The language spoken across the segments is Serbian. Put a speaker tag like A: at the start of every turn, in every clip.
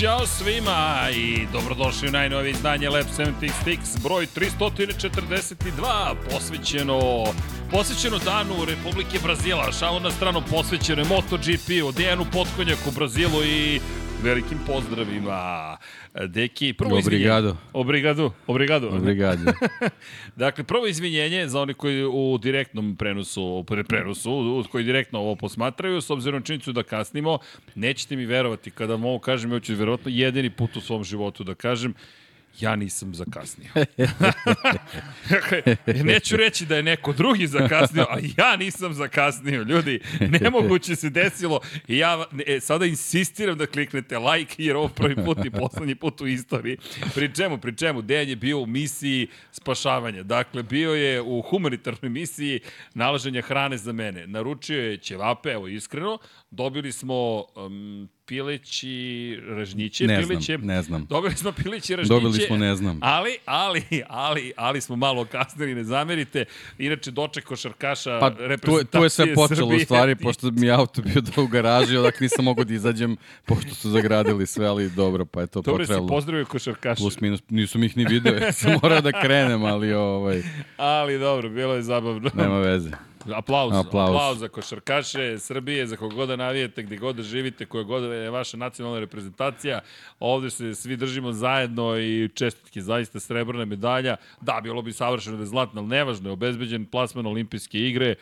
A: Ćao svima i dobrodošli u najnovije izdanje Lab 76, broj 342, posvećeno, posvećeno danu Republike Brazila, šalo na stranu posvećeno je MotoGP-u, Dejanu Potkonjaku u Brazilu i velikim pozdravima. Deki, prvo
B: Obrigado.
A: izvinjenje. Obrigado. Obrigado.
B: Obrigado.
A: dakle, prvo izvinjenje za oni koji u direktnom prenosu, pre prenosu, koji direktno ovo posmatraju, s obzirom činjenicu da kasnimo, nećete mi verovati kada vam ovo kažem, ja ću verovatno jedini put u svom životu da kažem, ja nisam zakasnio. neću reći da je neko drugi zakasnio, a ja nisam zakasnio, ljudi. Nemoguće se desilo. Ja e, sada insistiram da kliknete like, jer ovo prvi put i poslednji put u istoriji. Pri čemu, pri čemu, Dejan je bio u misiji spašavanja. Dakle, bio je u humanitarnoj misiji nalaženja hrane za mene. Naručio je ćevape, evo iskreno, dobili smo um, pileći ražnjiće,
B: ne
A: pileće.
B: znam, ne znam.
A: Dobili smo pileći ražnjiće.
B: Dobili smo, ne znam.
A: Ali, ali, ali, ali smo malo kasnili, ne zamerite. Inače, doček košarkaša
B: Pa, tu, je- tu je sve počelo
A: Srbije.
B: u stvari, pošto mi je auto bio da u garaži, odak nisam mogao da izađem, pošto su zagradili sve, ali dobro, pa je to
A: Dobro si
B: potrebalo.
A: pozdravio košarkaša.
B: Plus minus, nisu mi ih ni video, ja sam morao da krenem, ali ovaj,
A: Ali dobro, bilo je zabavno.
B: nema veze.
A: Aplauz, aplauz,
B: Aplauz.
A: za košarkaše Srbije, za kogod da navijete, gde god da živite, koja god da je vaša nacionalna reprezentacija. Ovde se svi držimo zajedno i čestitke, zaista srebrna medalja. Da, bilo bi savršeno da je zlatna, ali nevažno je obezbeđen plasman olimpijske igre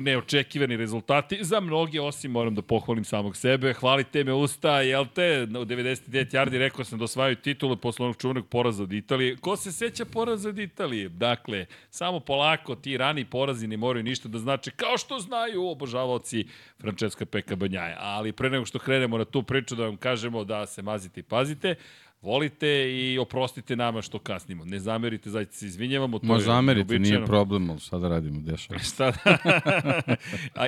A: neočekivani rezultati za mnoge, osim moram da pohvalim samog sebe. Hvalite me usta, jel te? U 99 yardi rekao sam da osvajaju titulu posle onog čuvenog poraza od Italije. Ko se seća poraza od Italije? Dakle, samo polako, ti rani porazi ne moraju ništa da znače, kao što znaju obožavaoci Francesca Peka Banjaja. Ali pre nego što krenemo na tu priču da vam kažemo da se mazite i pazite, volite i oprostite nama što kasnimo. Ne zamerite, zaista se izvinjavamo. To
B: Ma
A: je
B: zamerite, nije problem, ali šta da radimo, dešava.
A: Šta da?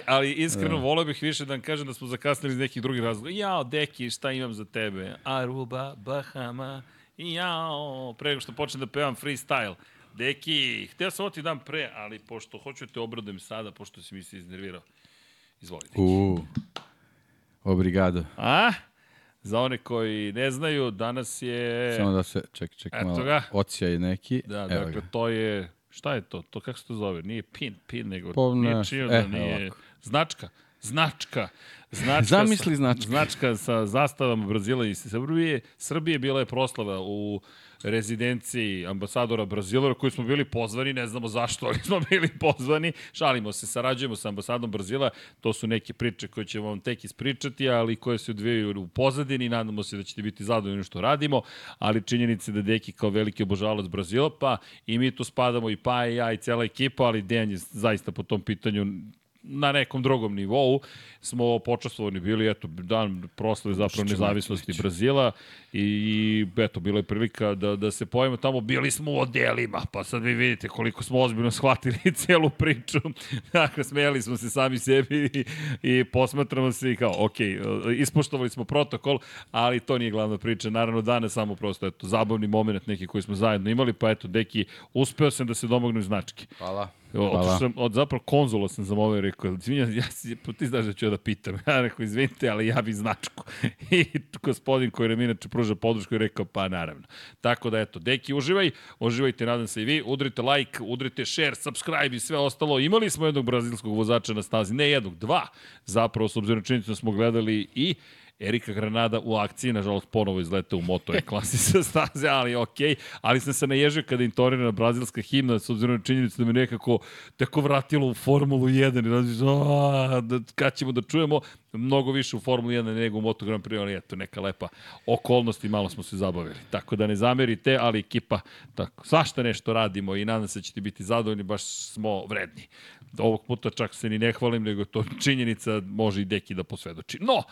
A: Ali iskreno voleo bih više da vam kažem da smo zakasnili iz nekih drugih razloga. Jao, deki, šta imam za tebe? Aruba, Bahama, jao. Pre nego što počnem da pevam freestyle. Deki, htio sam ovo ti dam pre, ali pošto hoću da te obradujem sada, pošto si mi se iznervirao. Izvoli, deki.
B: U, obrigado.
A: A? Za one koji ne znaju, danas je...
B: Samo da se, ček, ček,
A: Eto
B: malo,
A: ga.
B: ocijaj neki.
A: Da,
B: Evo
A: dakle,
B: ga.
A: to je... Šta je to? To kako se to zove? Nije pin, pin, nego
B: Pa,
A: nije čio da
B: e,
A: nije...
B: ovako.
A: Značka. Značka. Značka
B: Zamisli
A: sa,
B: značka.
A: Značka sa zastavama Brazila i Srbije. Srbije bila je proslava u rezidenciji ambasadora Brazila, koji smo bili pozvani, ne znamo zašto, ali smo bili pozvani. Šalimo se, sarađujemo sa ambasadom Brazila, to su neke priče koje ćemo vam tek ispričati, ali koje se odvijaju u pozadini, nadamo se da ćete biti zadovoljni što radimo, ali činjenice da Deki kao veliki obožavalac Brazila, pa i mi tu spadamo i pa i ja i cela ekipa, ali Dejan je zaista po tom pitanju na nekom drugom nivou. Smo počastvovani bili, eto, dan proslave zapravo nezavisnosti Brazila i, i eto, bila je prilika da, da se pojemo tamo, bili smo u odelima, pa sad vi vidite koliko smo ozbiljno shvatili celu priču, dakle, smijali smo se sami sebi i, i posmatramo se i kao, ok, ispoštovali smo protokol, ali to nije glavna priča, naravno danas samo prosto, eto, zabavni moment neki koji smo zajedno imali, pa eto, deki, uspeo sam da se domognu značke.
B: Hvala. Hvala.
A: Sam, od zapravo konzula sam zamolio i rekao, izvinjam, ja si, pa ti znaš da ću ja da pitam. Ja rekao, izvinite, ali ja bi značku. I gospodin koji nam inače pruža podršku je rekao, pa naravno. Tako da, eto, deki, uživaj, uživajte, nadam se i vi, udrite like, udrite share, subscribe i sve ostalo. Imali smo jednog brazilskog vozača na stazi, ne jednog, dva, zapravo, s obzirom činjenicu da smo gledali i Erika Granada u akciji, nažalost ponovo izlete u Moto E klasi sa staze, ali okej. Okay. Ali sam se naježio kada intonirana brazilska himna, s obzirom na činjenicu da me nekako tako vratilo u Formulu 1 i različno, a, da, kad ćemo da čujemo mnogo više u Formulu 1 nego u Moto Grand Prix, ali eto, neka lepa okolnost i malo smo se zabavili. Tako da ne zamerite, ali ekipa, tako, svašta nešto radimo i nadam se da ćete biti zadovoljni, baš smo vredni. Ovog puta čak se ni ne hvalim, nego to činjenica može i Deki da posvedoči. No,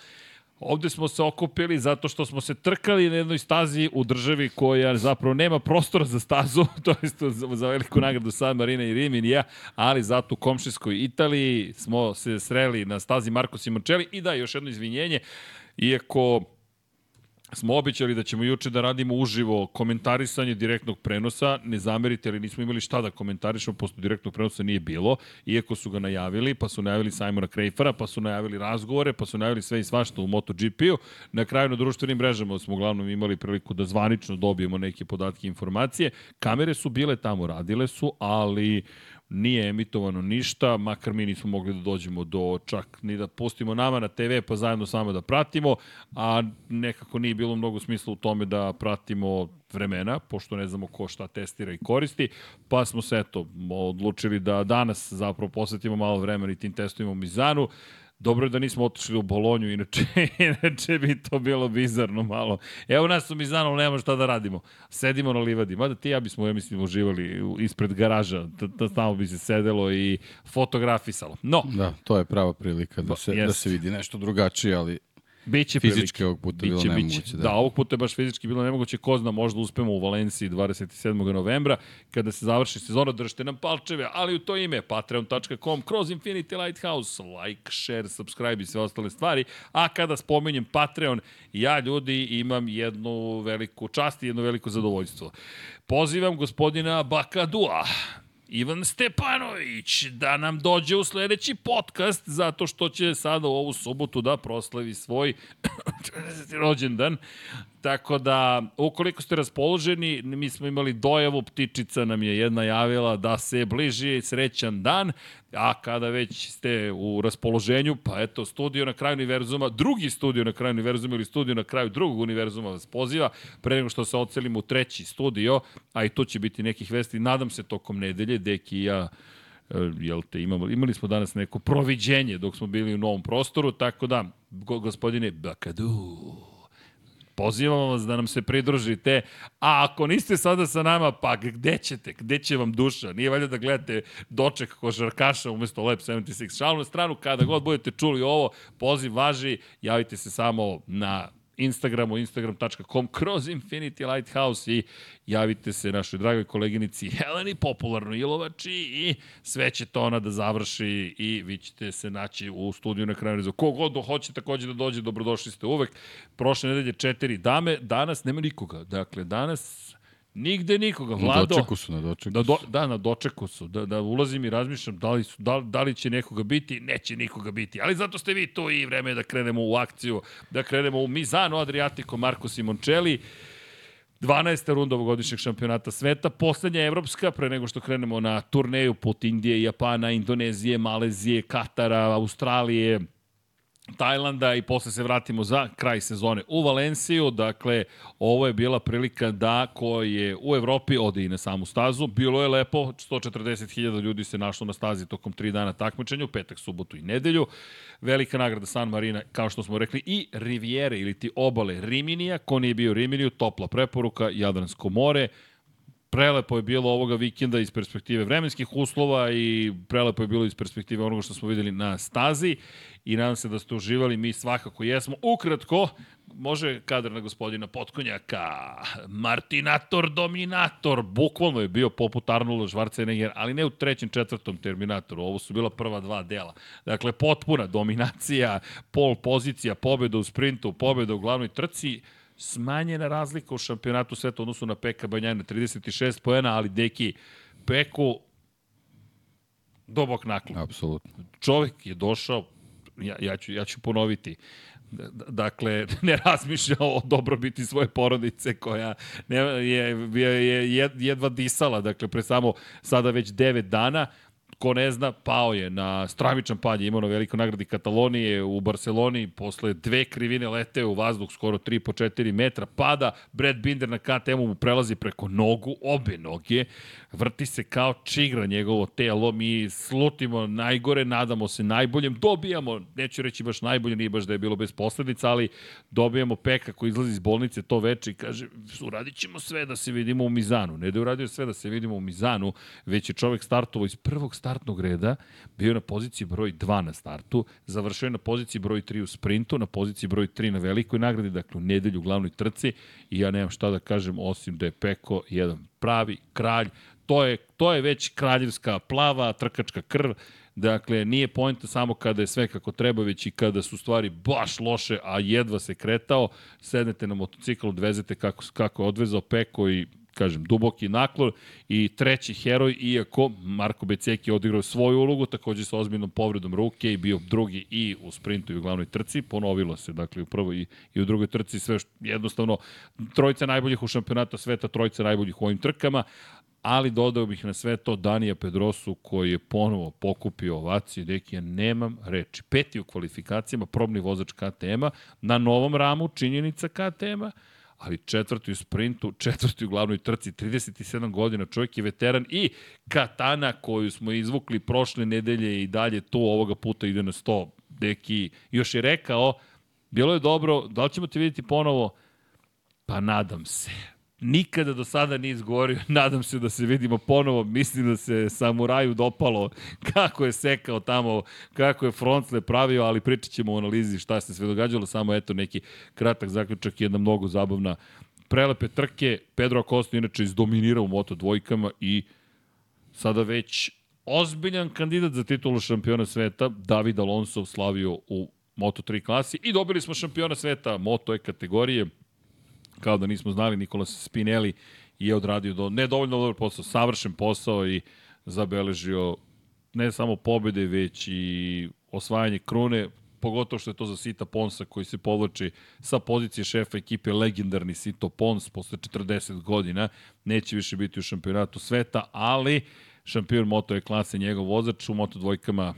A: Ovde smo se okupili zato što smo se trkali na jednoj stazi u državi koja zapravo nema prostora za stazu, to jest za, veliku nagradu San Marina i Riminija, ali zato u komšijskoj Italiji smo se sreli na stazi Marko Simoncelli i da, još jedno izvinjenje, iako smo običali da ćemo juče da radimo uživo komentarisanje direktnog prenosa. Ne zamerite, ali nismo imali šta da komentarišemo, posto direktnog prenosa nije bilo, iako su ga najavili, pa su najavili Simona Krejfara, pa su najavili razgovore, pa su najavili sve i svašta u MotoGP-u. Na kraju na društvenim mrežama smo uglavnom imali priliku da zvanično dobijemo neke podatke i informacije. Kamere su bile tamo, radile su, ali nije emitovano ništa, makar mi nismo mogli da dođemo do čak ni da pustimo nama na TV pa zajedno samo da pratimo, a nekako nije bilo mnogo smisla u tome da pratimo vremena, pošto ne znamo ko šta testira i koristi, pa smo se eto odlučili da danas zapravo posvetimo malo vremena i tim testovima u Mizanu. Dobro je da nismo otišli u Bolonju, inače, inače bi to bilo bizarno malo. Evo nas u Mizanu, nema šta da radimo. Sedimo na livadi. Mada ti ja bismo, ja mislim, uživali ispred garaža. Da tamo bi se sedelo i fotografisalo. No.
B: Da, to je prava prilika da se, da se vidi nešto drugačije, ali
A: Biće
B: fizički prilike. ovog puta biće, bilo nemoguće.
A: Biće. Da. da, ovog puta je baš fizički bilo nemoguće. Ko zna, možda uspemo u Valenciji 27. novembra, kada se završi sezona, držite nam palčeve, ali u to ime patreon.com, kroz Infinity Lighthouse, like, share, subscribe i sve ostale stvari. A kada spomenjem Patreon, ja ljudi imam jednu veliku čast i jedno veliko zadovoljstvo. Pozivam gospodina Bakadua, Ivan Stepanović da nam dođe u sledeći podcast zato što će sada u ovu subotu da proslavi svoj rođendan. Tako da, ukoliko ste raspoloženi, mi smo imali dojavu, ptičica nam je jedna javila da se bliži srećan dan, a kada već ste u raspoloženju, pa eto, studio na kraju univerzuma, drugi studio na kraju univerzuma ili studio na kraju drugog univerzuma vas poziva, pre nego što se ocelimo u treći studio, a i tu će biti nekih vesti, nadam se tokom nedelje, Deki i ja e, jel te, imamo, imali smo danas neko proviđenje dok smo bili u novom prostoru, tako da, go, gospodine Bakadu, Pozivamo vas da nam se pridružite, a ako niste sada sa nama, pa gde ćete, gde će vam duša? Nije valjda da gledate doček košarkaša umesto Lab 76. Šalno na stranu, kada god budete čuli ovo, poziv važi, javite se samo na Instagramu, instagram.com, kroz Infinity Lighthouse i javite se našoj dragoj koleginici Heleni Popularno Ilovači i sve će to ona da završi i vi ćete se naći u studiju na kraju rezu. Kogod hoće takođe da dođe, dobrodošli ste uvek. Prošle nedelje četiri dame, danas nema nikoga. Dakle, danas Nigde nikoga. Vlado,
B: na dočeku su, na dočeku
A: da, do, da, na dočeku su. Da, da ulazim i razmišljam da li, su, da, da li će nekoga biti, neće nikoga biti. Ali zato ste vi tu i vreme da krenemo u akciju, da krenemo u Mizano Adriatico Marko Simoncelli. 12. runda ovogodišnjeg šampionata sveta, poslednja evropska, pre nego što krenemo na turneju put Indije, Japana, Indonezije, Malezije, Katara, Australije, Tajlanda i posle se vratimo za kraj sezone u Valenciju. Dakle, ovo je bila prilika da ko je u Evropi ode i na samu stazu. Bilo je lepo, 140.000 ljudi se našlo na stazi tokom tri dana takmičenja, petak, subotu i nedelju. Velika nagrada San Marina, kao što smo rekli, i Rivijere ili ti obale Riminija. Ko nije bio Riminiju, topla preporuka, Jadransko more prelepo je bilo ovoga vikenda iz perspektive vremenskih uslova i prelepo je bilo iz perspektive onoga što smo videli na stazi i nadam se da ste uživali, mi svakako jesmo. Ukratko, može kadar na gospodina Potkonjaka, Martinator Dominator, bukvalno je bio poput Arnolda Schwarzenegger, ali ne u trećem, četvrtom Terminatoru, ovo su bila prva dva dela. Dakle, potpuna dominacija, pol pozicija, pobeda u sprintu, pobeda u glavnoj trci, smanjena razlika u šampionatu sveta odnosu na Peka Banjana, 36 pojena, ali deki Peku dobok naklon.
B: Apsolutno.
A: Čovek je došao, ja, ja, ću, ja ću ponoviti, dakle, ne razmišlja o dobrobiti svoje porodice koja ne, je, je, je jedva disala, dakle, pre samo sada već 9 dana, ko ne zna, pao je na stravičan pad, je imao na veliko nagradi Katalonije u Barceloni, posle dve krivine leteo u vazduh skoro 3 po 4 metra, pada, Brad Binder na KTM-u mu prelazi preko nogu, obe noge, vrti se kao čigra njegovo telo, mi slutimo najgore, nadamo se najboljem, dobijamo, neću reći baš najbolje, nije baš da je bilo bez posledica, ali dobijamo Peka koji izlazi iz bolnice to veče i kaže, uradit ćemo sve da se vidimo u Mizanu. Ne da je uradio sve da se vidimo u Mizanu, već je čovek startovao iz prvog startnog reda, bio na poziciji broj 2 na startu, završio je na poziciji broj 3 u sprintu, na poziciji broj 3 na velikoj nagradi, dakle u nedelju u glavnoj trci i ja nemam šta da kažem osim da je Peko jedan pravi kralj, to je, to je već kraljevska plava, trkačka krv, Dakle, nije pojenta samo kada je sve kako treba, već i kada su stvari baš loše, a jedva se kretao, sednete na motocikl, odvezete kako, kako je odvezao Peko i kažem, duboki naklon i treći heroj, iako Marko Beceki je odigrao svoju ulogu, takođe sa ozbiljnom povredom ruke i bio drugi i u sprintu i u glavnoj trci, ponovilo se, dakle, u prvoj i, i u drugoj trci, sve što, jednostavno, trojica najboljih u šampionata sveta, trojica najboljih u ovim trkama, ali dodao bih na sve to Danija Pedrosu koji je ponovo pokupio ovaciju, deki ja nemam reči. Peti u kvalifikacijama, probni vozač KTM-a, na novom ramu činjenica KTM-a, ali četvrti u sprintu, četvrti u glavnoj trci, 37 godina, čovjek je veteran i katana koju smo izvukli prošle nedelje i dalje tu ovoga puta ide na 100. Deki još je rekao, bilo je dobro, da li ćemo te vidjeti ponovo? Pa nadam se nikada do sada nije izgovorio, nadam se da se vidimo ponovo, mislim da se samuraju dopalo kako je sekao tamo, kako je Frontle pravio, ali pričat ćemo o analizi šta se sve događalo, samo eto neki kratak zaključak, jedna mnogo zabavna prelepe trke, Pedro Acosta inače izdominirao u moto dvojkama i sada već ozbiljan kandidat za titulu šampiona sveta, David Alonso slavio u Moto3 klasi i dobili smo šampiona sveta Moto E kategorije, kao da nismo znali, Nikola Spinelli je odradio do, ne dovoljno dobar posao, savršen posao i zabeležio ne samo pobede, već i osvajanje krune, pogotovo što je to za Sita Ponsa koji se povlači sa pozicije šefa ekipe legendarni Sito Pons posle 40 godina, neće više biti u šampionatu sveta, ali šampion moto je klase njegov vozač u moto dvojkama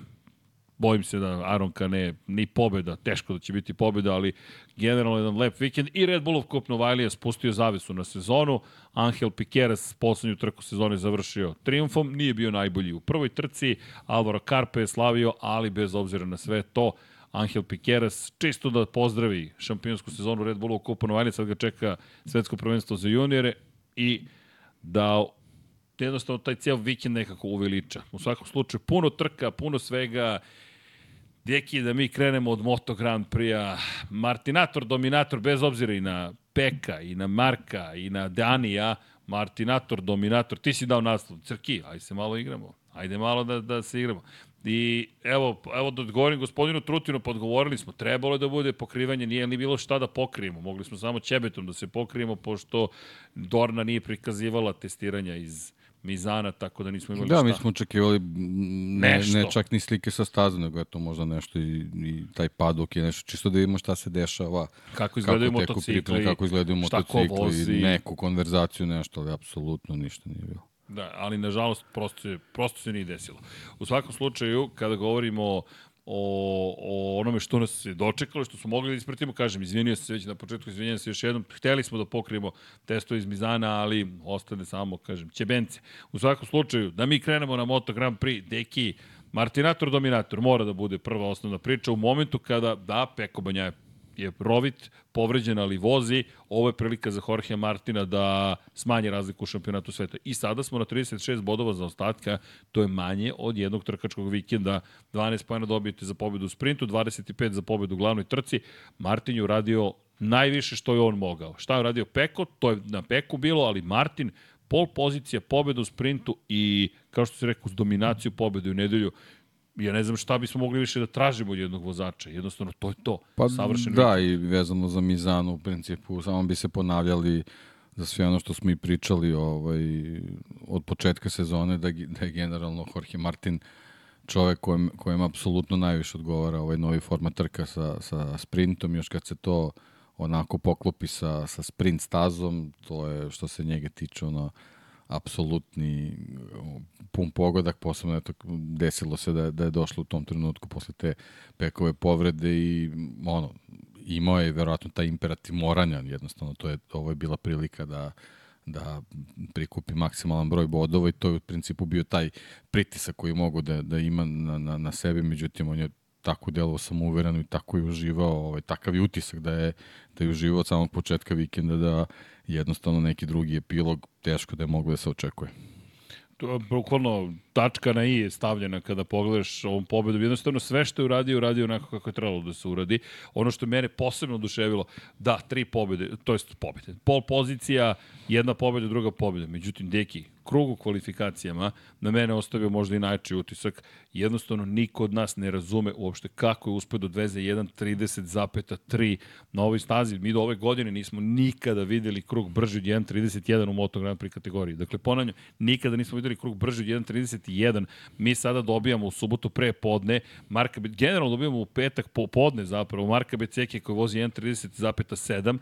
A: bojim se da Aron Kane ni pobeda, teško da će biti pobeda, ali generalno jedan lep vikend. I Red Bullov Kup Novajlija spustio zavesu na sezonu, Angel Piqueras poslednju trku sezone završio triumfom, nije bio najbolji u prvoj trci, Alvaro Carpe je slavio, ali bez obzira na sve to, Angel Piqueras, čisto da pozdravi šampionsku sezonu Red Bullov Kupa Novajlija, sad ga čeka svetsko prvenstvo za juniore i da jednostavno taj cijel vikend nekako uveliča. U svakom slučaju puno trka, puno svega, Deki, da mi krenemo od Moto Grand Prix-a. Martinator, dominator, bez obzira i na Peka, i na Marka, i na Danija, Martinator, dominator, ti si dao naslov, crki, ajde se malo igramo, ajde malo da, da se igramo. I evo, evo da odgovorim gospodinu Trutinu, podgovorili smo, trebalo je da bude pokrivanje, nije ni bilo šta da pokrijemo, mogli smo samo ćebetom da se pokrijemo, pošto Dorna nije prikazivala testiranja iz Mizana, tako da nismo imali
B: da,
A: šta.
B: mi smo očekivali ne, nešto. ne čak ni slike sa staze, nego je to možda nešto i, i taj padok je nešto, čisto da vidimo šta se dešava.
A: Kako izgledaju kako motocikli,
B: priprem, kako izgledaju motocikli, neku konverzaciju, nešto, ali apsolutno ništa nije bilo.
A: Da, ali nažalost prosto, prosto se nije desilo. U svakom slučaju, kada govorimo o, o onome što nas se dočekalo, što smo mogli da ispratimo, kažem, izvinio se već na početku, izvinjam se još jednom, hteli smo da pokrijemo testo iz Mizana, ali ostane samo, kažem, ćebence. U svakom slučaju, da mi krenemo na Moto Grand Prix, deki, Martinator Dominator mora da bude prva osnovna priča u momentu kada, da, Peko Banja je je rovit, povređen, ali vozi. Ovo je prilika za Jorge Martina da smanje razliku u šampionatu sveta. I sada smo na 36 bodova za ostatka, to je manje od jednog trkačkog vikenda. 12 pojena dobijete za pobedu u sprintu, 25 za pobedu u glavnoj trci. Martin je uradio najviše što je on mogao. Šta je uradio Peko? To je na Peku bilo, ali Martin pol pozicija, pobeda u sprintu i, kao što se rekao, dominaciju pobede u nedelju ja ne znam šta bismo mogli više da tražimo od jednog vozača. Jednostavno, to je to.
B: Pa Savršen da, i vezano za Mizanu, u principu, samo bi se ponavljali za sve ono što smo i pričali ovaj, od početka sezone, da, da je generalno Jorge Martin čovek kojem, kojem apsolutno najviše odgovara ovaj novi format trka sa, sa sprintom, još kad se to onako poklopi sa, sa sprint stazom, to je što se njega tiče ono, apsolutni pun pogodak, posebno eto, desilo se da, da je došlo u tom trenutku posle te pekove povrede i ono, imao je verovatno taj imperativ moranja, jednostavno to je, ovo je bila prilika da, da prikupi maksimalan broj bodova i to je u principu bio taj pritisak koji mogu da, da ima na, na, na sebi, međutim on je tako delovao samouvereno i tako je uživao, ovaj, takav je utisak da je, da je uživao od samog početka vikenda da jednostavno neki drugi epilog teško da je moglo da se očekuje
A: bukvalno tačka na i je stavljena kada pogledaš ovom pobedu. Jednostavno sve što je uradio, uradio onako kako je trebalo da se uradi. Ono što mene posebno oduševilo, da, tri pobede, to jest pobede. Pol pozicija, jedna pobeda, druga pobeda. Međutim, Deki, krug u kvalifikacijama na mene ostavio možda i najčiji utisak. Jednostavno, niko od nas ne razume uopšte kako je uspeo da odveze 1.30,3 na ovoj stazi. Mi do ove godine nismo nikada videli krug brži od 1.31 u Moto Grand Prix kategoriji. Dakle, ponavljam, nikada nismo videli krug brži od 1.31. Mi sada dobijamo u subotu pre podne, Marka, generalno dobijamo u petak po podne zapravo, Marka Beceke koji vozi 1.30,7,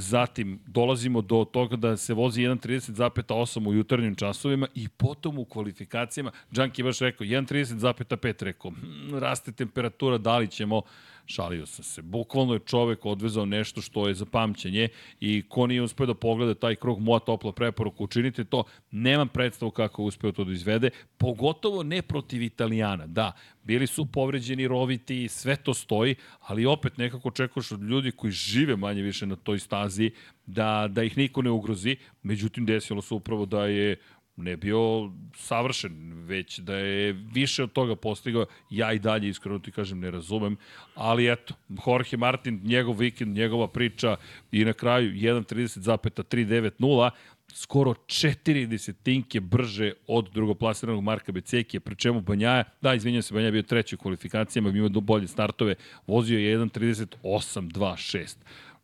A: Zatim dolazimo do toga da se vozi 1.30,8 u jutarnjim časovima i potom u kvalifikacijama, Džanki baš rekao 1.30,5 rekao, hm, raste temperatura, da li ćemo, šalio sam se. Bukvalno je čovek odvezao nešto što je za pamćenje i ko nije uspeo da pogleda taj krug, moja topla preporuka, učinite to. Nemam predstavu kako je uspeo to da izvede, pogotovo ne protiv Italijana. Da, bili su povređeni roviti, sve to stoji, ali opet nekako čekaš od ljudi koji žive manje više na toj stazi da, da ih niko ne ugrozi. Međutim, desilo se upravo da je ne bio savršen, već da je više od toga postigao, ja i dalje iskreno ti kažem ne razumem, ali eto, Jorge Martin, njegov vikend, njegova priča i na kraju 1.30,390, skoro 4 desetinke brže od drugoplasiranog Marka Becekija, pri čemu Banjaja, da, izvinjam se, Banjaja bio treći u kvalifikacijama, ima bolje startove, vozio je 1.38.26.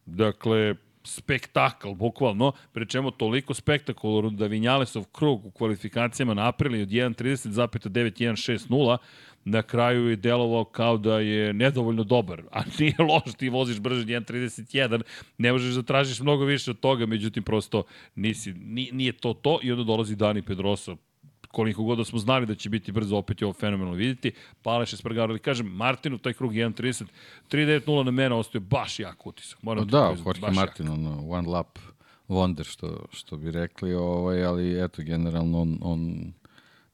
A: Dakle, spektakl, bukvalno, pre čemu toliko spektakularno da Vinjalesov krug u kvalifikacijama napravili od 1.30,9160, na kraju je delovao kao da je nedovoljno dobar, a nije loš, ti voziš brže od 1.31, ne možeš da tražiš mnogo više od toga, međutim prosto nisi, nije to to i onda dolazi Dani Pedrosa, koliko god da smo znali da će biti brzo, opet je ovo fenomenalno vidjeti. Paleš je sprgarali. Kažem, Martinu, taj krug 1.30, 3.9.0 na mene ostaje baš jak utisak.
B: Moram da, da Jorge Martin, ono, one lap wonder, što, što bi rekli, ovaj, ali eto, generalno on, on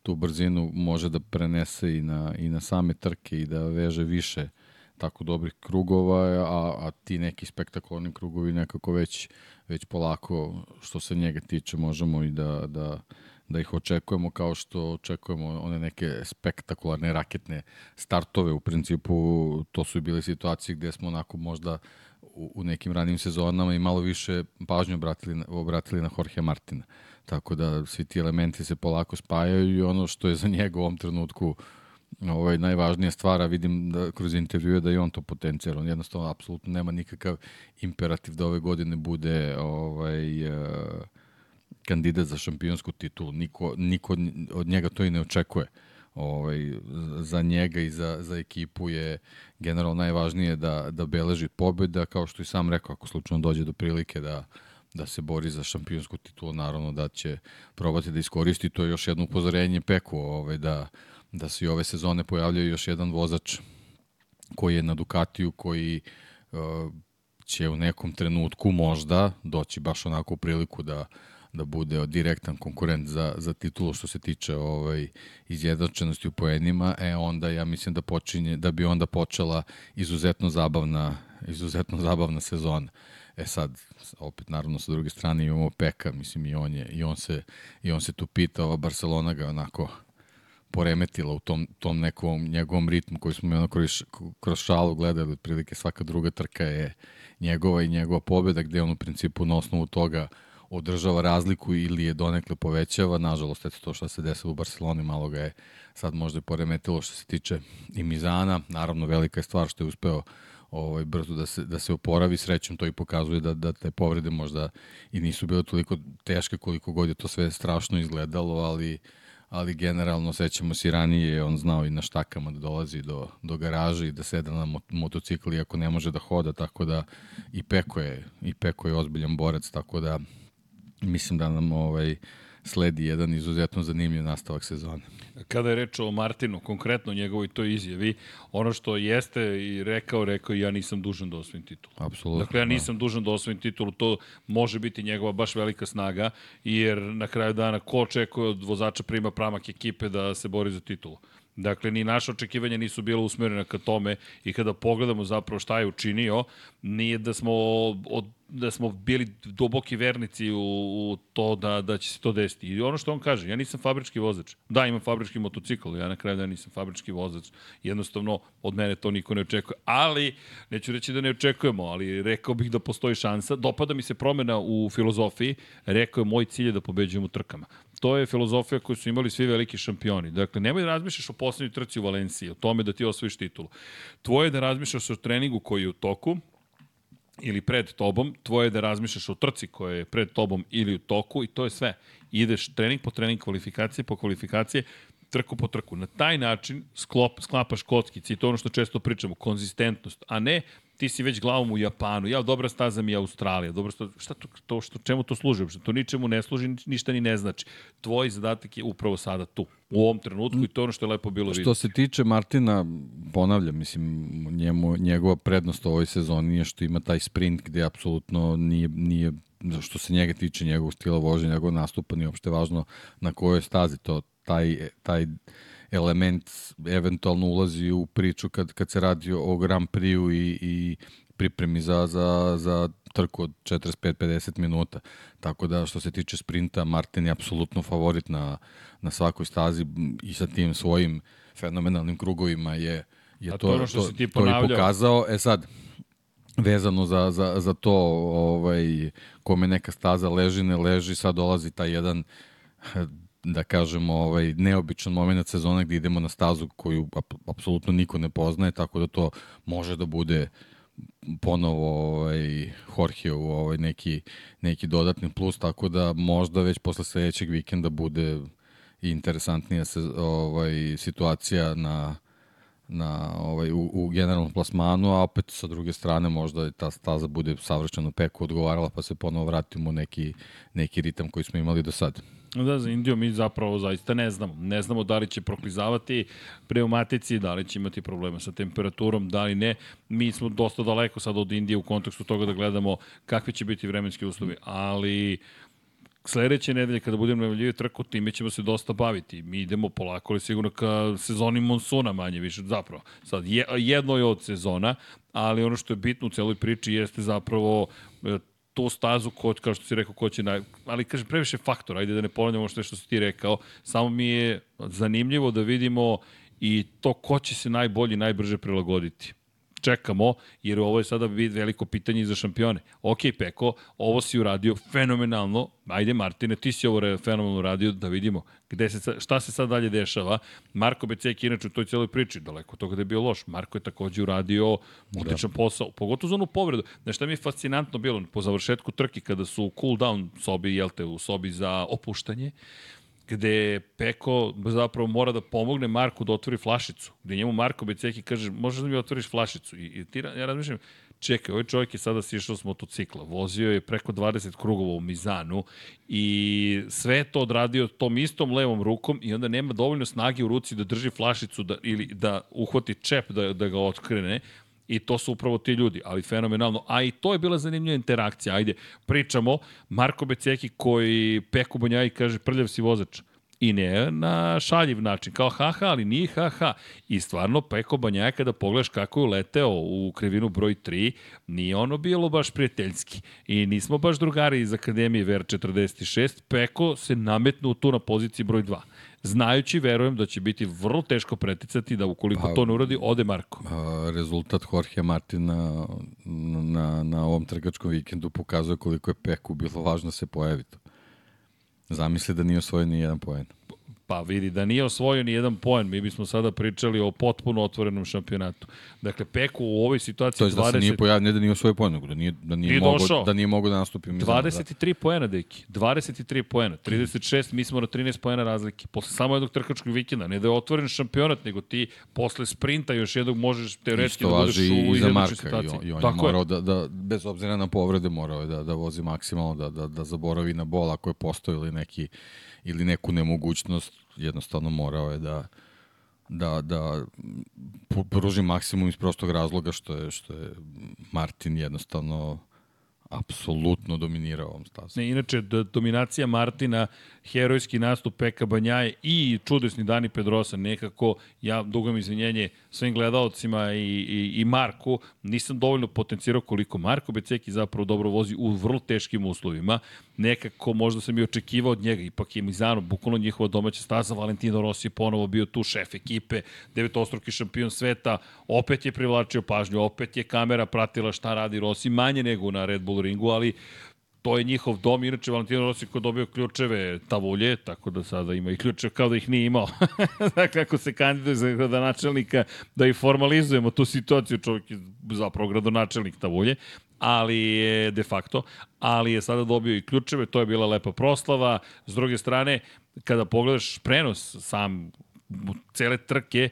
B: tu brzinu može da prenese i na, i na same trke i da veže više tako dobrih krugova, a, a ti neki spektakularni krugovi nekako već, već polako, što se njega tiče, možemo i da, da, da ih očekujemo kao što očekujemo one neke spektakularne raketne startove. U principu to su bile situacije gde smo onako možda u, nekim ranim sezonama i malo više pažnju obratili, obratili na Jorge Martina. Tako da svi ti elementi se polako spajaju i ono što je za njega u ovom trenutku ovaj, najvažnija stvara, vidim da kroz intervjue da je on to potencijal. On jednostavno apsolutno nema nikakav imperativ da ove godine bude ovaj, uh, kandidat za šampionsku titulu. Niko, niko od njega to i ne očekuje. Ovaj, za njega i za, za ekipu je generalno najvažnije da, da beleži pobjeda, kao što i sam rekao, ako slučajno dođe do prilike da, da se bori za šampionsku titulu, naravno da će probati da iskoristi. To je još jedno upozorenje Peku, ovaj, da, da se i ove sezone pojavljaju još jedan vozač koji je na Ducatiju, koji uh, će u nekom trenutku možda doći baš onako u priliku da da bude direktan konkurent za, za titulu što se tiče ovaj, izjednačenosti u poenima, e onda ja mislim da počinje, da bi onda počela izuzetno zabavna, izuzetno zabavna sezona. E sad, opet naravno sa druge strane imamo Peka, mislim i on, je, i on, se, i on se tu pita, ova Barcelona ga onako poremetila u tom, tom nekom njegovom ritmu koji smo mi ono kroz, kroz šalu gledali, otprilike svaka druga trka je njegova i njegova pobjeda, gde on u principu na osnovu toga uh, održava razliku ili je donekle povećava. Nažalost, eto to što se desilo u Barceloni, malo ga je sad možda i poremetilo što se tiče i Mizana. Naravno, velika je stvar što je uspeo ovaj, brzo da se, da se oporavi. Srećom to i pokazuje da, da te povrede možda i nisu bile toliko teške koliko god je to sve strašno izgledalo, ali ali generalno sećamo se ranije, on znao i na štakama da dolazi do, do garaže i da seda na motocikli ako ne može da hoda, tako da i Peko je, i Peko je ozbiljan borac, tako da mislim da nam ovaj sledi jedan izuzetno zanimljiv nastavak sezone.
A: Kada je reč o Martinu, konkretno njegovoj toj izjavi, ono što jeste i rekao, rekao ja nisam dužan da osvojim titulu.
B: Apsolutno.
A: Dakle, ja da. nisam da. dužan da osvojim titulu, to može biti njegova baš velika snaga, jer na kraju dana ko očekuje od vozača prima pramak ekipe da se bori za titulu? Dakle, ni naše očekivanja nisu bilo usmerena ka tome i kada pogledamo zapravo šta je učinio, nije da smo od da smo bili duboki vernici u, u to da, da će se to desiti. I ono što on kaže, ja nisam fabrički vozač. Da, imam fabrički motocikl, ja na kraju da nisam fabrički vozač. Jednostavno, od mene to niko ne očekuje. Ali, neću reći da ne očekujemo, ali rekao bih da postoji šansa. Dopada mi se promena u filozofiji. Rekao je, moj cilj je da pobeđujem u trkama. To je filozofija koju su imali svi veliki šampioni. Dakle, nemoj da razmišljaš o poslednjoj trci u Valenciji, o tome da ti osvojiš titulu. Tvoje je da razmišljaš o treningu koji je u toku, ili pred tobom, tvoje je da razmišljaš o trci koja je pred tobom ili u toku i to je sve. Ideš trening po trening, kvalifikacije po kvalifikacije, trku po trku. Na taj način sklop, sklapaš kockice i to ono što često pričamo, konzistentnost, a ne ti si već glavom u Japanu, ja, dobra staza mi je Australija, dobra staza, šta to, to što, čemu to služi? Što to ničemu ne služi, ništa ni ne znači. Tvoj zadatak je upravo sada tu, u ovom trenutku i to ono što je lepo bilo vidjeti.
B: Što se tiče Martina, ponavljam, mislim, njemu, njegova prednost u ovoj sezoni je što ima taj sprint gde apsolutno nije, nije što se njega tiče, njegovog stila vožnja, njegovog nastupa, nije uopšte važno na kojoj stazi to, taj, taj element eventualno ulazi u priču kad, kad se radi o Grand Prix-u i, i pripremi za, za, za trku od 45-50 minuta. Tako da što se tiče sprinta, Martin je apsolutno favorit na, na svakoj stazi i sa tim svojim fenomenalnim krugovima je, je to, to, što to, ti to i pokazao. E sad, vezano za, za, za to ovaj, kome neka staza leži, ne leži, sad dolazi taj jedan da kažemo, ovaj, neobičan moment sezone gde idemo na stazu koju ap apsolutno niko ne poznaje, tako da to može da bude ponovo ovaj, Jorge u ovaj, neki, neki dodatni plus, tako da možda već posle sledećeg vikenda bude interesantnija se, ovaj, situacija na, na ovaj u, u generalnom plasmanu, a opet sa druge strane možda ta staza bude savršeno peku odgovarala pa se ponovo vratimo u neki, neki ritam koji smo imali do sada.
A: Da, za Indiju mi zapravo zaista ne znamo. Ne znamo da li će proklizavati pneumatici, da li će imati problema sa temperaturom, da li ne. Mi smo dosta daleko sad od Indije u kontekstu toga da gledamo kakvi će biti vremenski uslovi, ali sledeće nedelje kada budemo najavljivati trku, time ćemo se dosta baviti. Mi idemo polako, ali sigurno ka sezoni monsuna manje više, zapravo. Sad, jedno je od sezona, ali ono što je bitno u celoj priči jeste zapravo e, tu stazu, ko, kao što si rekao, ko će naj... Ali, kažem, previše faktor, ajde da ne ponavljamo što, što si ti rekao. Samo mi je zanimljivo da vidimo i to ko će se najbolji, najbrže prilagoditi čekamo, jer ovo je sada veliko pitanje za šampione. Ok, Peko, ovo si uradio fenomenalno, ajde Martine, ti si ovo fenomenalno uradio, da vidimo gde se, šta se sad dalje dešava. Marko Becek inače u toj cijeloj priči, daleko toga da je bio loš. Marko je takođe uradio odličan da. posao, pogotovo za onu povredu. Znaš šta mi je fascinantno bilo po završetku trke kada su cool down sobi, jel te, u sobi za opuštanje, gde Peko zapravo mora da pomogne Marku da otvori flašicu, gde njemu Marko Beceki kaže, možeš da mi otvoriš flašicu? I, i ti, ja razmišljam, čekaj, ovaj čovjek je sada sišao s motocikla, vozio je preko 20 krugova u Mizanu i sve to odradio tom istom levom rukom i onda nema dovoljno snage u ruci da drži flašicu da, ili da uhvati čep da, da ga otkrene, I to su upravo ti ljudi, ali fenomenalno. A i to je bila zanimljiva interakcija. Ajde, pričamo, Marko Beceki koji Peku Banjaj kaže prljav si vozač i ne na šaljiv način, kao haha, ali nije haha. I stvarno, Peko Banjaja, kada pogledaš kako je leteo u krivinu broj 3, nije ono bilo baš prijateljski. I nismo baš drugari iz Akademije VR46, Peko se nametnu tu na poziciji broj 2 znajući, verujem da će biti vrlo teško preticati da ukoliko pa, to ne uradi, ode Marko.
B: A, rezultat Jorge Martina na, na, na ovom trgačkom vikendu pokazuje koliko je Peku bilo važno da se pojavi to. Zamisli da nije osvojio ni jedan poen.
A: Pa vidi, da nije osvojio ni jedan poen, mi bismo sada pričali o potpuno otvorenom šampionatu. Dakle, Peku u ovoj situaciji...
B: To je 20... da se nije pojavio, ne da nije osvojio poen, nego da nije, da nije, mogo, da nije mogo da nastupi.
A: 23 da. poena, deki. 23 poena. 36, mi smo na 13 poena razlike. Posle samo jednog trkačkog vikenda. Ne da je otvoren šampionat, nego ti posle sprinta još jednog možeš teoretski da budeš u izjednačoj situaciji.
B: I, i on Tako je morao da, da, bez obzira na povrede, morao je da, da vozi maksimalno, da, da, da zaboravi na bol ako je postojili neki ili neku nemogućnost, jednostavno morao je da da, da pruži maksimum iz prostog razloga što je, što je Martin jednostavno apsolutno dominirao ovom stazom.
A: Ne, inače, dominacija Martina, herojski nastup Peka Banjaje i čudesni Dani Pedrosa, nekako, ja dugam izvinjenje svim gledalcima i, i, i Marku, nisam dovoljno potencirao koliko Marko Beceki zapravo dobro vozi u vrlo teškim uslovima. Nekako možda sam i očekivao od njega, ipak je Mizano, bukvalno njihova domaća staza, Valentino Rossi je ponovo bio tu šef ekipe, devetostruki šampion sveta, opet je privlačio pažnju, opet je kamera pratila šta radi Rossi, manje nego na Red Bull ringu, ali to je njihov dom, inače Valentino Rossi ko dobio ključeve tavulje, tako da sada ima i ključeve kao da ih nije imao. dakle, ako se kandiduje za gradonačelnika, da i formalizujemo tu situaciju, čovjek je zapravo gradonačelnik tavulje, ali je de facto, ali je sada dobio i ključeve, to je bila lepa proslava. S druge strane, kada pogledaš prenos sam cele trke,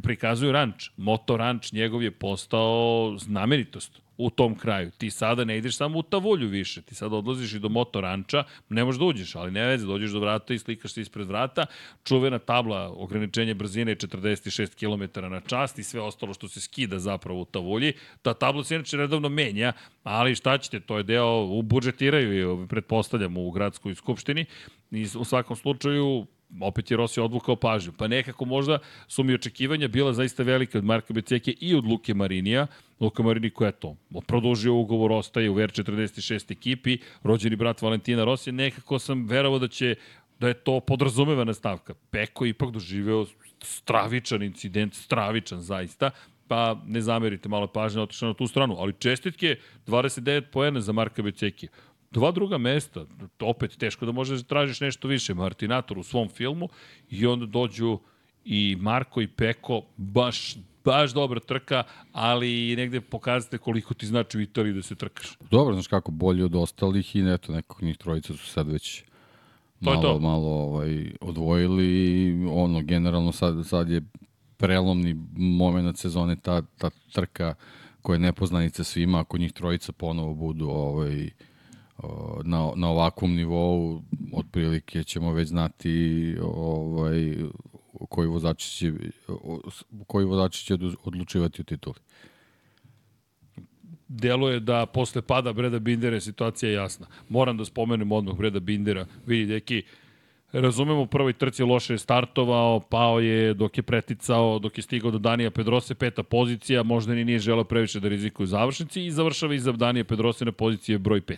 A: prikazuju ranč. Moto ranč njegov je postao znamenitost u tom kraju. Ti sada ne ideš samo u Tavulju više, ti sada odlaziš i do motoranča, ne možeš da uđeš, ali ne veze, dođeš do vrata i slikaš se ispred vrata, čuvena tabla ograničenje brzine je 46 km na čast i sve ostalo što se skida zapravo u Tavulji. Ta tabla se inače redovno menja, ali šta ćete, to je deo, u budžetiraju i pretpostavljamo u gradskoj skupštini. I u svakom slučaju opet je Rossi odvukao pažnju. Pa nekako možda su mi očekivanja bila zaista velika od Marka Beceke i od Luke Marinija. Luka Marini koja je to produžio ugovor, ostaje u VR46 ekipi, rođeni brat Valentina Rossi. Nekako sam verovao da će da je to podrazumevana stavka. Peko je ipak doživeo stravičan incident, stravičan zaista, pa ne zamerite malo pažnje otišao na tu stranu, ali čestitke 29 poena za Marka Becekija. Dva druga mesta, opet teško da možeš da tražiš nešto više, Martinator u svom filmu i onda dođu i Marko i Peko, baš baš dobra trka, ali negde pokazate koliko ti znači u Italiji da se trkaš.
B: Dobro, znaš kako, bolje od ostalih i eto, nekog njih trojica su sad već to malo, to. malo ovaj, odvojili i ono, generalno sad, sad je prelomni moment sezone, ta, ta trka koja je nepoznanica svima, ako njih trojica ponovo budu ovaj, na, na ovakvom nivou otprilike ćemo već znati ovaj, koji vozači će, koji vozači će odlučivati u tituli.
A: Deluje da posle pada Breda Bindera je situacija jasna. Moram da spomenem odmah Breda Bindera. Vidi, deki, Razumemo, u prvoj trci loše je startovao, pao je dok je preticao, dok je stigao do Danija Pedrose, peta pozicija, možda ni nije želeo previše da rizikuje završnici i završava iza Danija Pedrose na poziciji broj 5.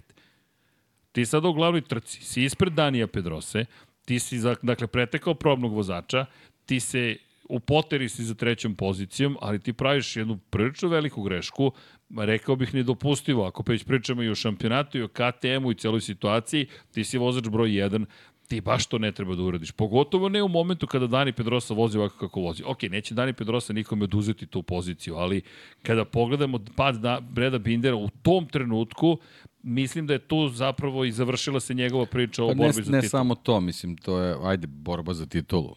A: Ti sad u glavnoj trci, si ispred Danija Pedrose, ti si, dakle, pretekao probnog vozača, ti se u poteri si za trećom pozicijom, ali ti praviš jednu prilično veliku grešku, rekao bih nedopustivo, ako već pričamo i o šampionatu i o KTM-u i celoj situaciji, ti si vozač broj 1, ti baš to ne treba da uradiš. Pogotovo ne u momentu kada Dani Pedrosa vozi ovako kako vozi. Ok, neće Dani Pedrosa nikome oduzeti tu poziciju, ali kada pogledamo pad da, Breda Bindera u tom trenutku, mislim da je tu zapravo i završila se njegova priča o pa borbi ne, za titulu.
B: Ne samo to, mislim, to je, ajde, borba za titulu.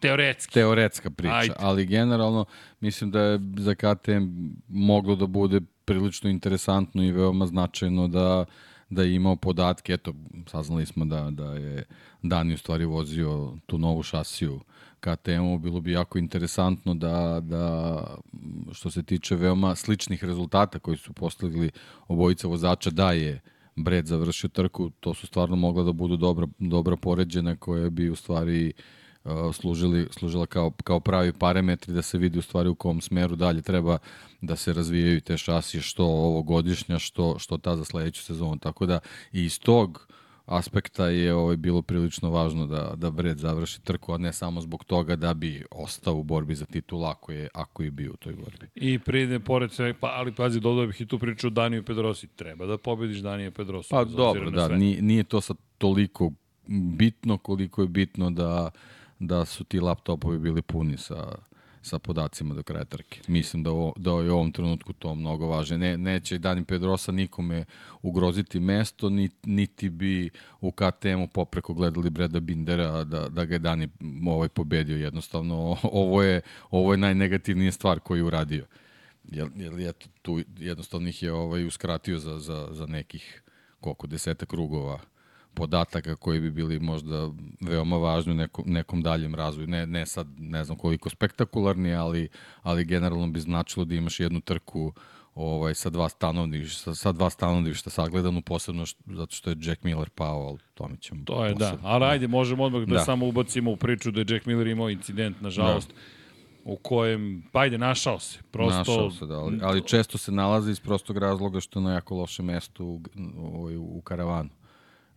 A: Teoretski.
B: Teoretska priča, ajde. ali generalno mislim da je za KTM moglo da bude prilično interesantno i veoma značajno da da je imao podatke, eto, saznali smo da, da je Dani u stvari vozio tu novu šasiju KTM-u, bilo bi jako interesantno da, da što se tiče veoma sličnih rezultata koji su postigli obojica vozača, da je Bred završio trku, to su stvarno mogla da budu dobra, dobra poređene koje bi u stvari uh, služili, služila kao, kao pravi parametri da se vidi u stvari u kom smeru dalje treba da se razvijaju te šasije što ovogodišnja, što, što ta za sledeću sezonu. Tako da i iz tog aspekta je ovaj, bilo prilično važno da, da Bred završi trku, a ne samo zbog toga da bi ostao u borbi za titul ako je, ako je bio u toj borbi.
A: I pride pored sve, pa, ali pazi, dodao bih i tu priču o Daniju Pedrosi. Treba da pobediš Danija Pedrosa.
B: Pa dobro, da, nije, nije to sad toliko bitno koliko je bitno da, da su ti laptopovi bili puni sa sa podacima do kraja trke. Mislim da, o, da je u ovom trenutku to mnogo važno. Ne, neće Dani Pedrosa nikome ugroziti mesto, niti bi u KTM-u popreko gledali Breda Bindera da, da ga je Dani ovaj pobedio. Jednostavno, ovo je, ovo je najnegativnija stvar koju je uradio. Jer, jer je tu jednostavno ih je ovaj uskratio za, za, za nekih koliko, deseta krugova podataka koji bi bili možda veoma važni u nekom, nekom daljem razvoju. Ne, ne sad, ne znam koliko spektakularni, ali, ali generalno bi značilo da imaš jednu trku ovaj, sa dva stanovišta, sa, sa dva stanovišta sagledanu, posebno što, zato što je Jack Miller pao, ali tome ćemo
A: To je
B: posebno.
A: da, ali ajde, možemo odmah da,
B: Da.
A: samo ubacimo u priču da je Jack Miller imao incident, nažalost, da. u kojem, pa ajde, našao se. Prosto,
B: Našao se, da, ali, ali često se nalazi iz prostog razloga što je na jako loše mesto u, u, u karavanu.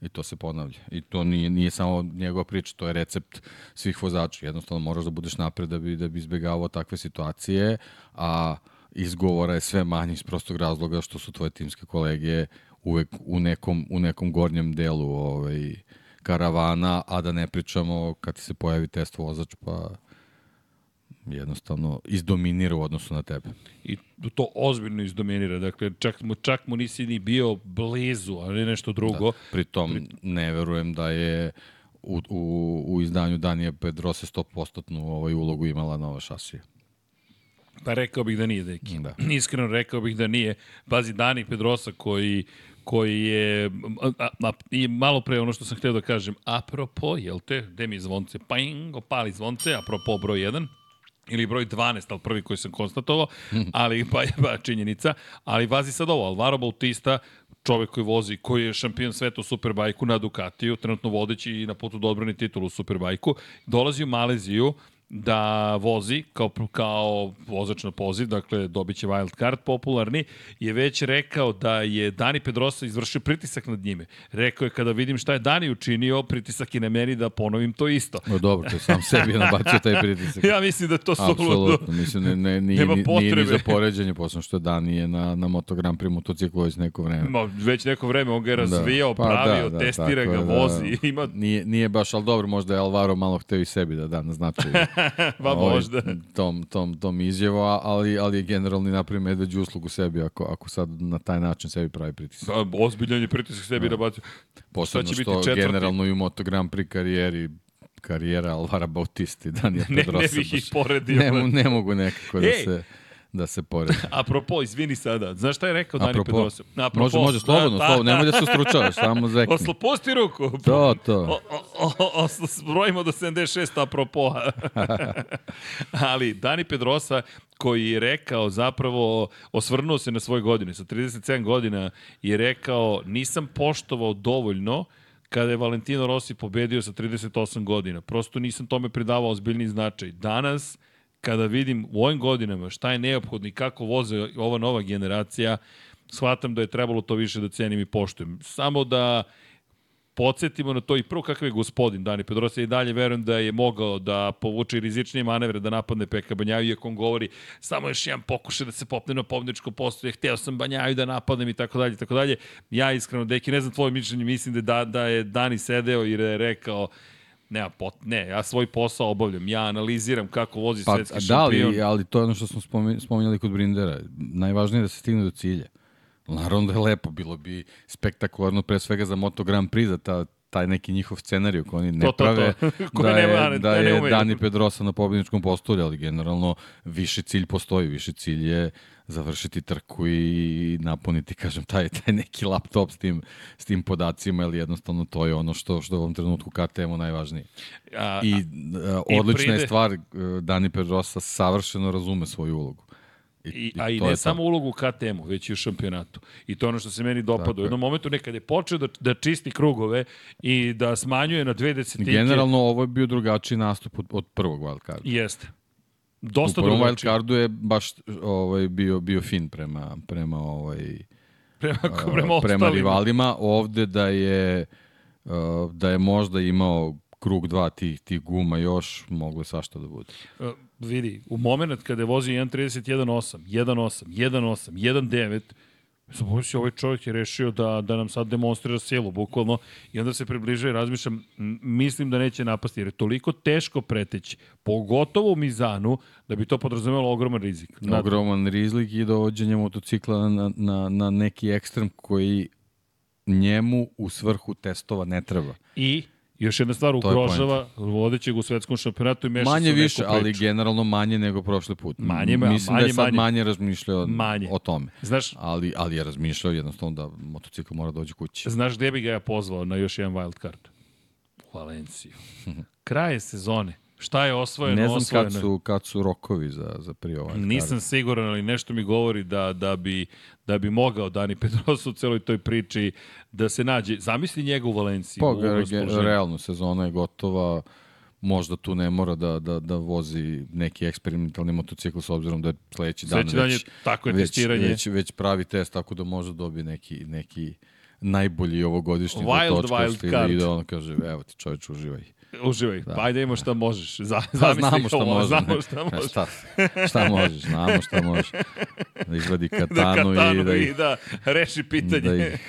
B: I to se ponavlja. I to nije, nije samo njegova priča, to je recept svih vozača. Jednostavno moraš da budeš napred da bi, da bi izbjegavao takve situacije, a izgovora je sve manje iz prostog razloga što su tvoje timske kolege uvek u nekom, u nekom gornjem delu ovaj, karavana, a da ne pričamo kad se pojavi test vozač, pa jednostavno izdominira u odnosu na tebe.
A: I to ozbiljno izdominira. Dakle, čak mu, čak mu nisi ni bio blizu, a ne nešto drugo. Da.
B: Pritom Pri... ne verujem da je u, u, u izdanju Danija Pedrose 100% ovaj ulogu imala nova šasija.
A: Pa rekao bih da nije, Deki.
B: Da.
A: Iskreno rekao bih da nije. Pazi, Dani Pedrosa koji koji je, a, a, i malo pre ono što sam hteo da kažem, apropo, jel te, gde mi zvonce, ping, opali zvonce, apropo broj 1, ili broj 12, ali prvi koji sam konstatovao, ali pa je pa, činjenica, ali vazi sad ovo, Alvaro Bautista, čovek koji vozi, koji je šampion sveta u Superbajku na Ducatiju, trenutno vodeći i na putu do odbrane titulu u Superbajku, dolazi u Maleziju, da vozi kao, kao vozač na poziv, dakle dobit će wild card popularni, je već rekao da je Dani Pedrosa izvršio pritisak nad njime. Rekao je kada vidim šta je Dani učinio, pritisak je na meni da ponovim to isto.
B: No dobro, to je sam sebi nabacio taj pritisak.
A: ja mislim da to suludo.
B: Apsolutno, mislim, ne, ne, nije, Nema nije ni za poređenje, posle što Dani je na, na Moto Grand Prix motociklu već neko vreme.
A: Ma, već neko vreme, on ga je razvijao, da, pa, pravio, da, da, testira ga, vozi.
B: Da,
A: ima...
B: nije, nije baš, ali dobro, možda je Alvaro malo hteo i sebi da da na značaju.
A: pa ovaj, možda.
B: Tom, tom, tom izjava, ali, ali je generalni napravi medveđu uslugu sebi ako, ako sad na taj način sebi pravi pritisak.
A: Pa, ozbiljan je pritisak sebi da. nabacio.
B: Posledno će što biti generalno i u Moto Grand Prix karijeri karijera Alvara Bautisti, Daniel Pedrosa.
A: Ne, ne bih ih poredio.
B: Ne, ne mogu nekako da se da se poredi.
A: Apropo, izvini sada, znaš šta je rekao Dani
B: Apropo,
A: Pedrosa?
B: Apropo, može, može, slobodno, da, slobodno, nemoj da se ustručavaš, samo zvekni.
A: Oslo, pusti ruku.
B: To, to.
A: O, o, o, brojimo do 76 apropo. Ali Dani Pedrosa koji je rekao zapravo, osvrnuo se na svoje godine, sa 37 godina je rekao nisam poštovao dovoljno kada je Valentino Rossi pobedio sa 38 godina. Prosto nisam tome pridavao ozbiljni značaj. Danas, kada vidim u ovim godinama šta je neophodno i kako voze ova nova generacija, shvatam da je trebalo to više da cenim i poštujem. Samo da podsjetimo na to i prvo kakav je gospodin Dani Pedrosa i dalje verujem da je mogao da povuče rizičnije manevre da napadne Peka Banjaju, iako on govori samo još jedan pokušaj da se popne na pobničko postoje, hteo sam Banjaju da napadnem i tako dalje, tako dalje. Ja iskreno, deki, ne znam tvoje mišljenje, mislim da, da, da je Dani sedeo i da je rekao nema pot, ne, ja svoj posao obavljam, ja analiziram kako vozi
B: pa,
A: svetski
B: da,
A: šampion.
B: Ali, ali to je ono što smo spominjali kod Brindera. Najvažnije je da se stigne do cilja. Naravno da je lepo, bilo bi spektakularno pre svega za Moto Grand Prix, za ta, taj neki njihov scenariju koji oni ne
A: to, to,
B: prave,
A: to.
B: da je,
A: nema,
B: da je
A: ne
B: Dani Pedrosa na pobjedničkom postolju, ali generalno viši cilj postoji, viši cilj je završiti trku i napuniti, kažem, taj, taj neki laptop s tim, s tim podacima, ili jednostavno to je ono što, što u ovom trenutku KTM-u najvažnije. A, I a, odlična pride... je stvar, Dani Pedrosa savršeno razume svoju ulogu.
A: I, I, a i ne samo ulogu u KTM-u, već i u šampionatu. I to je ono što se meni dopada. U jednom momentu nekad je počeo da, da čisti krugove i da smanjuje na dve desetinke.
B: Generalno ovo je bio drugačiji nastup od, od prvog wildcarda.
A: Jeste. Dosta
B: u prvom wildcardu je baš ovaj, bio, bio fin prema, prema ovaj,
A: prema, prema,
B: prema rivalima. Ovde da je da je možda imao krug dva tih, tih guma još, moglo je svašta da bude.
A: Uh, vidi, u moment kada je vozio 1.31.8, 1.8, 1.8, 1.9, Zaboravio ovaj čovjek je rešio da, da nam sad demonstrira silu, bukvalno, i onda se približuje i razmišljam, mislim da neće napasti, jer je toliko teško preteći, pogotovo u Mizanu, da bi to podrazumelo ogroman rizik.
B: Ogroman rizik i dovođenje motocikla na, na, na neki ekstrem koji njemu u svrhu testova ne treba.
A: I Još jedna stvar ugrožava vodećeg u svetskom šampionatu i meša
B: manje
A: se
B: više, ali generalno manje nego prošli put.
A: Manje,
B: Mislim
A: manje,
B: da je sad
A: manje.
B: manje razmišljao
A: manje.
B: o tome.
A: Znaš,
B: ali, ali je razmišljao jednostavno da motocikl mora dođe kući.
A: Znaš gde bi ga ja pozvao na još jedan wild card? U Valenciju. Kraje sezone. Šta je osvojeno,
B: Ne znam
A: osvojeno.
B: kad su, kad su rokovi za, za prije
A: Nisam siguran, ali nešto mi govori da, da, bi, da bi mogao Dani Pedrosa u celoj toj priči da se nađe. Zamisli njega u Valenciji.
B: Pa,
A: u
B: realno, sezona je gotova. Možda tu ne mora da, da, da vozi neki eksperimentalni motocikl s obzirom da je sledeći dan
A: Sledeći dan je
B: već,
A: tako je
B: već,
A: testiranje.
B: već, već pravi test, tako da može dobiti neki, neki najbolji ovogodišnji
A: Wild,
B: do točka,
A: wild
B: da on kaže, evo ti čoveč, uživaj.
A: Uživaj, da. pa ajde imamo šta možeš. Za,
B: Pa
A: zamisli
B: znamo šta
A: ovo,
B: može.
A: Znamo
B: ne.
A: šta možeš.
B: Šta, šta možeš, znamo šta možeš. Da izvadi
A: Da
B: katanu,
A: katanu
B: i da,
A: i da reši pitanje.
B: da ih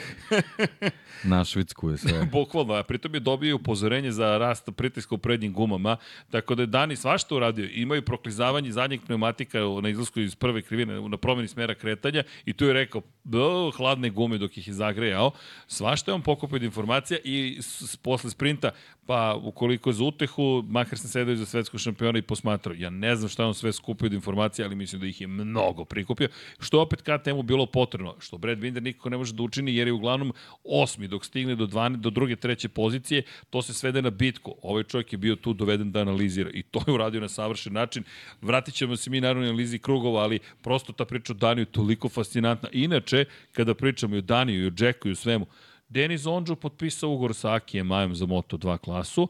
B: našvickuje sve.
A: Bukvalno, a pritom je dobio upozorenje za rast pritiska u prednjim gumama, tako da je Dani svašta uradio. Imaju proklizavanje zadnjeg pneumatika na izlasku iz prve krivine, na promeni smera kretanja i tu je rekao, "Bo, hladne gume dok ih je zagrejao. Svašta je on pokupio od informacija i s- posle sprinta, pa ukoliko je za utehu, makar sam sedao iza svetskog šampiona i posmatrao. Ja ne znam šta on sve skupio od informacija, ali mislim da ih je mnogo prikupio, što opet kad temu bilo potrebno, što Brad Binder nikako ne može da učini, jer je uglavnom osmi dok stigne do, 12, do druge, treće pozicije, to se svede na bitku. Ovaj čovjek je bio tu doveden da analizira i to je uradio na savršen način. Vratit ćemo se mi naravno na analizi krugova, ali prosto ta priča o Daniju je toliko fascinantna. Inače, kada pričamo i o Daniju i o Jacku i o svemu, Denis Ondžo potpisao ugovor sa Akijem Majom za Moto2 klasu,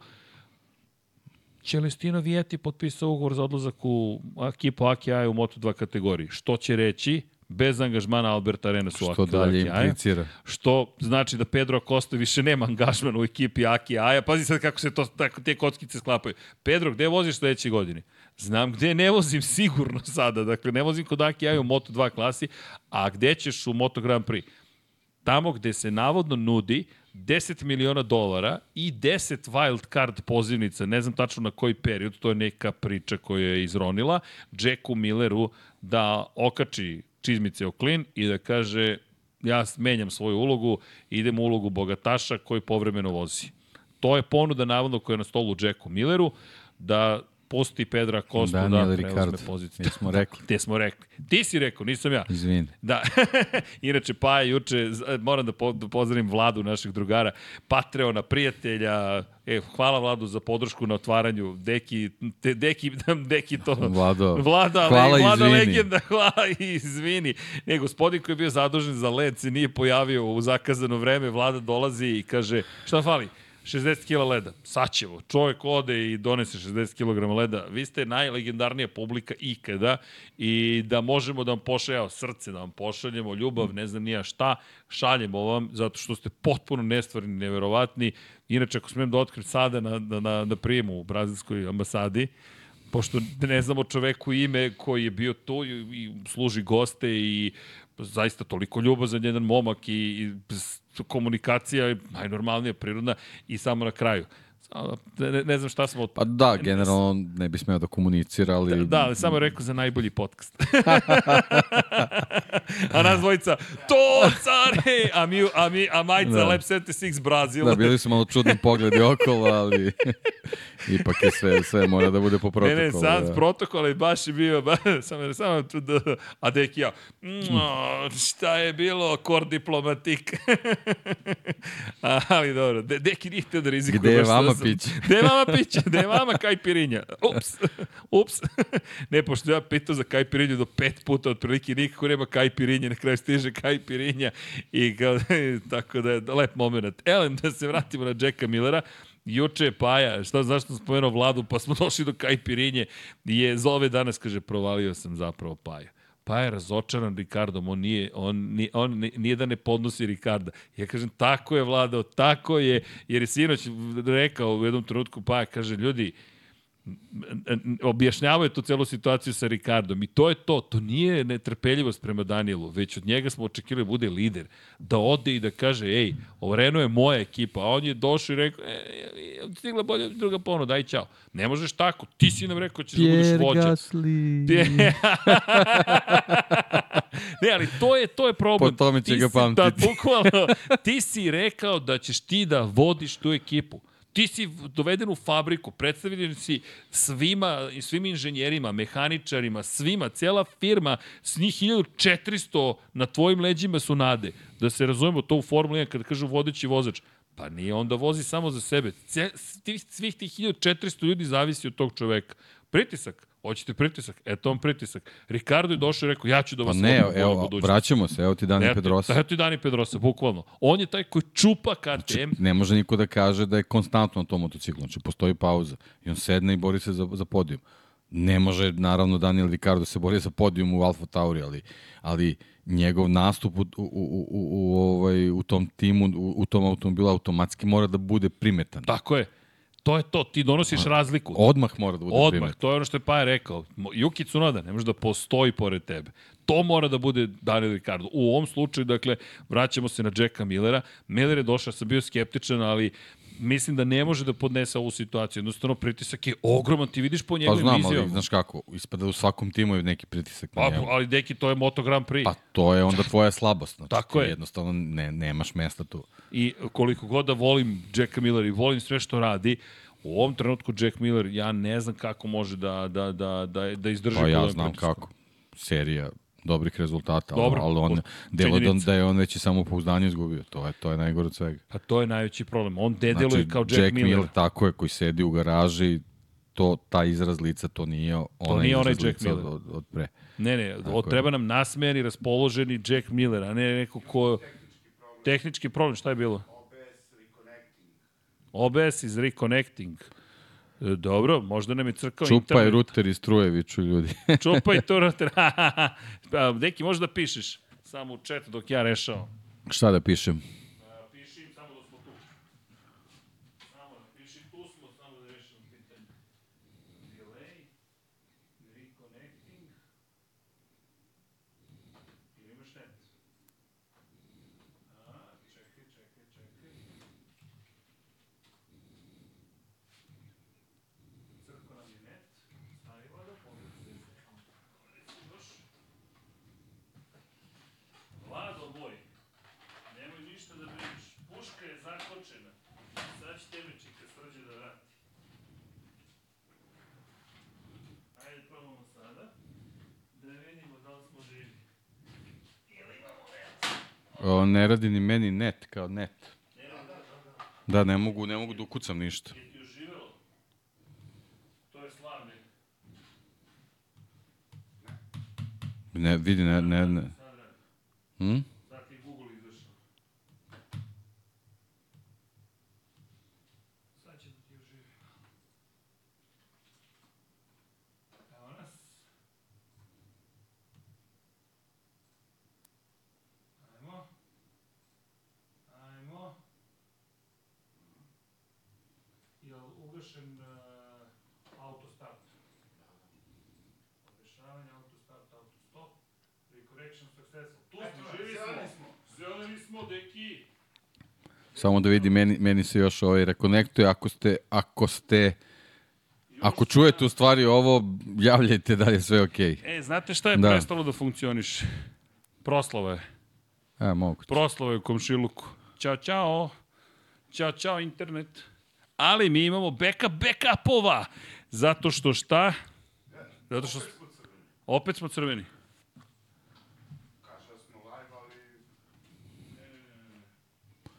A: Celestino Vieti potpisao ugovor za odlazak u ekipu AKI u Moto2 kategoriji. Što će reći, bez angažmana Alberta Arenas u
B: Što dalje implicira.
A: Što znači da Pedro Acosta više nema angažman u ekipi Aki Aja. Pazi sad kako se to, tako, te kockice sklapaju. Pedro, gde voziš sledeće godine? Znam gde ne vozim sigurno sada. Dakle, ne vozim kod Aki Aja u Moto2 klasi, a gde ćeš u Moto Grand Prix? Tamo gde se navodno nudi 10 miliona dolara i 10 wild card pozivnica, ne znam tačno na koji period, to je neka priča koja je izronila, Jacku Milleru da okači čizmice o klin i da kaže ja menjam svoju ulogu, idem u ulogu bogataša koji povremeno vozi. To je ponuda navodno koja je na stolu Jacku Milleru, da pusti Pedra Kostu
B: Daniel
A: da preuzme poziciju.
B: Jesmo rekli.
A: Te smo rekli. Ti si rekao, nisam ja.
B: Izvini.
A: Da, inače pa je juče, moram da, po, da pozdravim Vladu naših drugara, Patreona, prijatelja, e, hvala Vladu za podršku na otvaranju, Deki, te, Deki, Deki to...
B: Vlado,
A: Vlada,
B: hvala i
A: Vlada
B: izvini.
A: legenda, hvala i izvini. Ne, gospodin koji je bio zadužen za led se nije pojavio u zakazano vreme, Vlada dolazi i kaže, šta fali? 60 kg leda. Saćevo. Čovjek ode i donese 60 kg leda. Vi ste najlegendarnija publika ikada i da možemo da vam pošaljamo srce, da vam pošaljemo ljubav, ne znam nija šta, šaljemo vam zato što ste potpuno nestvarni, neverovatni. Inače, ako smijem da otkrim sada na, na, na, na prijemu u brazilskoj ambasadi, pošto ne znamo čoveku ime koji je bio tu i, služi goste i zaista toliko ljubazan jedan momak i, i komunikacija je najnormalnija, prirodna i samo na kraju. Ne, ne znam šta smo...
B: Pa da, generalno ne bi smeo da komunicira, ali...
A: Da, ali samo je rekao za najbolji podcast. a nas dvojica, to care! A, mi, a, mi, a majica
B: Da.
A: da. Lab 76 Brazil.
B: Da, bili su malo čudni pogledi okolo, ali ipak je sve, sve mora da bude po protokolu.
A: Ne, ne, sad
B: da.
A: protokol i baš je bio, ba, samo, samo tu da, a deki ja, "Mm, šta je bilo, kor diplomatik. Ali dobro, de, deki nije htio da rizikuje.
B: Gde je vama
A: sam-
B: piće?
A: Gde je vama piće? Gde je vama kajpirinja? Ups, ups. ne, pošto ja pitao za kajpirinju do pet puta, otprilike nikako nema kajpirinje, na kraju stiže kajpirinja i kao, tako da je lep moment. Elem, da se vratimo na Jacka Millera, Juče je Paja, šta zašto sam spomenuo Vladu, pa smo došli do Kajpirinje, je zove danas, kaže, provalio sam zapravo Paja. Pa je razočaran Ricardom, on nije, on, nije, on ni- nije da ne podnosi Ricarda. Ja kažem, tako je vladao, tako je, jer je sinoć rekao u jednom trenutku, pa kaže, ljudi, objašnjavaju tu celu situaciju sa Ricardom i to je to, to nije netrpeljivost prema Danielu, već od njega smo očekivali da bude lider, da ode i da kaže, ej, ovo Renault je moja ekipa, a on je došao i rekao, e, e, stigla bolja druga ponuda, aj čao. Ne možeš tako, ti si nam rekao da ćeš da budeš
B: Pierre
A: vođa.
B: Gasly.
A: ne, ali to je, to je problem.
B: Po tome će
A: Ti
B: ga
A: si-
B: pamtiti.
A: Da, bukvalno, ti si rekao da ćeš ti da vodiš tu ekipu. Ti si doveden u fabriku, predstavljen si svima, svim inženjerima, mehaničarima, svima, cela firma, s njih 1400 na tvojim leđima su nade. Da se razumemo to u Formuli 1 kada kažu vodeći vozač. Pa nije, onda vozi samo za sebe. Svih tih 1400 ljudi zavisi od tog čoveka. Pritisak. Hoćete pritisak? Eto vam pritisak. Ricardo je došao i rekao, ja ću da vas
B: pa ne, evo, vraćamo se, evo ti Dani eto, Pedrosa.
A: Evo ti Dani Pedrosa, bukvalno. On je taj koji čupa KTM. Znači,
B: ne može niko da kaže da je konstantno na tom motociklu. Znači, postoji pauza. I on sedne i bori se za, za podijum. Ne može, naravno, Daniel Ricardo se bori za podijum u Alfa Tauri, ali, ali njegov nastup u, u, u, u, u, ovaj, u tom timu, u, u tom automobilu automatski mora da bude primetan.
A: Tako je. To je to, ti donosiš razliku.
B: Odmah mora da bude
A: Odmah,
B: primetan.
A: to je ono što je Paja rekao. Yuki Tsunoda ne može da postoji pored tebe. To mora da bude Daniel Ricardo. U ovom slučaju, dakle, vraćamo se na Jacka Millera. Miller je došao, sam bio skeptičan, ali mislim da ne može da podnese ovu situaciju. Jednostavno, pritisak je ogroman, ti vidiš po njegovim
B: Pa
A: znam,
B: ali znaš kako, ispada u svakom timu je neki pritisak.
A: Pa, ali deki, to je Moto Grand Prix.
B: Pa to je onda tvoja slabost. Znači,
A: Tako je.
B: Jednostavno ne, nemaš mesta tu.
A: I koliko god da volim Jacka Miller i volim sve što radi, u ovom trenutku Jack Miller, ja ne znam kako može da, da, da, da, da izdrži.
B: Pa ja znam pritisku. kako. Serija dobrih rezultata,
A: Dobro,
B: ali on delo da, da je on već i samo pouzdanje izgubio. To je to je najgore od svega.
A: Pa to je najveći problem. On dedeluje znači, kao Jack,
B: Jack
A: Miller.
B: Miller. tako je koji sedi u garaži, to taj izraz lica to nije onaj
A: to nije onaj Jack
B: Miller. Od, od pre.
A: Ne, ne, od, treba nam nasmejani, raspoloženi Jack Miller, a ne neko ko tehnički problem, šta je bilo?
C: OBS reconnecting.
A: OBS is reconnecting. E, dobro, možda nam je crkao
B: Čupaj
A: internet.
B: Čupaj ruter iz struje, viču ljudi.
A: Čupaj to ruter. pa, deki, možda pišeš samo u chat dok ja rešao.
B: Šta da pišem?
A: A, piši im samo da smo tu. Samo da piši, tu smo, samo da rešimo pitanje. Delay, reconnecting. Ili imaš net? A, čekaj, čekaj, čekaj. Crko nam je net. Stavi voda, pogledaj. Još. Vlado moj, nemoj ništa da brineš. Puška je zakočena. Sad će tebe čika srđe da vrati. Ajde, probamo sada. Da vidimo da li smo živi. Ili imamo net?
B: O, ne radi ni meni net, kao net. Da, ne mogu, ne mogu da ukucam ništa. Ne, vidi, ne, ne, ne. Hm?
A: Sad ti Google izašao. Sad će da ti uživi. Evo nas. Ajmo. Ajmo. Je li ugašen uh, autostart? Odrešavanje, autostart, autostop. Recorrection successful. Tu smo, živi smo. Zeleni smo, deki.
B: Samo da vidi, meni, meni se još ovaj rekonektuje. Ako ste, ako ste, ako čujete u stvari ovo, javljajte da je sve okej.
A: E, znate šta je
B: Da.
A: prestalo da funkcioniš? Proslava je.
B: Okay. E, mogu.
A: Proslava je u komšiluku. Ćao, čao. Ćao, čao, internet. Ali mi imamo backup backupova. Zato što šta? Zato što... Opet smo crveni.
C: Kaže da smo live, ali...
B: Meni nikako da krene.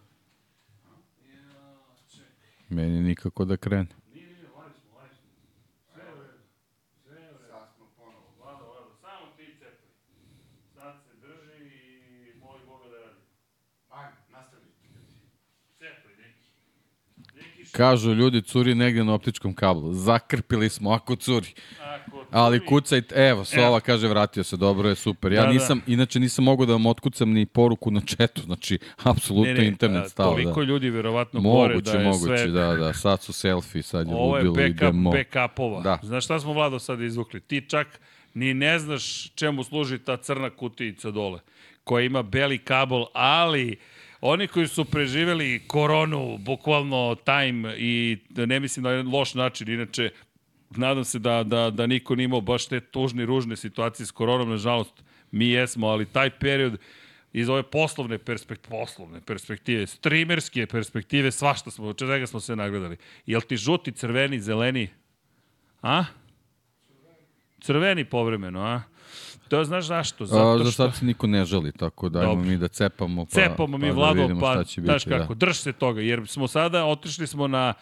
A: Nije, nije, live smo, live smo. Sve je u redu. Sve je u redu.
C: Sad smo ponovo.
A: Vlado, Vlado, samo ti cepaj. Sad se drži i moli Boga da radi.
C: Ajme, nastavi.
A: Cepaj, neki. Neki što...
B: Kažu ljudi, curi negde na optičkom kablu. Zakrpili smo, ako curi.
A: Ako
B: Ali kucajte, evo, Sova kaže vratio se, dobro je, super. Ja
A: Da, da.
B: nisam, inače nisam mogao da vam otkucam ni poruku na četu, znači, apsolutno
A: Ne, ne,
B: internet stao.
A: Toliko
B: Da.
A: ljudi verovatno
B: Moguće,
A: da je
B: moguće,
A: sve...
B: da, da. Sad su selfie, sad je
A: Ovo je
B: ludilo,
A: backup
B: idemo.
A: backupova.
B: Da.
A: Znaš šta smo, Vlado, sad izvukli? Ti čak ni ne znaš čemu služi ta crna kutijica dole, koja ima beli kabel, ali oni koji su preživeli koronu, bukvalno time i ne mislim na loš način, inače nadam se da, da, da niko nije imao baš te tužne, ružne situacije s koronom, nažalost, mi jesmo, ali taj period iz ove poslovne perspektive, poslovne perspektive, streamerske perspektive, svašta smo, od čega smo sve nagledali. Jel ti žuti, crveni, zeleni? A? Crveni povremeno, a? To znaš zašto? Zato
B: A,
A: što...
B: za sad se niko ne želi, tako da ajmo mi da cepamo, pa,
A: Cepamo mi
B: pa
A: Vlado,
B: da vidimo
A: pa
B: šta će biti.
A: znaš kako,
B: Da.
A: drž se toga, jer smo sada, otišli smo na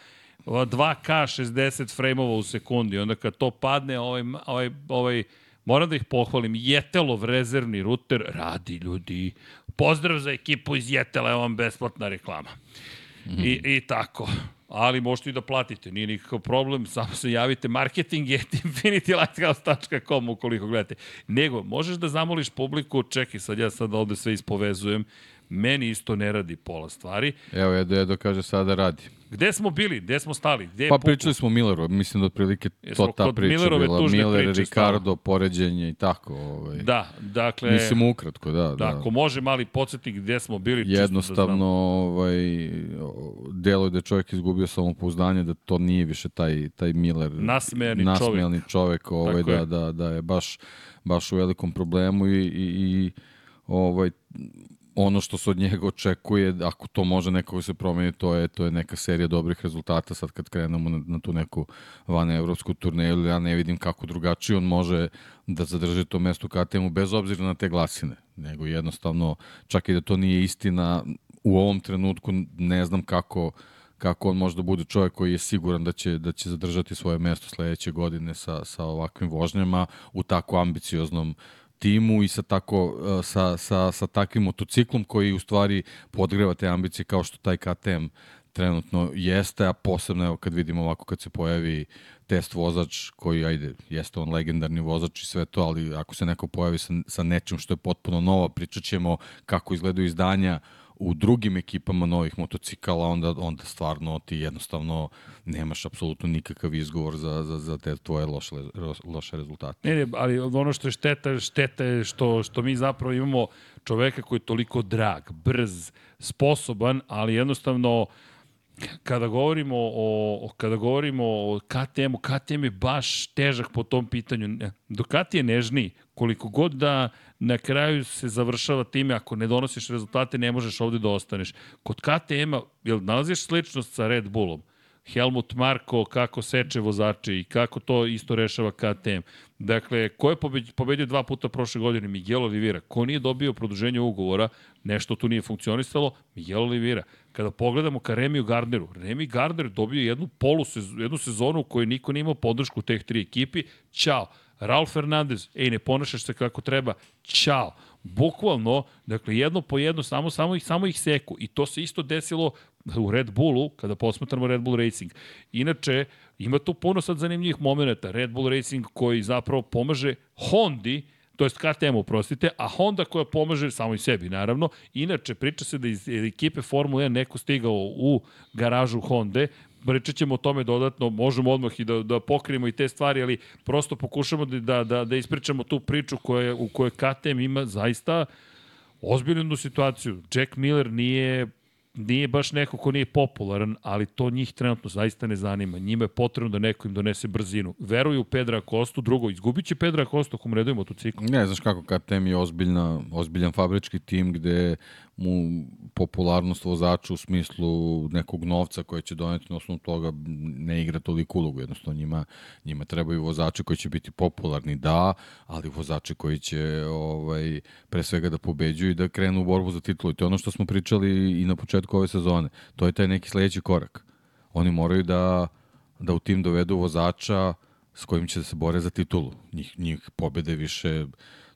A: 2K 60 frejmova u sekundi, onda kad to padne, ovaj, ovaj, ovaj, moram da ih pohvalim, Jetelov rezervni ruter radi, ljudi. Pozdrav za ekipu iz Jetela, evo vam besplatna reklama. I, I tako. Ali možete i da platite, nije nikakav problem, samo se javite marketing at infinitylighthouse.com ukoliko gledate. Nego, možeš da zamoliš publiku, čekaj sad ja sad ovde sve ispovezujem, meni isto ne radi pola stvari.
B: Evo, Edo, Edo kaže sada radi.
A: Gde smo bili? Gde smo stali? Gde je
B: Pa pričali smo Milleru, mislim da otprilike to ta priča
A: Millerove
B: bila. Miller, Ricardo, poređenje i tako. Ovaj.
A: Da, dakle,
B: Mislim ukratko, da.
A: da,
B: da.
A: ako može mali podsjetnik gde smo bili, čisto
B: Jednostavno,
A: da
B: ovaj, delo je da je čovjek izgubio samopouzdanje, da to nije više taj, taj Miller.
A: Nasmejani
B: nasmejani čovjek, ovaj, da, da, da je baš, baš u velikom problemu i, i, i ovaj, ono što se od njega očekuje, ako to može nekako se promeni, to je, to je neka serija dobrih rezultata sad kad krenemo na, na tu neku van evropsku turneju, ja ne vidim kako drugačije on može da zadrži to mesto KTM-u bez obzira na te glasine, nego jednostavno, čak i da to nije istina, u ovom trenutku ne znam kako kako on može da bude čovjek koji je siguran da će, da će zadržati svoje mesto sledeće godine sa, sa ovakvim vožnjama u tako ambicioznom timu i sa, tako, uh, sa, sa, sa takvim motociklom koji u stvari podgreva te ambicije kao što taj KTM trenutno jeste, a posebno evo kad vidimo ovako kad se pojavi test vozač koji, ajde, jeste on legendarni vozač i sve to, ali ako se neko pojavi sa, sa nečim što je potpuno novo, pričat ćemo kako izgledaju izdanja u drugim ekipama novih motocikala, onda, onda stvarno ti jednostavno nemaš apsolutno nikakav izgovor za, za, za te tvoje loše, loše rezultate.
A: Ne, ne, ali ono što je šteta, šteta je što, što mi zapravo imamo čoveka koji je toliko drag, brz, sposoban, ali jednostavno kada govorimo o, o kada govorimo o KTM-u, KTM je baš težak po tom pitanju. Ne, Ducati je nežniji, koliko god da na kraju se završava time, ako ne donosiš rezultate, ne možeš ovde da ostaneš. Kod KTM-a, jel nalaziš sličnost sa Red Bullom? Helmut Marko kako seče vozače i kako to isto rešava KTM. Dakle, ko je pobedio dva puta prošle godine? Miguel Oliveira. Ko nije dobio produženje ugovora, nešto tu nije funkcionisalo, Miguel Oliveira. Kada pogledamo ka Remiju Gardneru, Remi Gardner dobio jednu polu sezonu, jednu sezonu u kojoj niko nije imao podršku teh tri ekipi. Ćao. Ralf Fernandez, ej, ne ponašaš se kako treba, ćao. Bukvalno, dakle, jedno po jedno, samo, samo, ih, samo ih seku. I to se isto desilo u Red Bullu, kada posmatramo Red Bull Racing. Inače, ima tu puno sad zanimljivih momenta. Red Bull Racing koji zapravo pomaže Hondi, to jest KTM, oprostite, a Honda koja pomaže samo i sebi, naravno. Inače, priča se da iz ekipe Formule 1 neko stigao u garažu Honde, pričat ćemo o tome dodatno, možemo odmah i da, da pokrijemo i te stvari, ali prosto pokušamo da, da, da, da ispričamo tu priču koja, u kojoj KTM ima zaista ozbiljnu situaciju. Jack Miller nije nije baš neko ko nije popularan, ali to njih trenutno zaista ne zanima. Njima je potrebno da neko im donese brzinu. Veruju u Pedra Kostu, drugo, izgubit će Pedra Kostu ako mu reduje motocikl.
B: Ne, znaš kako, KTM je ozbiljna, ozbiljan fabrički tim gde mu popularnost vozača u smislu nekog novca koje će doneti na osnovu toga ne igra toliko ulogu. Jednostavno njima, njima trebaju vozači koji će biti popularni, da, ali vozači koji će ovaj, pre svega da pobeđuju i da krenu u borbu za titulu. I to je ono što smo pričali i na početku ove sezone. To je taj neki sledeći korak. Oni moraju da, da u tim dovedu vozača s kojim će da se bore za titulu. Njih, njih pobede više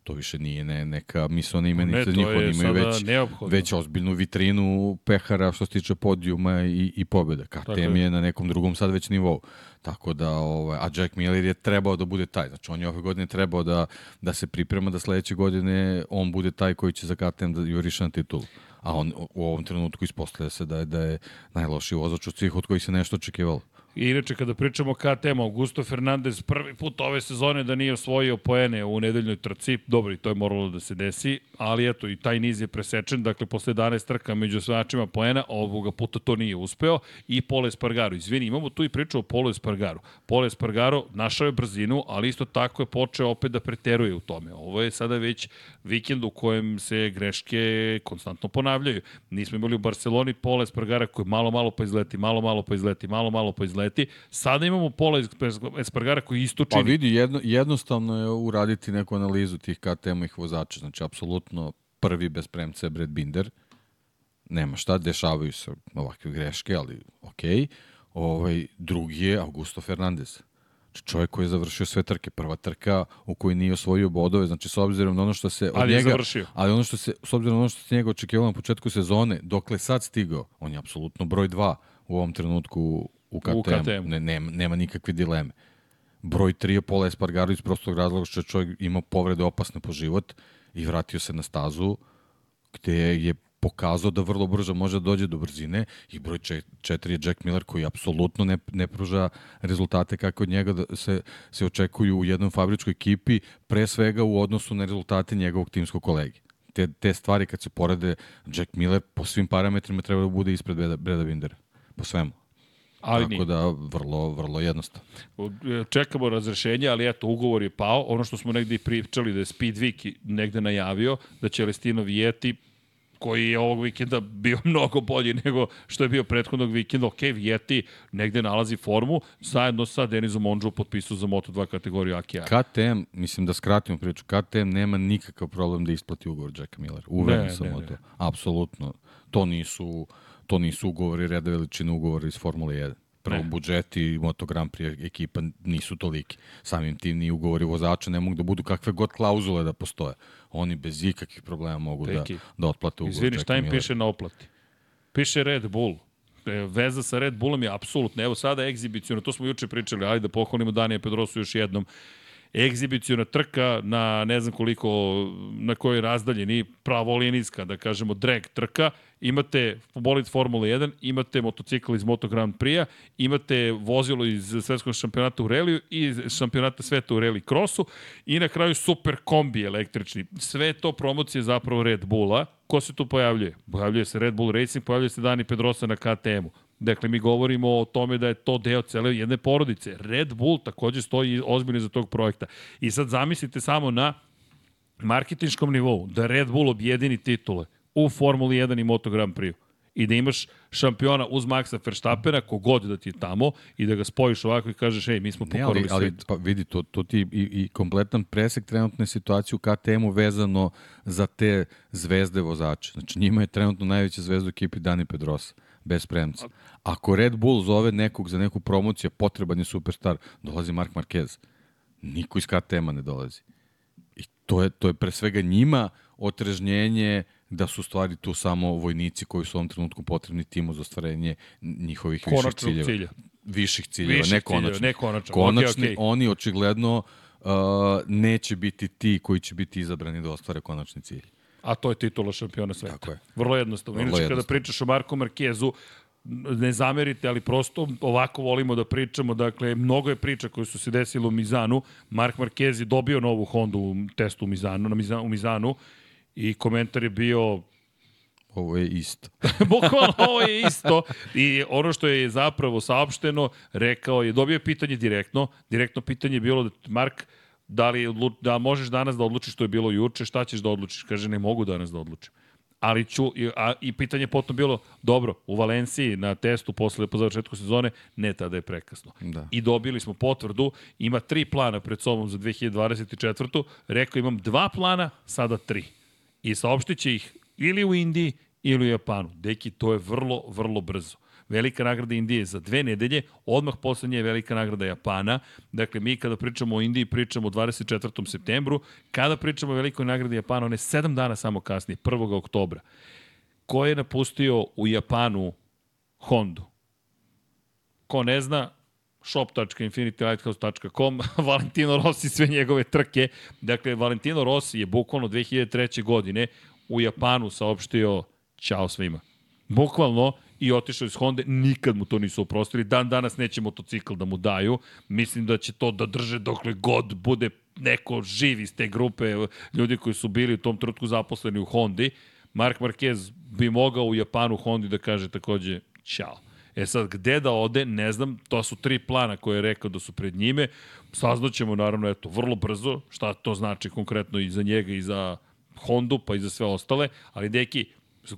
B: to više nije ne, neka mislona imenica
A: Ne,
B: njih, oni imaju već,
A: neophodno.
B: već ozbiljnu vitrinu pehara što se tiče podijuma i, i pobjeda. KTM
A: je.
B: je na nekom drugom sad već nivou. Tako da, ovaj, a Jack Miller je trebao da bude taj. Znači, on je ove godine trebao da, da se priprema da sledeće godine on bude taj koji će za KTM da juriše na titulu. A on u ovom trenutku ispostavlja se da je, da je najlošiji vozač od svih od kojih se nešto očekivalo.
A: I inače, kada pričamo o KTM, Augusto Fernandez prvi put ove sezone da nije osvojio poene u nedeljnoj trci, dobro i to je moralo da se desi, ali eto i taj niz je presečen, dakle posle 11 trka među osvajačima poena, ovoga puta to nije uspeo i Pole Espargaro. Izvini, imamo tu i priču o Pole Espargaro. Pole Espargaro našao je brzinu, ali isto tako je počeo opet da preteruje u tome. Ovo je sada već vikend u kojem se greške konstantno ponavljaju. Nismo imali u Barceloni Pole Espargara koji malo, malo pa izleti, malo, malo pa izleti, malo, malo pa izleti leti. Sada imamo Pola Espargara koji isto
B: Pa
A: čini.
B: vidi, jedno, jednostavno je uraditi neku analizu tih KTM-ih vozača. Znači, apsolutno prvi bez premca je Brad Binder. Nema šta, dešavaju se ovakve greške, ali okej. Okay. Ovaj, drugi je Augusto Fernandez. Znači, čovjek koji je završio sve trke. Prva trka u kojoj nije osvojio bodove. Znači, s obzirom na ono što se od
A: Ali je
B: njega...
A: završio.
B: Ali ono što se, s obzirom na ono što se njega očekivalo na početku sezone, dokle sad stigao, on je apsolutno broj dva u ovom trenutku u KTM.
A: U KTM-u.
B: Ne, nema, nema nikakve dileme. Broj 3 je Pola Espargaro iz prostog razloga što je čovjek imao povrede opasne po život i vratio se na stazu gde je pokazao da vrlo brzo može da dođe do brzine i broj 4 je Jack Miller koji apsolutno ne, ne pruža rezultate kako od njega da se, se očekuju u jednom fabričkoj ekipi, pre svega u odnosu na rezultate njegovog timskog kolege. Te, te stvari kad se porede, Jack Miller po svim parametrima treba da bude ispred Breda, Breda Bindera. Po svemu.
A: Ali
B: Tako
A: nije.
B: da, vrlo, vrlo jednostavno.
A: Čekamo razrešenje, ali eto, ugovor je pao. Ono što smo negde i pričali da je Speedweek negde najavio, da će Lestino Vijeti koji je ovog vikenda bio mnogo bolji nego što je bio prethodnog vikenda. Ok, Vijeti negde nalazi formu, zajedno sa Denizom Ondžu potpisao za Moto2 kategoriju AKR.
B: KTM, mislim da skratimo priču, KTM nema nikakav problem da isplati ugovor Jacka Miller. Uveren sam
A: ne,
B: o to. Apsolutno. To nisu, to nisu ugovori reda veličine ugovora iz Formule 1. Prvo,
A: Ne.
B: budžeti i Moto Grand Prix ekipa nisu toliki. Samim tim ni ugovori vozača ne mogu da budu kakve god klauzule da postoje. Oni bez ikakvih problema mogu da,
A: Deki,
B: da otplate ugovor
A: Izvini, šta im
B: Millera.
A: piše na oplati? Piše Red Bull. E, Veza sa Red Bullom je apsolutno. Evo sada egzibicijona, to smo juče pričali, ajde da pohvalimo Danija Pedrosu još jednom. Egzibicijona trka na ne znam koliko, na kojoj razdaljeni, pravolinijska, da kažemo, drag trka. Imate bolid Formula 1, imate motocikl iz Moto Grand Prix-a, imate vozilo iz svetskog šampionata u reliju i iz šampionata sveta u reli krosu i na kraju super kombi električni. Sve to promocije zapravo Red Bulla. Ko se tu pojavljuje? Pojavljuje se Red Bull Racing, pojavljuje se Dani Pedrosa na KTM-u. Dakle, mi govorimo o tome da je to deo cele jedne porodice. Red Bull takođe stoji ozbiljno za tog projekta. I sad zamislite samo na marketinškom nivou da Red Bull objedini titule u Formuli 1 i Moto Grand Prix i da imaš šampiona uz Maxa Verstappena, kogod da ti je tamo, i da ga spojiš ovako i kažeš, ej, mi smo
B: Ne, ali,
A: pokorili
B: ali pa vidi, to, to ti i, i kompletan presek trenutne situacije u KTM-u vezano za te zvezde vozače. Znači njima je trenutno najveća zvezda u ekipi Dani Pedrosa, bez premca. Ako Red Bull zove nekog za neku promociju, potreban je superstar, dolazi Mark Marquez. Niko iz KTM-a ne dolazi. I to je, to je pre svega njima otrežnjenje da su stvari tu samo vojnici koji su u ovom trenutku potrebni timu za ostvarenje njihovih viših
A: Konačnog
B: ciljeva.
A: cilja.
B: Viših ciljeva,
A: Viših
B: ne
A: ciljeva,
B: konačnih.
A: ne konačno.
B: Konačni,
A: Okej, okej.
B: oni očigledno uh, neće biti ti koji će biti izabrani da ostvare konačni cilj.
A: A to je titula šampiona sveta.
B: Tako je.
A: Vrlo jednostavno.
B: Vrlo
A: Inače, kada
B: jednostavno.
A: pričaš o Marku Markezu, ne zamerite, ali prosto ovako volimo da pričamo. Dakle, mnogo je priča koje su se desile u Mizanu. Mark Marquez je dobio novu Hondu u testu u Mizanu, na Mizanu, u Mizanu i komentar je bio
B: Ovo je isto.
A: Bukvalno ovo je isto. I ono što je zapravo saopšteno, rekao je, dobio je pitanje direktno. Direktno pitanje je bilo da Mark, da li odlu, da možeš danas da odlučiš što je bilo juče, šta ćeš da odlučiš? Kaže, ne mogu danas da odlučim. Ali ću, i- a, i pitanje je potom bilo, dobro, u Valenciji na testu posle po završetku sezone, ne, tada je prekasno.
B: Da.
A: I dobili smo potvrdu, ima tri plana pred sobom za 2024. Rekao, imam dva plana, sada tri. I saopštit će ih ili u Indiji ili u Japanu. Deki, to je vrlo, vrlo brzo. Velika nagrada Indije je za dve nedelje, odmah posle je velika nagrada Japana. Dakle, mi kada pričamo o Indiji, pričamo o 24. septembru. Kada pričamo o velikoj nagradi Japana, ona je sedam dana samo kasnije, 1. oktobra. Ko je napustio u Japanu Hondu? Ko ne zna, shop.infinitylighthouse.com, Valentino Rossi, sve njegove trke. Dakle, Valentino Rossi je bukvalno 2003. godine u Japanu saopštio ćao svima. Bukvalno i otišao iz Honda, nikad mu to nisu oprostili. Dan danas neće motocikl da mu daju. Mislim da će to da drže dokle god bude neko živ iz te grupe ljudi koji su bili u tom trenutku zaposleni u Hondi. Mark Marquez bi mogao u Japanu Hondi da kaže takođe ćao. E sad, gde da ode, ne znam, to su tri plana koje je rekao da su pred njime. Saznaćemo, naravno, eto, vrlo brzo šta to znači konkretno i za njega i za Hondu, pa i za sve ostale. Ali, deki,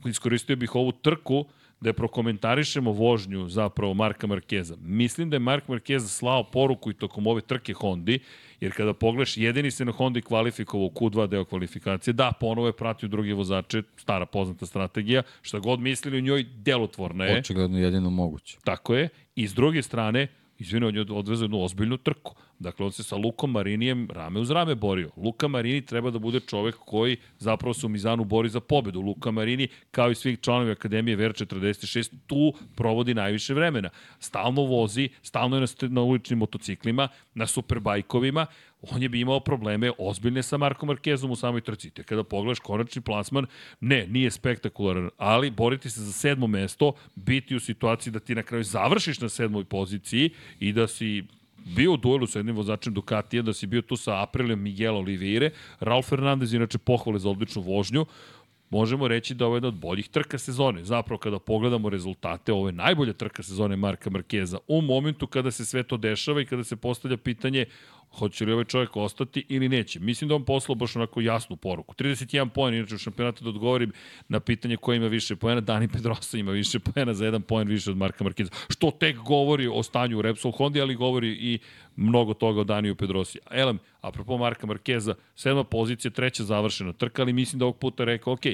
A: iskoristio bih ovu trku da je prokomentarišemo vožnju zapravo Marka Markeza. Mislim da je Mark Markez slao poruku i tokom ove trke Hondi, jer kada pogledaš, jedini se na Hondi kvalifikovao u Q2 deo kvalifikacije, da, ponovo je pratio drugi vozače, stara poznata strategija, šta god mislili u njoj, delotvorna je.
B: Očigledno jedino moguće.
A: Tako je. I s druge strane, izvino, on je odvezao jednu ozbiljnu trku. Dakle, on se sa Lukom Marinijem rame uz rame borio. Luka Marini treba da bude čovek koji zapravo se u Mizanu bori za pobedu. Luka Marini, kao i svih članovi Akademije VR46, tu provodi najviše vremena. Stalno vozi, stalno je na, uličnim motociklima, na superbajkovima, on je bi imao probleme ozbiljne sa Markom Markezom u samoj trci. Te kada pogledaš konačni plasman, ne, nije spektakularan, ali boriti se za sedmo mesto, biti u situaciji da ti na kraju završiš na sedmoj poziciji i da si bio u duelu sa jednim vozačem Ducatija, da si bio tu sa Aprilijem Miguel Oliveire, Ralf Fernandez inače pohvale za odličnu vožnju, možemo reći da ovo je jedna od boljih trka sezone. Zapravo kada pogledamo rezultate, ovo je najbolja trka sezone Marka Markeza u momentu kada se sve to dešava i kada se postavlja pitanje hoće li ovaj čovjek ostati ili neće. Mislim da on poslao baš onako jasnu poruku. 31 poen, inače u šampionatu da odgovorim na pitanje ko ima više poena, Dani Pedrosa ima više poena za jedan poen više od Marka Markeza. Što tek govori o stanju u Repsol Hondi, ali govori i mnogo toga o Daniju Pedrosi. Elem, apropo Marka Markeza, sedma pozicija, treća završena trka, ali mislim da ovog puta rekao, ok,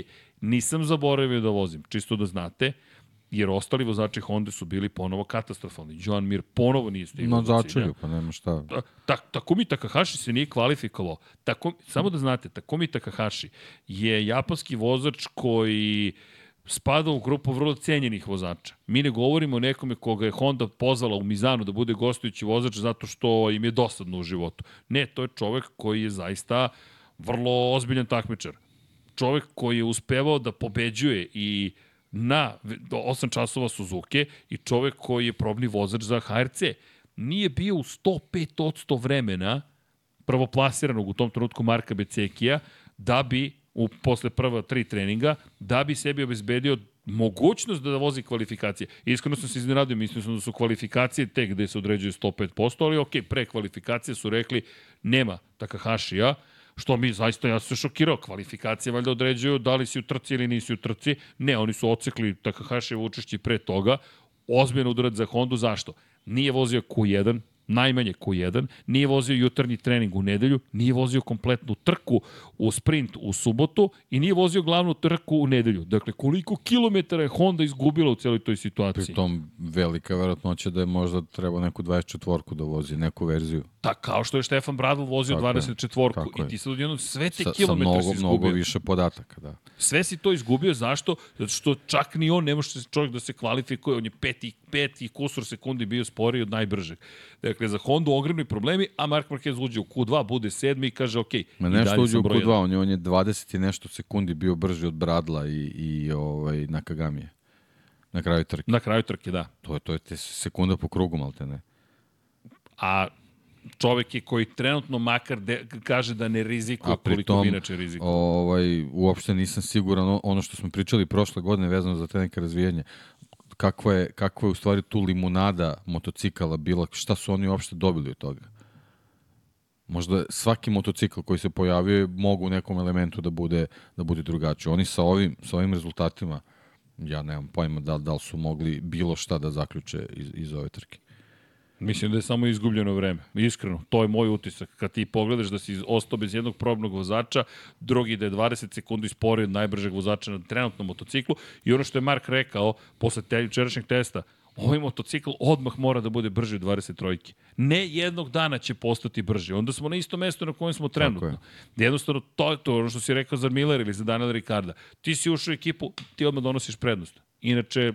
A: nisam zaboravio da vozim, čisto da znate, jer ostali vozači Honda su bili ponovo katastrofalni. Joan Mir ponovo nije stigao
B: Na začelju, pa nema šta.
A: Ta, ta, Takumi Takahashi se nije kvalifikovao. Tako, samo da znate, Takumi Takahashi je japanski vozač koji spada u grupu vrlo cenjenih vozača. Mi ne govorimo o nekome koga je Honda pozvala u Mizanu da bude gostujući vozač zato što im je dosadno u životu. Ne, to je čovek koji je zaista vrlo ozbiljan takmičar. Čovek koji je uspevao da pobeđuje i na 8 časova Suzuki i čovek koji je probni vozač za HRC. Nije bio u 105% vremena prvoplasiranog u tom trenutku Marka Becekija da bi u posle prva tri treninga da bi sebi obezbedio mogućnost da vozi kvalifikacije. Iskreno sam se iznenadio, mislio sam da su kvalifikacije tek gde se određuje 105%, ali ok, pre kvalifikacije su rekli nema Takahashija, što mi zaista, ja se šokirao, kvalifikacije valjda određuju da li si u trci ili nisi u trci. Ne, oni su ocekli Takahashijevo učešće pre toga, ozbiljan udarac za Hondu, zašto? Nije vozio Q1, najmanje Q1, nije vozio jutarnji trening u nedelju, nije vozio kompletnu trku u sprint u subotu i nije vozio glavnu trku u nedelju. Dakle, koliko kilometara je Honda izgubila u celoj toj situaciji?
B: Pri tom velika verovatnoća da je možda trebao neku 24-ku da vozi, neku verziju.
A: Ta, kao što je Štefan Bradl vozio
B: Tako je,
A: 24-ku
B: tako
A: i ti sad odjednom sve te
B: Sa, sa
A: kilometre
B: mnogo,
A: si izgubio.
B: mnogo više podataka, da.
A: Sve si to izgubio, zašto? Zato što čak ni on ne može se čovjek da se kvalifikuje, on je peti, peti kusur sekundi bio sporiji od najbržeg. Dakle, za Hondu ogromni problemi, a Mark Marquez uđe u Q2, bude sedmi i kaže, ok,
B: Ma
A: i
B: nešto
A: dalje
B: uđe u
A: broj
B: Q2,
A: jedan.
B: on je, on je 20 i nešto sekundi bio brži od Bradla i, i ovaj, Nakagamije. Na kraju trke.
A: Na kraju trke, da.
B: To je, to je te sekunda po krugu, malte ne.
A: A čovek je koji trenutno makar de, kaže da ne rizikuje
B: A
A: koliko
B: tom,
A: inače rizikuje.
B: ovaj, uopšte nisam siguran ono što smo pričali prošle godine vezano za te neke razvijenje. Kakva je, kakva je u stvari tu limunada motocikala bila, šta su oni uopšte dobili od toga? Možda svaki motocikl koji se pojavio je mogu u nekom elementu da bude, da bude drugačiji. Oni sa ovim, sa ovim rezultatima, ja nemam pojma da, da li su mogli bilo šta da zaključe iz, iz ove trke.
A: Mislim da je samo izgubljeno vreme. Iskreno, to je moj utisak. Kad ti pogledaš da si ostao bez jednog probnog vozača, drugi da je 20 sekundi sporiji od najbržeg vozača na trenutnom motociklu i ono što je Mark rekao posle te, jučerašnjeg testa, ovaj motocikl odmah mora da bude brži od 23. Ne jednog dana će postati brži. Onda smo na isto mesto na kojem smo trenutno.
B: je.
A: Jednostavno, to je to ono što si rekao za Miller ili za Daniela Ricarda. Ti si ušao u ekipu, ti odmah donosiš prednost. Inače,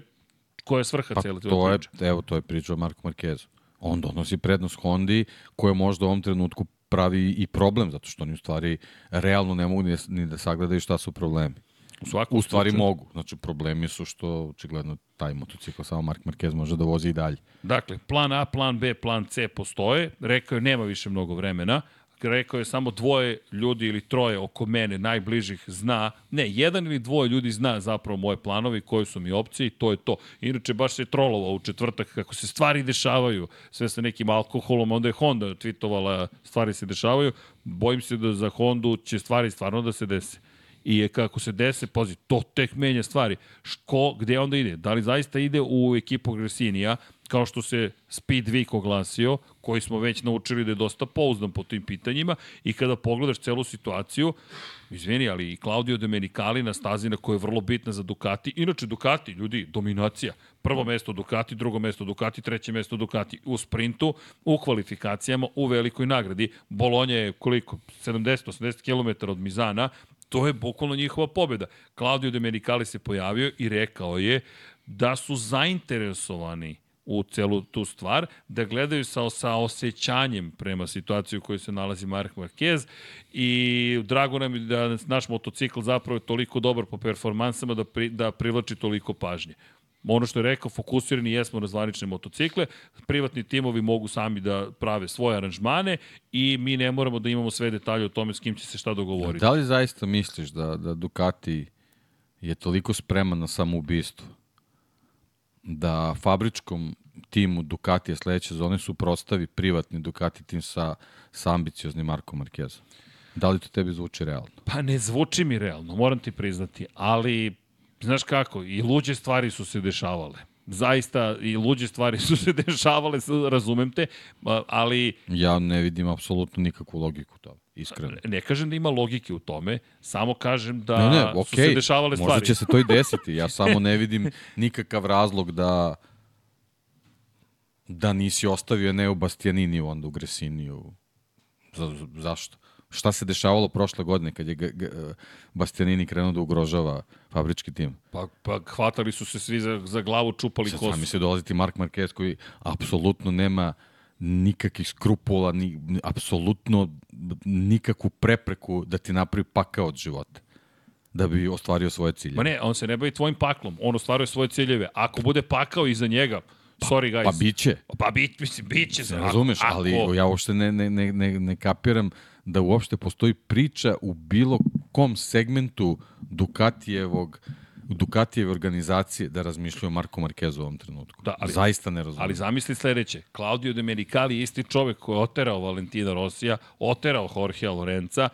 A: koja je svrha
B: Pa
A: cijela
B: to je,
A: priča?
B: evo, to je pričao Marko Markezu. On donosi prednost Hondi, koja možda u ovom trenutku pravi i problem, zato što oni u stvari realno ne mogu ni, ni da sagledaju šta su problemi.
A: U svakom
B: U stvari
A: slučaju.
B: mogu. Znači, problemi su što, očigledno, taj motocikl samo Mark Marquez može da vozi i dalje.
A: Dakle, plan A, plan B, plan C postoje. Rekao je nema više mnogo vremena. Rekao je samo dvoje ljudi ili troje oko mene najbližih zna, ne, jedan ili dvoje ljudi zna zapravo moje planove i koje su mi opcije i to je to. Inače, baš se trolovao u četvrtak kako se stvari dešavaju, sve sa nekim alkoholom, onda je Honda tweetovala stvari se dešavaju. Bojim se da za Hondu će stvari stvarno da se dese. i je kako se dese, pazi, to tek menja stvari. Ško, gde onda ide? Da li zaista ide u ekipu Gresinija, kao što se Speed Week oglasio, koji smo već naučili da je dosta pouzdan po tim pitanjima i kada pogledaš celu situaciju, izvini, ali i Claudio Domenicali na stazi na koja je vrlo bitna za Ducati. Inače, Ducati, ljudi, dominacija. Prvo mesto Ducati, drugo mesto Ducati, treće mesto Ducati u sprintu, u kvalifikacijama, u velikoj nagradi. Bolonja je koliko? 70-80 km od Mizana, to je bukvalno njihova pobjeda. Claudio Domenicali se pojavio i rekao je da su zainteresovani u celu tu stvar, da gledaju sa, sa osjećanjem prema situaciji u kojoj se nalazi Mark Marquez i drago nam je da naš motocikl zapravo je toliko dobar po performansama da, pri, da privlači toliko pažnje. Ono što je rekao, fokusirani jesmo na zvanične motocikle, privatni timovi mogu sami da prave svoje aranžmane i mi ne moramo da imamo sve detalje o tome s kim će se šta dogovoriti.
B: Da li zaista misliš da, da Ducati je toliko spreman na samoubistvo da fabričkom timu Ducatija sledeće sezone suprostavi privatni Ducati tim sa, sa ambicioznim Markom Marquezom? Da li to tebi zvuči realno?
A: Pa ne zvuči mi realno, moram ti priznati, ali znaš kako, i luđe stvari su se dešavale. Zaista i luđe stvari su se dešavale, razumem te, ali...
B: Ja ne vidim apsolutno nikakvu logiku tome, iskreno.
A: Ne kažem da ima logike u tome, samo kažem da
B: ne, ne, okay,
A: su se dešavale stvari.
B: Možda će se to i desiti, ja samo ne vidim nikakav razlog da da nisi ostavio Neo Bastianini onda u Gresiniju. Za, zašto? Šta se dešavalo prošle godine kad je G G Bastianini krenuo da ugrožava fabrički tim?
A: Pa, pa hvatali su se svi za, za glavu, čupali kosu.
B: Sad mi se dolaziti Mark Marquez koji apsolutno nema nikakvih skrupula, ni, apsolutno nikakvu prepreku da ti napravi pakao od života da bi ostvario svoje cilje.
A: Ma ne, on se ne bavi tvojim paklom, on ostvaruje svoje ciljeve. Ako bude pakao iza njega,
B: Pa,
A: sorry guys.
B: Pa biće.
A: Pa bit, mislim, biće.
B: Ne razumeš, ako, ali ja uopšte ne, ne, ne, ne, ne kapiram da uopšte postoji priča u bilo kom segmentu Ducatijevog Ducatijeve organizacije da razmišljaju o Marko Markezu u ovom trenutku. Da, ali, Zaista ne razumem.
A: Ali zamisli sledeće. Claudio de Menicali je isti čovek koji je oterao Valentina Rosija, oterao Jorgea Lorenza.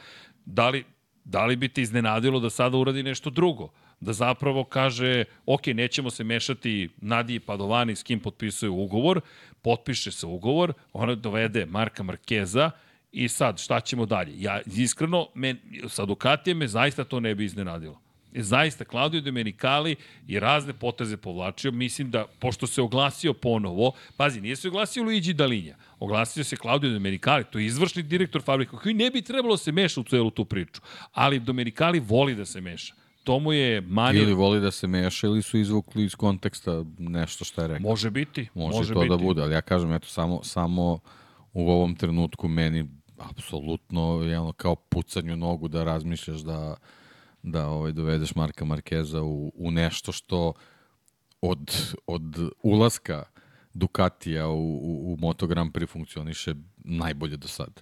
A: Da li, da li bi te iznenadilo da sada uradi nešto drugo? da zapravo kaže, ok, nećemo se mešati Nadiji Padovani s kim potpisuje ugovor, potpiše se ugovor, ona dovede Marka Markeza i sad šta ćemo dalje? Ja iskreno, men, sa Ducatijem me zaista to ne bi iznenadilo. Zaista, Claudio Domenicali je razne poteze povlačio. Mislim da, pošto se oglasio ponovo, pazi, nije se oglasio Luigi Dalinja, oglasio se Claudio Domenicali, to je izvršni direktor fabrika, koji ne bi trebalo da se meša u celu tu priču. Ali Domenicali voli da se meša to mu je manir.
B: Ili voli da se meša ili su izvukli iz konteksta nešto što je rekao.
A: Može biti.
B: Može,
A: može
B: to
A: biti.
B: da bude, ali ja kažem, eto, samo, samo u ovom trenutku meni apsolutno je ono kao pucanju nogu da razmišljaš da, da ovaj, dovedeš Marka Markeza u, u nešto što od, od ulaska Ducatija u, u, u Moto Grand Prix funkcioniše najbolje do sada.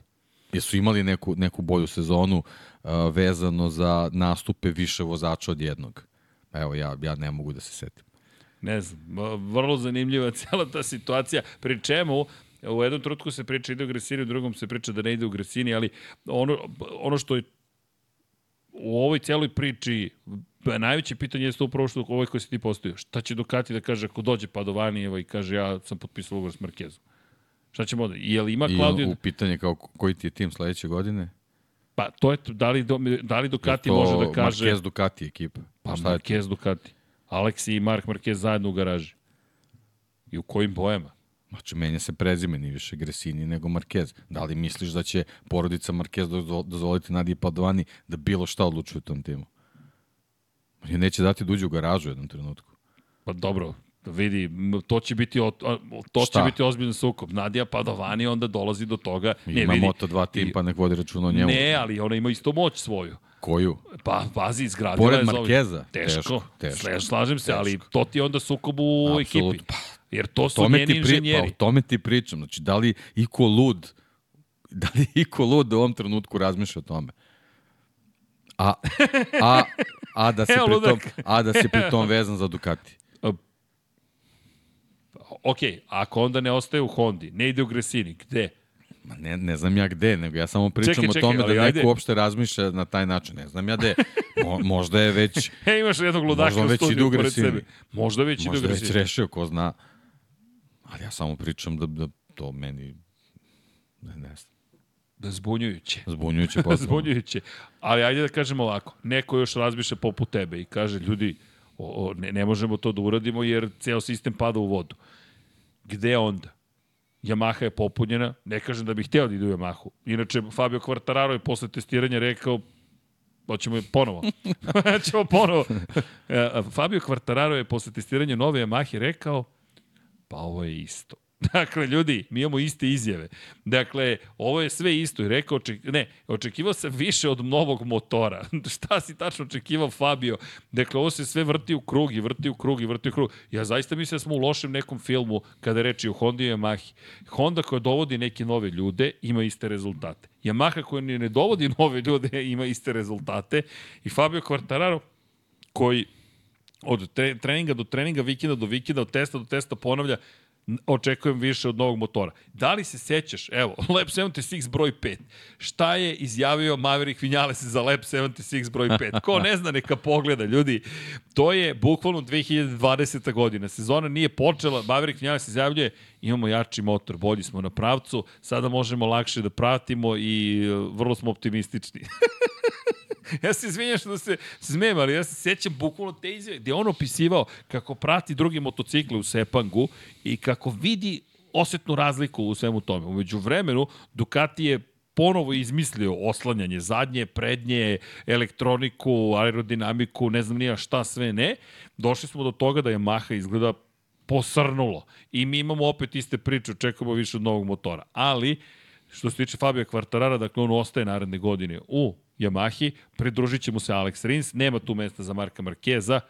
B: Jesu imali neku, neku bolju sezonu uh, vezano za nastupe više vozača od jednog? Evo, ja, ja ne mogu da se setim.
A: Ne znam, vrlo zanimljiva cijela ta situacija, pri čemu u jednom trutku se priča ide u Gresini, u drugom se priča da ne ide u Gresini, ali ono, ono što je u ovoj cijeloj priči najveće pitanje jeste upravo što ovaj koji se ti postoji. Šta će Ducati da kaže ako dođe Padovanijeva i kaže ja sam potpisao ugovor s Markezom? Šta ćemo da... Je li ima Claudio...
B: I u pitanje kao koji ti je tim sledeće godine?
A: Pa to je, da li, da li Ducati može da kaže...
B: Marquez Ducati ekipa.
A: Pa Šta Marquez Ducati. Alex i Mark Marquez zajedno u garaži. I u kojim bojama?
B: Znači, menja se prezime, ni više Gresini nego Marquez. Da li misliš da će porodica Marquez dozvoliti Nadije Padovani da bilo šta odlučuje u tom timu? On neće dati da uđe u garažu u jednom trenutku.
A: Pa dobro, vidi, to će biti to Šta? će biti ozbiljan sukob. Nadija Padovani onda dolazi do toga.
B: Ne, ima vidi, Moto2 tim, pa nek vodi račun o njemu.
A: Ne, ali ona ima isto moć svoju.
B: Koju?
A: Pa, pazi, izgradila
B: Pored je Markeza?
A: Teško, teško,
B: teško.
A: slažem se, teško. ali to ti je onda sukob u
B: Absolut.
A: ekipi. Pa, Jer to su njeni pri, inženjeri. Pa,
B: o tome ti pričam. Znači, da li iko lud, da li iko lud u ovom trenutku razmišlja o tome? A, a, a, da se pritom, a da se pritom vezan za Ducati
A: ok, ako onda ne ostaje u Hondi, ne ide u Gresini, gde?
B: Ma ne, ne znam ja gde, nego ja samo pričam čekaj, čekaj, o tome da neko ajde. uopšte razmišlja na taj način. Ne znam ja gde. Mo, možda je već,
A: E, imaš jednog ludaka
B: Možda
A: u
B: već
A: studiju pored sebe. Možda već idu
B: možda je već
A: agresivni.
B: rešio, ko zna. Ali ja samo pričam da, da to meni, ne, ne znam,
A: Da zbunjujuće.
B: zbunjujuće potpuno.
A: Zbunjujuće. Ali ajde da kažemo ovako, neko još razmišlja poput tebe i kaže, ljudi, o, o, ne, ne možemo to da uradimo jer ceo sistem pada u vodu. Gde onda? Yamaha je popunjena, ne kažem da bih hteo da ide u Yamahu. Inače, Fabio Quartararo je posle testiranja rekao, hoćemo je ponovo. Hoćemo ponovo. E, Fabio Quartararo je posle testiranja nove Yamahe rekao, pa ovo je isto. Dakle, ljudi, mi imamo iste izjave. Dakle, ovo je sve isto. I rekao, oček... ne, očekivao sam više od novog motora. Šta si tačno očekivao, Fabio? Dakle, ovo se sve vrti u krug i vrti u krug i vrti u krug. Ja zaista mislim da smo u lošem nekom filmu kada reči o Hondi i Yamahi. Honda koja dovodi neke nove ljude ima iste rezultate. Yamaha koja ne dovodi nove ljude ima iste rezultate. I Fabio Quartararo koji od tre, treninga do treninga, vikenda do vikenda, od testa do testa ponavlja, očekujem više od novog motora. Da li se sećaš, evo, Lab 76 broj 5, šta je izjavio Maverick Vinales za Lab 76 broj 5? Ko ne zna, neka pogleda, ljudi. To je bukvalno 2020. godina. Sezona nije počela, Maverick Vinales izjavljuje, imamo jači motor, bolji smo na pravcu, sada možemo lakše da pratimo i e, vrlo smo optimistični. ja se izvinjam što se smijem, ali ja se sećam bukvalno te izjave gde je on opisivao kako prati drugi motocikle u Sepangu i kako vidi osetnu razliku u svemu tome. Umeđu vremenu, Ducati je ponovo izmislio oslanjanje zadnje, prednje, elektroniku, aerodinamiku, ne znam nija šta sve ne. Došli smo do toga da Yamaha izgleda posrnulo. I mi imamo opet iste priče, očekujemo više od novog motora. Ali, što se tiče Fabio Quartarara, dakle on ostaje naredne godine u Yamahi, pridružit će mu se Alex Rins, nema tu mesta za Marka Markeza,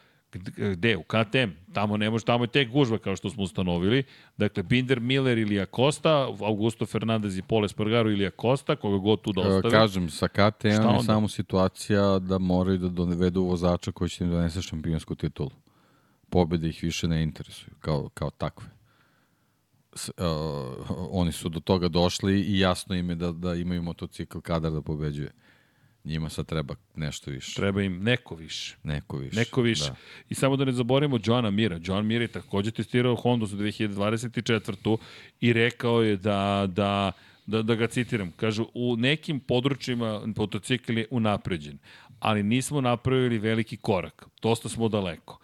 A: Gde-? U KTM. Tamo ne može, tamo je tek gužva kao što smo ustanovili. Dakle, Binder, Miller ili Acosta, Augusto Fernandez i Pole Spargaro ili Acosta, koga god tu da ostave.
B: Kažem, sa KTM je samo situacija da moraju da dovedu vozača koji će im donese šampionsku titulu. Pobede ih više ne interesuju, kao, kao takve. S, uh, oni su do toga došli i jasno im je da, da imaju motocikl kadar da pobeđuje. Njima sad treba nešto više.
A: Treba im neko više.
B: Neko više.
A: Neko više.
B: Da.
A: I samo da ne zaboravimo Johna Mira. John Mir je takođe testirao Honda za 2024. i rekao je da, da, da, da ga citiram. Kažu, u nekim područjima motocikl je unapređen, ali nismo napravili veliki korak. Dosta smo daleko.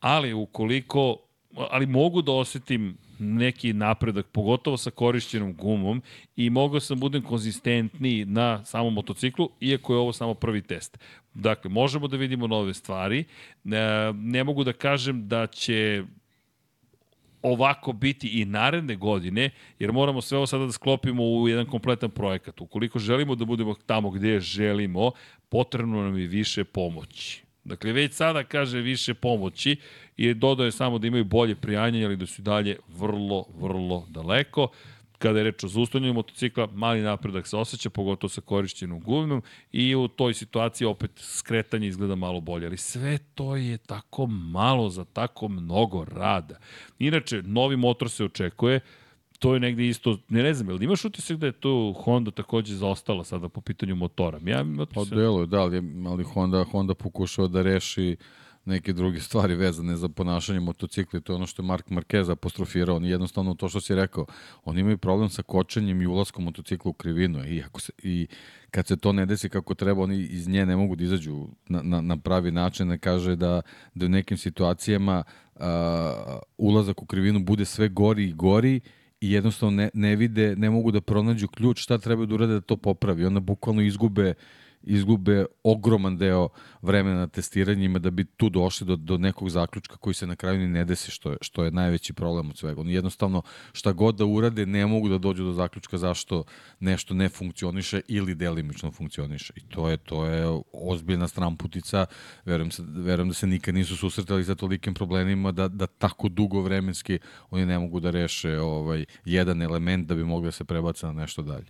A: Ali ukoliko ali mogu da osetim neki napredak, pogotovo sa korišćenom gumom i mogao sam budem konzistentniji na samom motociklu, iako je ovo samo prvi test. Dakle, možemo da vidimo nove stvari. Ne, ne mogu da kažem da će ovako biti i naredne godine, jer moramo sve ovo sada da sklopimo u jedan kompletan projekat. Ukoliko želimo da budemo tamo gde želimo, potrebno nam je više pomoći. Dakle, već sada kaže više pomoći i dodaje samo da imaju bolje prijanje, ali da su i dalje vrlo, vrlo daleko. Kada je reč o zaustavljanju motocikla, mali napredak se osjeća, pogotovo sa korišćenom gumom i u toj situaciji opet skretanje izgleda malo bolje. Ali sve to je tako malo za tako mnogo rada. Inače, novi motor se očekuje, to je negde isto, ne, ne znam, jel imaš utisak da je tu Honda takođe zaostala sada po pitanju motora? Ja imam
B: Pa deluje, da, ali, ali Honda, Honda pokušava da reši neke druge stvari vezane za ponašanje motocikla to je ono što je Mark Marquez apostrofirao. On jednostavno to što si rekao, oni imaju problem sa kočenjem i ulaskom motocikla u krivinu i, ako se, i kad se to ne desi kako treba, oni iz nje ne mogu da izađu na, na, na pravi način, da kaže da, da u nekim situacijama uh, ulazak u krivinu bude sve gori i gori i jednostavno ne, ne vide, ne mogu da pronađu ključ šta treba da urade da to popravi. Onda bukvalno izgube izgube ogroman deo vremena na testiranjima da bi tu došli do, do nekog zaključka koji se na kraju ni ne desi, što je, što je najveći problem od svega. Oni jednostavno šta god da urade ne mogu da dođu do zaključka zašto nešto ne funkcioniše ili delimično funkcioniše. I to je to je ozbiljna stramputica. Verujem, se, verujem da se nikad nisu susretali sa tolikim problemima da, da tako dugo vremenski oni ne mogu da reše ovaj, jedan element da bi mogli da se prebace na nešto dalje.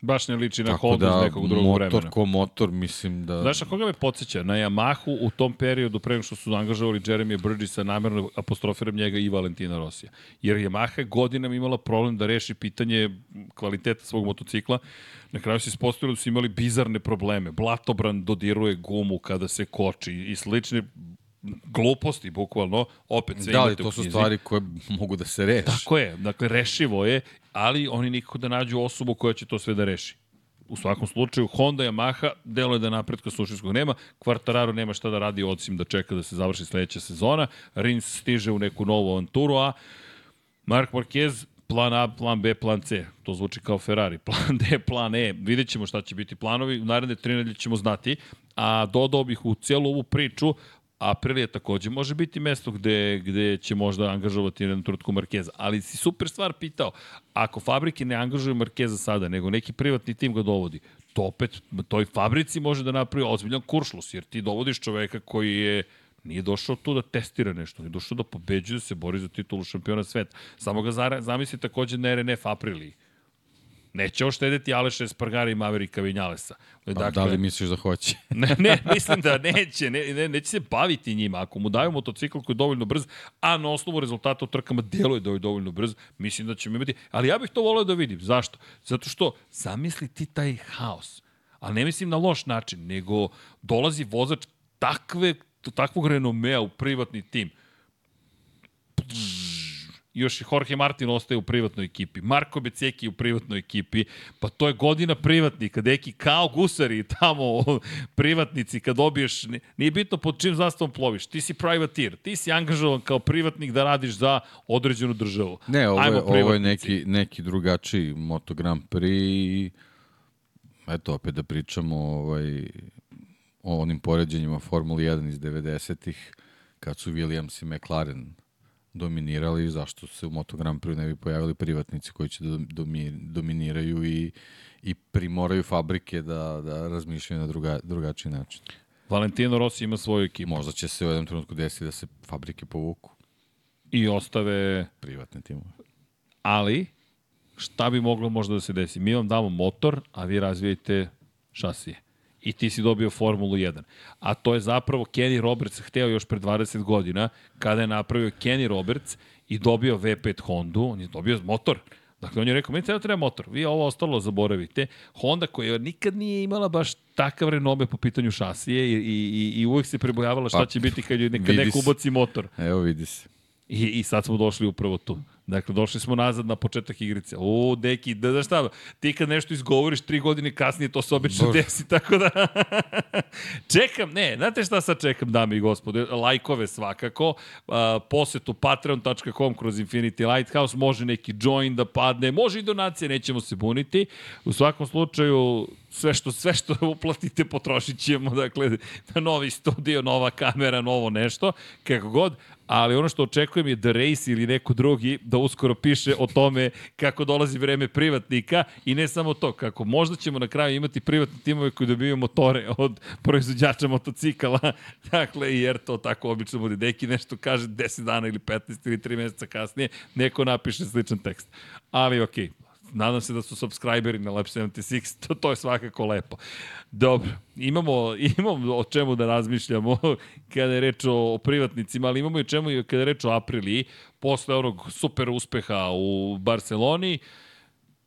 A: Baš ne liči na Honda
B: da,
A: iz nekog drugog
B: motor
A: vremena.
B: ko motor, mislim da...
A: Znaš, a koga me podsjeća? Na Yamahu u tom periodu, pre nego što su angažovali Jeremy Burgessa, namerno apostrofiram njega i Valentina Rosija. Jer Yamaha godinama imala problem da reši pitanje kvaliteta svog motocikla. Na kraju se ispostavilo da su imali bizarne probleme. Blatobran dodiruje gumu kada se koči i slične gluposti, bukvalno, opet sve
B: da,
A: imate u
B: to su
A: knjizi.
B: stvari koje mogu da se reši.
A: Tako je, dakle rešivo je, ali oni nikako da nađu osobu koja će to sve da reši. U svakom slučaju, Honda, Yamaha, delo je da napretka suštinskog nema, Quartararo nema šta da radi osim da čeka da se završi sledeća sezona, Rins stiže u neku novu avanturu, a Mark Marquez, plan A, plan B, plan C. To zvuči kao Ferrari. Plan D, plan E. Vidjet ćemo šta će biti planovi. U naredne tri nedelje ćemo znati. A dodao bih u cijelu ovu priču Aprilija takođe može biti mesto gde, gde će možda angažovati jednu trutku Markeza. Ali si super stvar pitao, ako fabrike ne angažuju Markeza sada, nego neki privatni tim ga dovodi, to opet toj fabrici može da napravi ozbiljan kuršlus, jer ti dovodiš čoveka koji je Nije došao tu da testira nešto, nije došao da pobeđuje, da se bori za titulu šampiona sveta. Samo ga zamisli takođe na RNF Apriliji. Neće oštedeti Aleša Espargara i Maverika Vinjalesa.
B: Pa, da li misliš da hoće?
A: ne, ne, mislim da neće, ne, ne, neće se baviti njima. Ako mu daju motocikl koji je dovoljno brz, a na osnovu rezultata u trkama deluje da je dovoljno brz, mislim da ćemo imati. Ali ja bih to voleo da vidim. Zašto? Zato što zamisli ti taj haos. Ali ne mislim na loš način, nego dolazi vozač takve, takvog renomea u privatni tim. Još i Jorge Martin ostaje u privatnoj ekipi. Marko Beceki u privatnoj ekipi. Pa to je godina privatnika. Deki kao gusari tamo privatnici kad dobiješ... Nije bitno pod čim zastavom ploviš. Ti si privateer. Ti si angažovan kao privatnik da radiš za određenu državu.
B: Ne, ovo je, ovo je neki, neki drugačiji Moto Grand Prix eto, opet da pričamo ovaj, o onim poređenjima Formula 1 iz 90-ih, kad su Williams i McLaren dominirali, zašto se u Moto Grand Prix ne bi pojavili privatnici koji će da domi, dominiraju i, i primoraju fabrike da, da razmišljaju na druga, drugačiji način.
A: Valentino Rossi ima svoju ekipu.
B: Možda će se u jednom trenutku desiti da se fabrike povuku,
A: I ostave
B: privatne timove.
A: ali šta bi moglo možda da se desi? Mi vam damo motor, a vi razvijete šasije. I ti si dobio Formulu 1. A to je zapravo Kenny Roberts hteo još pre 20 godina, kada je napravio Kenny Roberts i dobio V5 Hondu, on je dobio motor. Dakle, on je rekao, meni treba treba motor, vi ovo ostalo zaboravite. Honda koja nikad nije imala baš takav renome po pitanju šasije i, i, i uvek se prebojavala šta
B: Pa,
A: će biti kad, kad neko ubaci motor.
B: Evo vidi se.
A: I, I sad smo došli upravo tu. Dakle, došli smo nazad na početak igrice. O, deki, da znaš šta, ti kad nešto izgovoriš tri godine kasnije, to se obično
B: Bože.
A: desi, tako da... čekam, ne, znate šta sad čekam, dame i gospode? Lajkove svakako, uh, posetu patreon.com kroz Infinity Lighthouse, može neki join da padne, može i donacije, nećemo se buniti. U svakom slučaju, sve što, sve što uplatite potrošit ćemo, dakle, na novi studio, nova kamera, novo nešto, kako god, ali ono što očekujem je da Race ili neko drugi da uskoro piše o tome kako dolazi vreme privatnika i ne samo to, kako možda ćemo na kraju imati privatne timove koji dobiju motore od proizvođača motocikala, dakle, jer to tako obično bude. Deki nešto kaže 10 dana ili 15 ili 3 meseca kasnije, neko napiše sličan tekst. Ali okej, nadam se da su subscriberi na Lab 76, to, to je svakako lepo. Dobro, imamo, imamo o čemu da razmišljamo kada je reč o, o privatnicima, ali imamo i o čemu kada je reč o Apriliji, posle onog super uspeha u Barceloni,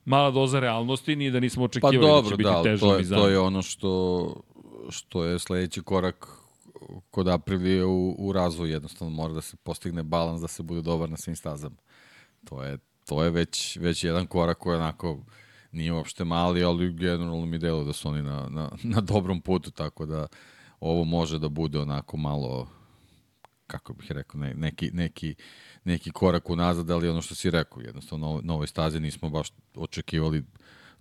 A: mala doza realnosti, nije da nismo
B: Pa
A: očekivali da
B: dobro,
A: će biti
B: da,
A: teže
B: to je, to je ono što, što je sledeći korak kod Aprilije u, u razvoju. Jednostavno mora da se postigne balans, da se bude dobar na svim stazama. To je, to je već, već jedan korak koji onako nije uopšte mali, ali generalno mi delo da su oni na, na, na dobrom putu, tako da ovo može da bude onako malo kako bih rekao, ne, neki, neki, neki korak unazad, ali ono što si rekao, jednostavno na ovoj stazi nismo baš očekivali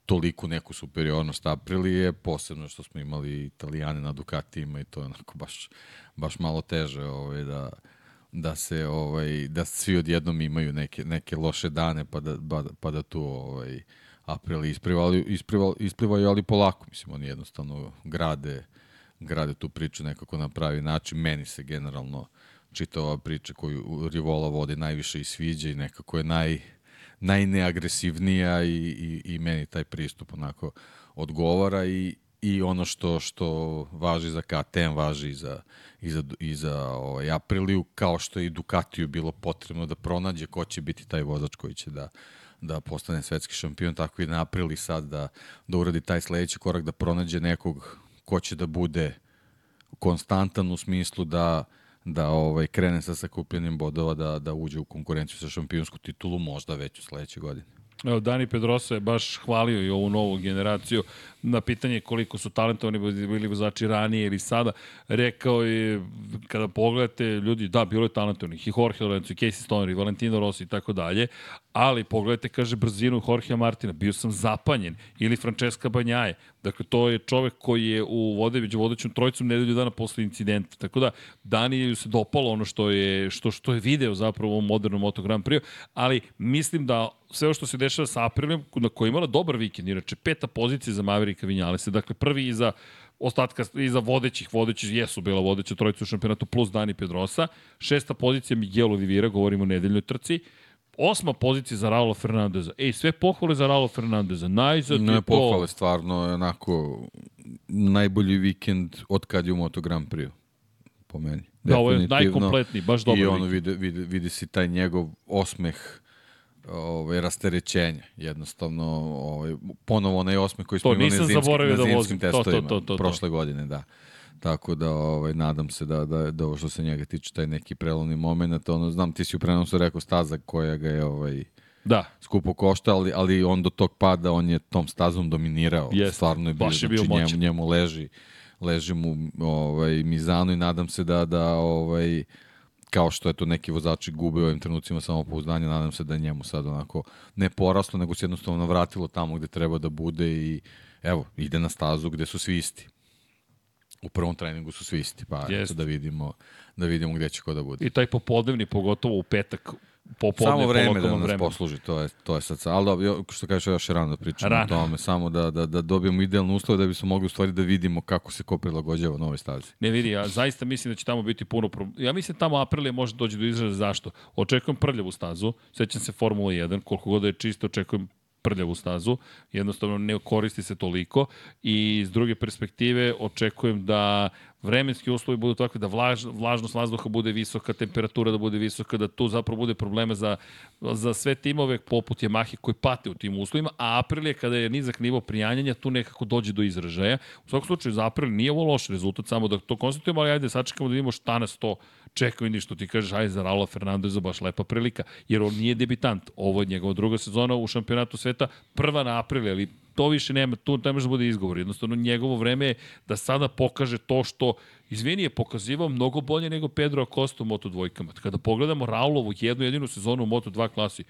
B: toliku neku superiornost. Aprilije, posebno što smo imali Italijane na Ducatijima i to je onako baš, baš malo teže ovaj, da, da se ovaj da svi odjednom imaju neke neke loše dane pa da pa, pa da tu ovaj Aprili isplivali isplivali isplivaju ali polako. Mislim oni jednostavno grade grade tu priču nekako na pravi način. Meni se generalno čitava priča koju Rivola vodi najviše i sviđa i nekako je naj najneagresivnija i, i, i meni taj pristup onako odgovara i, i ono što što važi za KTM važi i za, i za, i za ovaj, Apriliju, kao što je i Ducatiju bilo potrebno da pronađe ko će biti taj vozač koji će da, da postane svetski šampion, tako i na Aprili sad da, da uradi taj sledeći korak, da pronađe nekog ko će da bude konstantan u smislu da da ovaj krene sa sakupljanjem bodova da da uđe u konkurenciju sa šampionsku titulu možda već u sledećoj godini.
A: Dani Pedrosa je baš hvalio i ovu novu generaciju na pitanje koliko su talentovani bili vozači ranije ili sada. Rekao je, kada pogledate, ljudi, da, bilo je talentovnih i Jorge Lorenzo, i Casey Stoner, i Valentino Rossi i tako dalje, ali pogledajte, kaže, brzinu Jorge Martina, bio sam zapanjen, ili Francesca Banjaje, dakle, to je čovek koji je u vode, među vodećom trojicom nedelju dana posle incidenta, tako da Daniju se dopalo ono što je, što, što je video zapravo u modernom Moto Grand Prix, ali mislim da sve što se dešava sa Aprilijom, na koji je imala dobar vikend, inače peta pozicija za Maverika Vinjalese, dakle prvi iza ostatka iza vodećih, vodeći jesu bila vodeća trojica u šampionatu plus Dani Pedrosa, šesta pozicija Miguel Olivira, govorimo o nedeljnoj trci, osma pozicija za Raula Fernandeza. Ej, sve pohvale za Raula Fernandeza. Najzad
B: Ne
A: je to...
B: pohvale, stvarno je onako najbolji vikend od kad je u Moto Grand Prix po meni.
A: Da, ovo je najkompletniji, baš dobar
B: I ono vidi, vidi, vidi si taj njegov osmeh ovaj, rasterećenja. Jednostavno, ovaj, ponovo onaj osmeh koji smo
A: To,
B: imali na zimskim, na
A: da
B: zimskim
A: vozim. To, to,
B: testovima
A: to, to, to.
B: prošle godine, da. Tako da ovaj, nadam se da, da, da ovo što se njega tiče taj neki prelomni moment, ono, znam, ti si u prenosu rekao staza koja ga je ovaj,
A: Da,
B: skupo košta, ali, ali on do tog pada, on je tom stazom dominirao.
A: Jeste,
B: Stvarno je bio,
A: baš je bio
B: znači, njemu, njemu leži, leži mu ovaj, Mizano i nadam se da, da ovaj, kao što je to neki vozači gube u ovim trenucima samopouzdanja, nadam se da je njemu sad onako ne poraslo, nego se jednostavno vratilo tamo gde treba da bude i evo, ide na stazu gde su svi isti. U prvom treningu su svi isti, pa eto da vidimo, da vidimo gde će ko da bude.
A: i taj popodnevni, pogotovo u petak, popodne
B: Samo vreme da nas
A: vremenu.
B: posluži, to je, to je sad, sa- ali dobro, što kažeš, još je rano da pričamo
A: Rano.
B: o tome, samo da, da, da dobijemo idealne uslove da bismo mogli u stvari da vidimo kako se ko prilagođava novoj stazi.
A: Ne vidi, ja zaista mislim da će tamo biti puno pro... Ja mislim tamo Aprilije može doći do izraza zašto. Očekujem prljavu stazu, sećam se Formula 1, koliko god da je čisto, očekujem prljavu stazu, jednostavno ne koristi se toliko i s druge perspektive očekujem da vremenski uslovi budu takvi da vlaž, vlažnost vazduha bude visoka, temperatura da bude visoka, da tu zapravo bude problema za, za sve timove poput Yamahe koji pate u tim uslovima, a Aprilia kada je nizak nivo prijanjanja tu nekako dođe do izražaja. U svakom slučaju za Aprilia nije ovo loš rezultat, samo da to konstatujemo, ali ajde sačekamo da vidimo šta nas to čeka i što ti kažeš, ajde za Raula Fernandeza baš lepa prilika, jer on nije debitant. Ovo je njegova druga sezona u šampionatu sveta, prva na Aprilia, ali to više nema, tu ne može da bude izgovor. Jednostavno, njegovo vreme je da sada pokaže to što, izvini, je pokazivao mnogo bolje nego Pedro Acosta u Moto dvojkama. Kada pogledamo Raulovu jednu jedinu sezonu u Moto 2 klasi,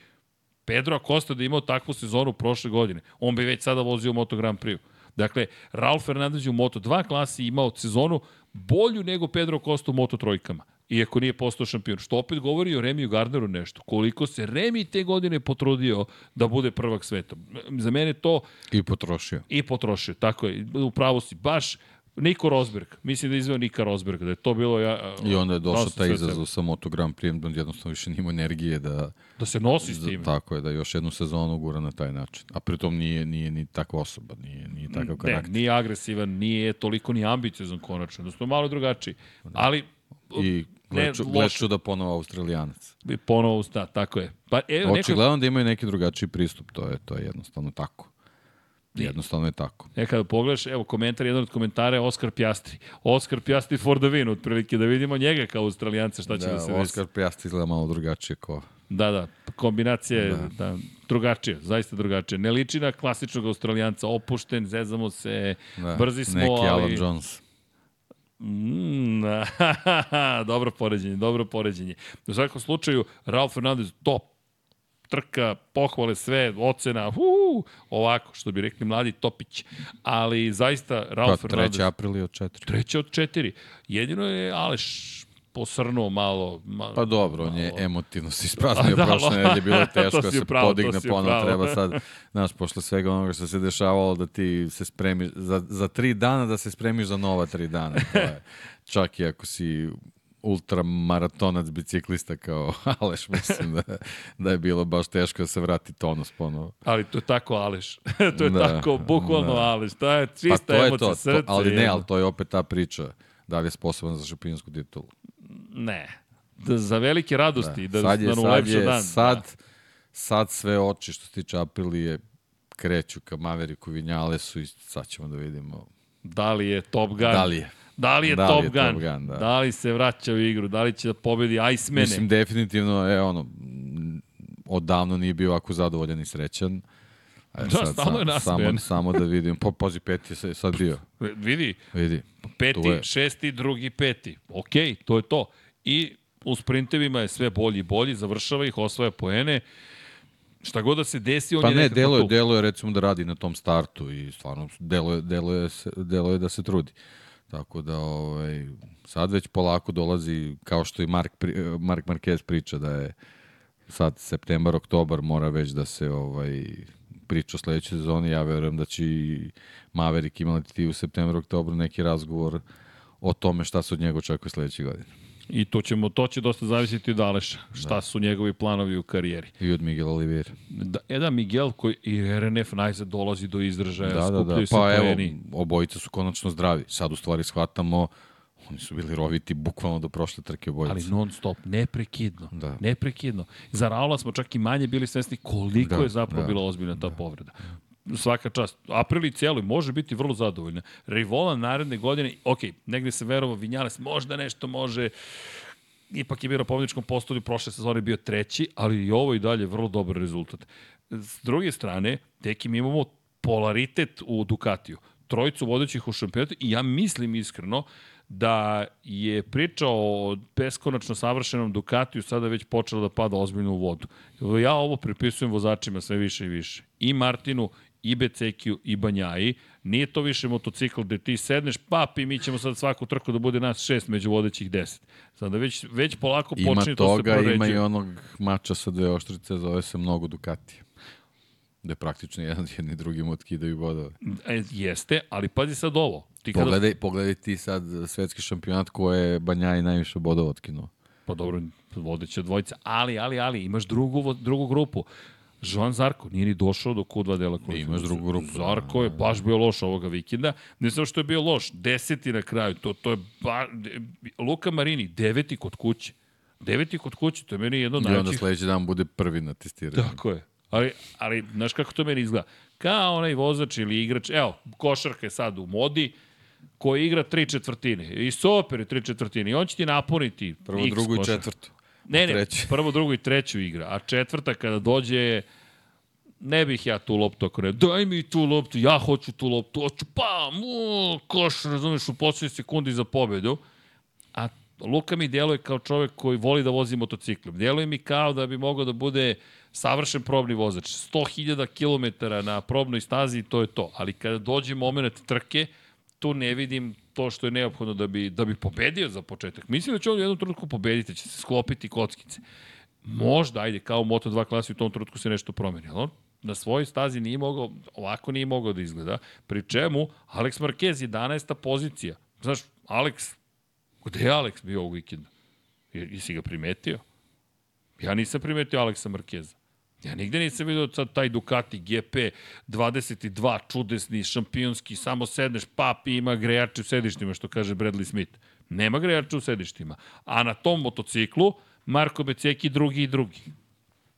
A: Pedro Acosta da je imao takvu sezonu prošle godine, on bi već sada vozio u Moto Grand Prix. Dakle, Raul Fernandez je u Moto 2 klasi imao sezonu bolju nego Pedro Acosta u Moto trojkama iako nije postao šampion. Što opet govori o Remiju Gardneru nešto. Koliko se Remi te godine potrudio da bude prvak sveta. Za mene to
B: I potrošio.
A: i potrošio. Tako je, upravo si. Baš Niko Rosberg. Mislim da je izveo Nika Rosberg. Da je to bilo... Ja,
B: I onda je došao taj izazov sa Moto Grand Prix, da jednostavno više nima energije da,
A: Da se nosi s tim.
B: tako je, da još jednu sezonu gura na taj način. A pritom nije, nije ni takva osoba, nije, nije takav
A: Ne,
B: karakter.
A: nije agresivan, nije toliko ni ambiciozan konačno. Da smo malo drugačiji. Ali
B: I
A: ne, loše.
B: gleču da ponovo Australijanac.
A: bi ponovo usta, tako je. Pa neka,
B: Očigledno da imaju neki drugačiji pristup, to je, to je jednostavno tako. Jednostavno je tako.
A: Nekada pogledaš, evo komentar, jedan od komentara je Oskar Pjastri. Oskar Pjastri for the win, otprilike da vidimo njega kao Australijanca šta će da,
B: Da,
A: se desi.
B: Oskar Pjast izgleda malo drugačije ko...
A: Da, da, kombinacija je da. drugačija, zaista drugačija. Ne liči na klasičnog Australijanca, opušten, zezamo se,
B: Da,
A: brzi smo,
B: neki
A: ali...
B: Alan Jones.
A: Mm, dobro poređenje, dobro poređenje. U svakom slučaju, Raul Fernandez top trka, pohvale sve, ocena, uu, ovako, što bi rekli mladi Topić. Ali zaista, Raul
B: Pa,
A: Fernandez...
B: 3. april je od 4.
A: Treće od četiri. Jedino je Aleš posrnuo malo. malo
B: Pa dobro, on je
A: malo.
B: emotivno se ispraznio
A: Da,
B: prošle
A: malo.
B: nedelje, bilo je teško
A: To
B: da se
A: to
B: podigne ponovo, treba sad, znaš, posle svega onoga što se dešavalo, da ti se spremiš, za, za tri dana da se spremiš za nova tri dana. To je, čak i ako si ultramaratonac biciklista kao Aleš, mislim da, da je bilo baš teško da se vrati tonus ponovo.
A: Ali to je tako Aleš. to je
B: Da,
A: tako, bukvalno
B: da.
A: Aleš. To je
B: Pa
A: čista
B: to je
A: emocija
B: to,
A: srca.
B: to, ali ne, ali to je opet ta priča. Da li je sposoban za šampionsku titulu?
A: Ne. Da, za velike radosti. Da,
B: sad je,
A: da
B: sad je,
A: dan.
B: sad,
A: Da.
B: sad sve oči što se tiče Aprilije kreću ka Maveriku Vinjalesu i sad ćemo da vidimo
A: Da li je Top Gun?
B: da li je.
A: Da li je,
B: Da li
A: Top,
B: je
A: Gun?
B: Top Gun, da.
A: da li se vraća u igru? Da li će da pobedi Icemane?
B: Mislim, definitivno je ono, odavno nije bio ovako zadovoljan i srećan. A
A: Da, stalno je nasmejan.
B: Samo, samo da vidim. Po, pozi, peti je se- sad bio.
A: Vidi,
B: Vidi.
A: peti,
B: je.
A: šesti, drugi, peti. Ok, to je to. I u sprintevima je sve bolji i bolji, završava ih, osvaja poene. Šta god da se desi, on
B: Pa
A: je
B: ne,
A: nekako
B: deluje,
A: tu.
B: deluje recimo da radi na tom startu i stvarno deluje, deluje, se- deluje da se trudi. Tako da ovaj, sad već polako dolazi, kao što i Mark, Mark Marquez priča da je sad septembar, oktobar mora već da se ovaj, priča o sledećoj sezoni. Ja verujem da će i Maverick imati u septembru, oktobru neki razgovor o tome šta se od njega očekuje sledeće godine.
A: I to, ćemo, to će dosta zavisiti od Aleša. Šta su njegovi planovi u karijeri.
B: I od Miguel Oliveira.
A: Da, jedan Miguel koji i RNF najzad dolazi do izražaja,
B: Da, da, da. Pa evo, obojica su konačno zdravi. Sad u stvari shvatamo, oni su bili roviti bukvalno do prošle trke obojica.
A: Ali non stop, neprekidno.
B: Da.
A: Neprekidno. Za Raula smo čak i manje bili svesni koliko
B: Da,
A: je zapravo
B: da.
A: bila ozbiljna ta povreda. Svaka čast. Aprili cijeli može biti vrlo zadovoljna. Rivola naredne godine, ok, negde se verovo, Vinjales možda nešto može, ipak je bio na pobjedičkom postolju, prošle sezone bio treći, ali i ovo i dalje vrlo dobar rezultat. S druge strane, teki mi imamo polaritet u Ducatiju. Trojicu vodećih u šampionatu i ja mislim iskreno da je priča o beskonačno savršenom Ducatiju sada već počela da pada ozbiljno u vodu. Ja ovo pripisujem vozačima sve više i više. I Martinu, i Becekiju, i Banjaji. Nije to više motocikl gde ti sedneš, pap i mi ćemo sad svaku trku da bude nas šest među vodećih deset. Sada već, već polako
B: Ima
A: počne to se
B: toga, ima i onog mača sa dve oštrice, zove se mnogo Ducati. Da je praktično jedan jedni drugim otkidaju bodove.
A: E, jeste, ali pazi sad ovo. Ti kada...
B: Pogledaj, pogledaj ti sad svetski šampionat koje je Banjaj najviše bodova otkinuo.
A: Pa dobro, vodeća dvojica. Ali, ali, ali, imaš drugu, drugu grupu. Joan Zarko nije ni došao do Q2 dela kvalifikacije.
B: Imaš drugu grupu.
A: Zarko je baš bio loš ovoga vikenda. Ne samo što je bio loš, deseti na kraju. To, to je ba... Luka Marini, deveti kod kuće. Deveti kod kuće, to je meni jedno od
B: I onda
A: najvećih
B: sledeći dan bude prvi na testiranju.
A: Tako je. Ali, ali, znaš kako to meni izgleda? Kao onaj vozač ili igrač, evo, košarka je sad u modi, koji igra tri četvrtine. I super je tri četvrtine. I on će ti napuniti
B: Prvo,
A: X
B: drugu i
A: košarku.
B: četvrtu.
A: Ne, ne,
B: treću.
A: prvo, drugu i treću igra. A četvrta kada dođe, ne bih ja tu loptu ako ne, daj mi tu loptu, ja hoću tu loptu, hoću, pam, u, koš, razumeš, u poslednjoj sekundi za pobedu. A Luka mi djeluje kao čovek koji voli da vozi motociklom. Djeluje mi kao da bi mogao da bude savršen probni vozač. 100.000 km na probnoj stazi i to je to. Ali kada dođe moment trke, tu ne vidim to što je neophodno da bi, da bi pobedio za početak. Mislim da će on u jednom trenutku pobediti, će se sklopiti kockice. Možda, ajde, kao u Moto2 klasi u tom trenutku se nešto promeni, ali on na svojoj stazi nije mogao, ovako nije mogao da izgleda. Pri čemu, Alex Marquez 11. pozicija. Znaš, Alex, gde je Alex bio ovog vikenda? Je- Jesi ga primetio? Ja nisam primetio Aleksa Markeza. Ja nigde nisam vidio sad taj Ducati GP 22, čudesni, šampionski, samo sedneš, papi ima grejače u sedištima, što kaže Bradley Smith. Nema grejača u sedištima. A na tom motociklu Marko Beceki drugi i drugi.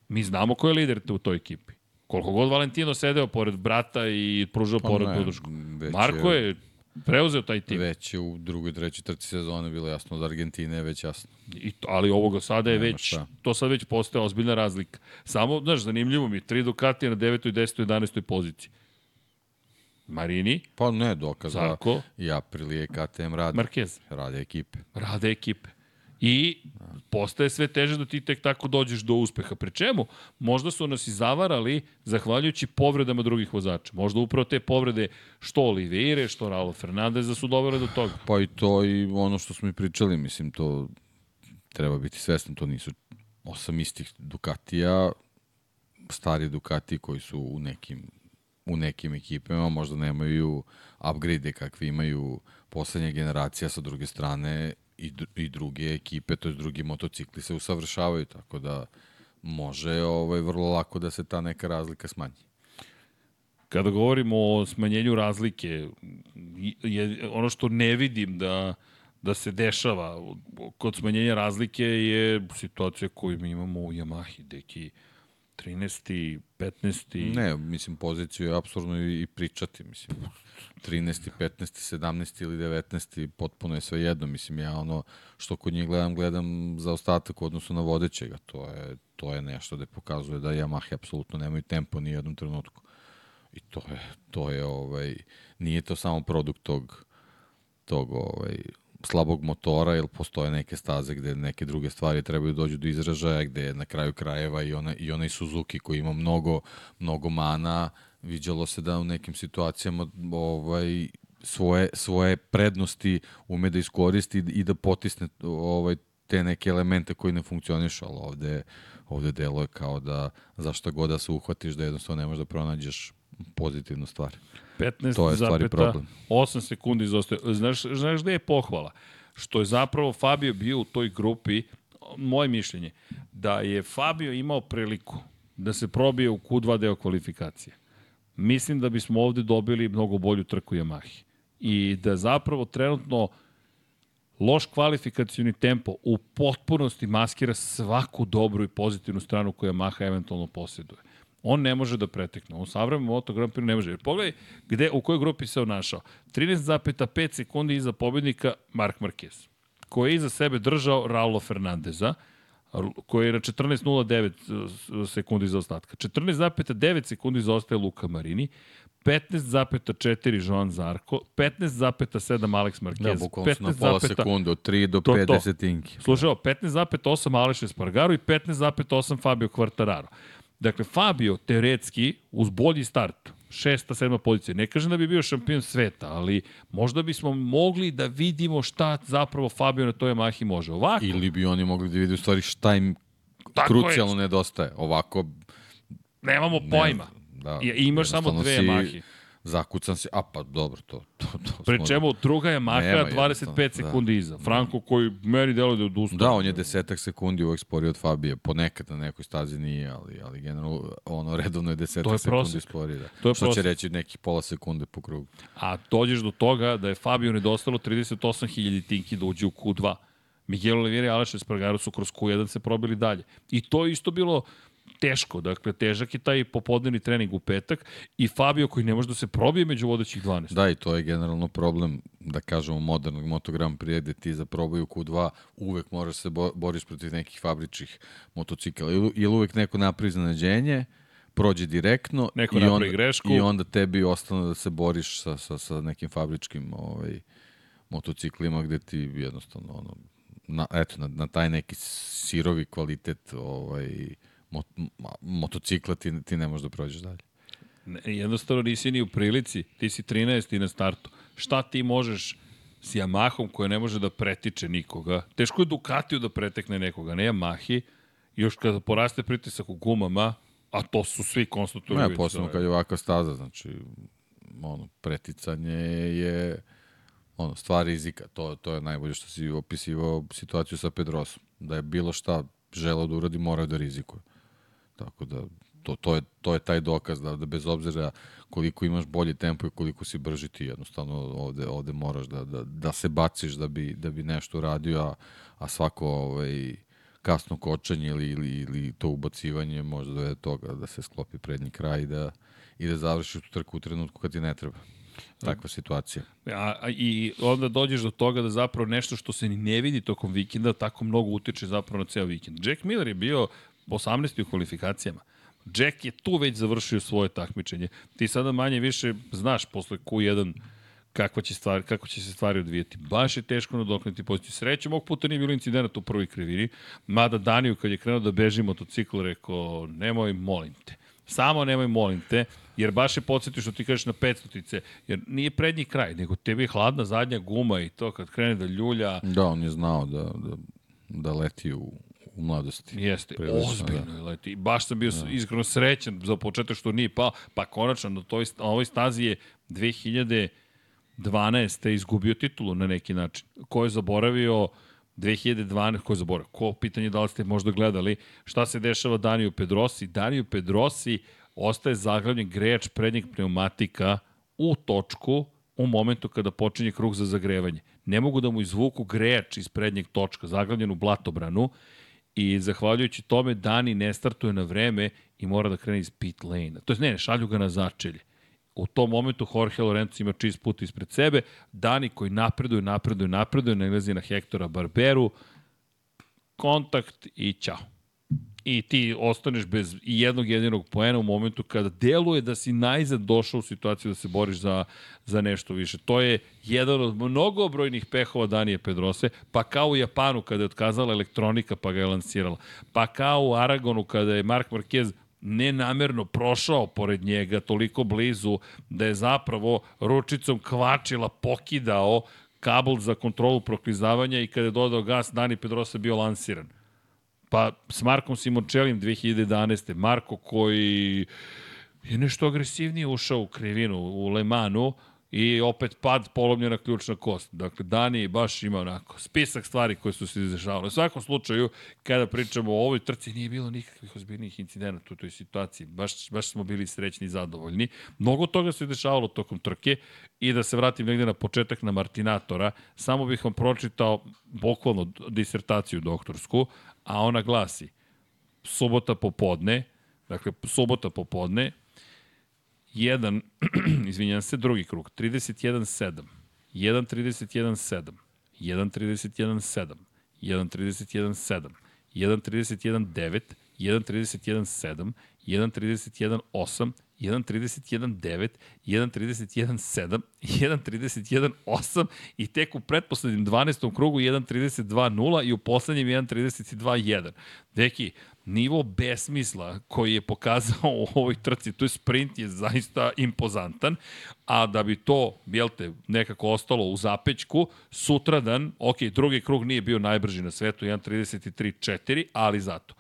A: Mi znamo ko je lider u toj ekipi. Koliko god Valentino sedeo pored brata i pružao
B: Pa
A: pored podršku. Marko
B: je
A: preuzeo taj tim.
B: Već je u drugoj, trećoj trci sezone bilo jasno od Argentine, je već jasno.
A: I to, ali ovoga sada je
B: Nema
A: već,
B: šta.
A: to sad već postaje ozbiljna razlika. Samo, znaš, zanimljivo mi je, tri Ducatija na 9., 10., 11. poziciji. Marini,
B: Pa ne, dokaz da
A: Zarko,
B: i Aprilia i KTM rade.
A: Marquez.
B: Rade ekipe.
A: Rade ekipe. I postaje sve teže da ti tek tako dođeš do uspeha. Pri čemu? Možda su nas i zavarali zahvaljujući povredama drugih vozača. Možda upravo te povrede što Oliveire, što Raul Fernandeza su dovele do toga.
B: Pa i to i ono što smo i pričali, mislim, to treba biti svesno, to nisu osam istih Ducatija, stari Ducati koji su u nekim u nekim ekipama, možda nemaju upgrade kakve imaju poslednja generacija sa druge strane, i, i druge ekipe, to je drugi motocikli se usavršavaju, tako da može ovaj, vrlo lako da se ta neka razlika smanji.
A: Kada govorimo o smanjenju razlike, je, ono što ne vidim da, da se dešava kod smanjenja razlike je situacija koju mi imamo u Yamahi, deki 13. 15.
B: Ne, mislim, poziciju je apsurdno i, i pričati, mislim. 13. 15. 17. ili 19. potpuno je sve jedno, mislim, ja ono što kod njih gledam, gledam za ostatak u odnosu na vodećega, to je, to je nešto da pokazuje da Yamaha apsolutno nemaju tempo ni u jednom trenutku. I to je, to je ovaj, nije to samo produkt tog, tog ovaj, slabog motora, ili postoje neke staze gde neke druge stvari trebaju dođu do izražaja, gde na kraju krajeva i, ona, i onaj Suzuki koji ima mnogo, mnogo mana, viđalo se da u nekim situacijama ovaj, svoje, svoje prednosti ume da iskoristi i da potisne ovaj, te neke elemente koji ne funkcionišu, ali ovde, ovde delo je kao da zašto god da se uhvatiš da jednostavno ne možeš da pronađeš pozitivnu stvar.
A: 15
B: To je stvari problem.
A: 8 sekundi izostaje. Znaš, znaš gde je pohvala? Što je zapravo Fabio bio u toj grupi, moje mišljenje, da je Fabio imao priliku da se probije u Q2 deo kvalifikacije. Mislim da bismo ovde dobili mnogo bolju trku Yamahi. I da zapravo trenutno loš kvalifikacioni tempo u potpunosti maskira svaku dobru i pozitivnu stranu koju Yamaha eventualno posjeduje. On ne može da pretekne. U savremenom Moto Grand Prix ne može. Jer pogledaj gde, u kojoj grupi se on našao. 13,5 sekundi iza pobednika Mark Marquez, koji je iza sebe držao Raulo Fernandeza, koji je na 14.09 sekundi za ostatka. 14,9 sekundi zaostaje Luka Marini, 15,4 Joan Zarko, 15,7 Alex Marquez,
B: Da, bukvalno su na pola sekunde, od 3 do 5 desetinki.
A: Slušaj, 15,8 Aleš Espargaro i 15,8 Fabio Quartararo. Dakle, Fabio, teoretski, uz bolji start, šesta, sedma pozicija. Ne kažem da bi bio šampion sveta, ali možda bismo mogli da vidimo šta zapravo Fabio na toj Yamahi može. Ovako,
B: Ili bi oni mogli da vidi u stvari šta im
A: Tako
B: krucijalno nedostaje. Ovako,
A: nemamo pojma.
B: da,
A: I, imaš samo dve
B: si
A: Yamahi.
B: Zakucan si, a pa dobro, to, to, to
A: Pri
B: smo-
A: čemu druga je
B: Nema
A: 25
B: jednostavno,
A: sekundi iza. Franko koji meni deluje da je odustao.
B: Da, on je desetak sekundi uvek sporiji od Fabije. Ponekad na nekoj stazi nije, ali, ali generalno ono redovno je desetak
A: je
B: sekundi sporiji. Da.
A: To je
B: Što će
A: prosek.
B: reći nekih pola sekunde po krugu.
A: A dođeš do toga da je Fabio nedostalo 38.000 tinki da uđe u Q2. Miguel Oliveira i Aleš Espargaro su kroz Q1 se probili dalje. I to je isto bilo teško. Dakle, težak je taj popodnevni trening u petak i Fabio koji ne može da se probije među vodećih 12.
B: Da, i to je generalno problem, da kažemo, modernog Moto Grand Prix, gde ti za probaju Q2 uvek moraš se bo boriš protiv nekih fabričnih motocikala. Ili, ili uvek neko napravi iznenađenje, prođe direktno
A: Neko
B: i, onda,
A: grešku.
B: i onda tebi ostane da se boriš sa, sa, sa nekim fabričkim ovaj, motociklima gde ti jednostavno ono, na, eto, na, na taj neki sirovi kvalitet ovaj, mot, motocikla ti, ti ne možeš da prođeš dalje.
A: Ne, jednostavno nisi ni u prilici, ti si 13. na startu. Šta ti možeš s Yamahom koja ne može da pretiče nikoga? Teško je Ducatiju da pretekne nekoga, ne Yamahi. Još kada poraste pritisak u gumama, a to su svi konstatuju.
B: Ne, posebno kad je ovakva staza, znači, ono, preticanje je ono, stvar rizika. To, to je najbolje što si opisivao situaciju sa Pedrosom. Da je bilo šta želeo da uradi, morao da rizikuje. Tako da, to, to, je, to je taj dokaz da, da bez obzira koliko imaš bolji tempo i koliko si brži ti jednostavno ovde, ovde moraš da, da, da se baciš da bi, da bi nešto uradio, a, a svako ovaj, kasno kočenje ili, ili, ili to ubacivanje može dovede do toga da se sklopi prednji kraj i da, i da završiš tu trku u trenutku kad ti ne treba. Takva situacija.
A: A, a, I onda dođeš do toga da zapravo nešto što se ni ne vidi tokom vikenda tako mnogo utiče zapravo na ceo vikend. Jack Miller je bio 18. u kvalifikacijama. Jack je tu već završio svoje takmičenje. Ti sada manje više znaš posle Q1 kakva će stvar, kako će se stvari odvijeti. Baš je teško nadoknuti poziciju. Srećem, ovog puta nije bilo incidenta u prvoj krivini, mada Daniju kad je krenuo da beži motocikl rekao, nemoj, molim te. Samo nemoj, molim te, jer baš je podsjetio što ti kažeš na 500 jer nije prednji kraj, nego tebi je hladna zadnja guma i to kad krene da ljulja,
B: Da, on je znao da, da, da leti u, u mladosti.
A: Jeste,
B: Prilično,
A: ozbiljno je leti. Baš sam bio da. iskreno srećan za početak što nije pao, pa konačno na, toj, na ovoj stazi je 2012. izgubio titulu na neki način. Ko je zaboravio 2012, ko je zaboravio, ko pitanje da li ste možda gledali, šta se dešava Daniju Pedrosi? Daniju Pedrosi ostaje zaglavljen grejač prednjeg pneumatika u točku u momentu kada počinje krug za zagrevanje. Ne mogu da mu izvuku grejač iz prednjeg točka, zaglavljen u blatobranu, i zahvaljujući tome Dani ne startuje na vreme i mora da krene iz pit lane. To je ne, ne, šalju ga na začelje. U tom momentu Jorge Lorenzo ima čist put ispred sebe, Dani koji napreduje, napreduje, napreduje, nalazi na Hektora Barberu, kontakt i ćao i ti ostaneš bez jednog jedinog poena u momentu kada deluje da si najzad došao u situaciju da se boriš za, za nešto više. To je jedan od mnogobrojnih pehova Danije Pedrose, pa kao u Japanu kada je otkazala elektronika pa ga je lansirala, pa kao u Aragonu kada je Mark Marquez nenamerno prošao pored njega toliko blizu da je zapravo ručicom kvačila pokidao kabel za kontrolu proklizavanja i kada je dodao gas, Dani Pedrosa bio lansiran Pa s Markom Simončelim 2011. Marko koji je nešto agresivnije ušao u krivinu u Lemanu i opet pad polomljena ključna kost. Dakle, Dani baš ima onako spisak stvari koje su se izdešavale. U svakom slučaju, kada pričamo o ovoj trci, nije bilo nikakvih ozbiljnih incidenata u toj situaciji. Baš, baš smo bili srećni i zadovoljni. Mnogo toga se dešavalo tokom trke i da se vratim negde na početak na Martinatora, samo bih vam pročitao bukvalno disertaciju doktorsku, a ona glasi subota popodne, dakle subota popodne, jedan, izvinjam se, drugi krug, 31-7, 1-31-7, 1-31-7, 1-31-7, 1-31-9, 1-31-7, 1-31-8, 1.31.9, 1.31.7, 1.31.8 i tek u pretposlednjem 12. krugu 1.32.0 i u poslednjem 1.32.1. Deki, nivo besmisla koji je pokazao u ovoj trci, to je sprint je zaista impozantan, a da bi to, jel te, nekako ostalo u zapećku, sutradan, ok, drugi krug nije bio najbrži na svetu, 1.33.4, ali zato.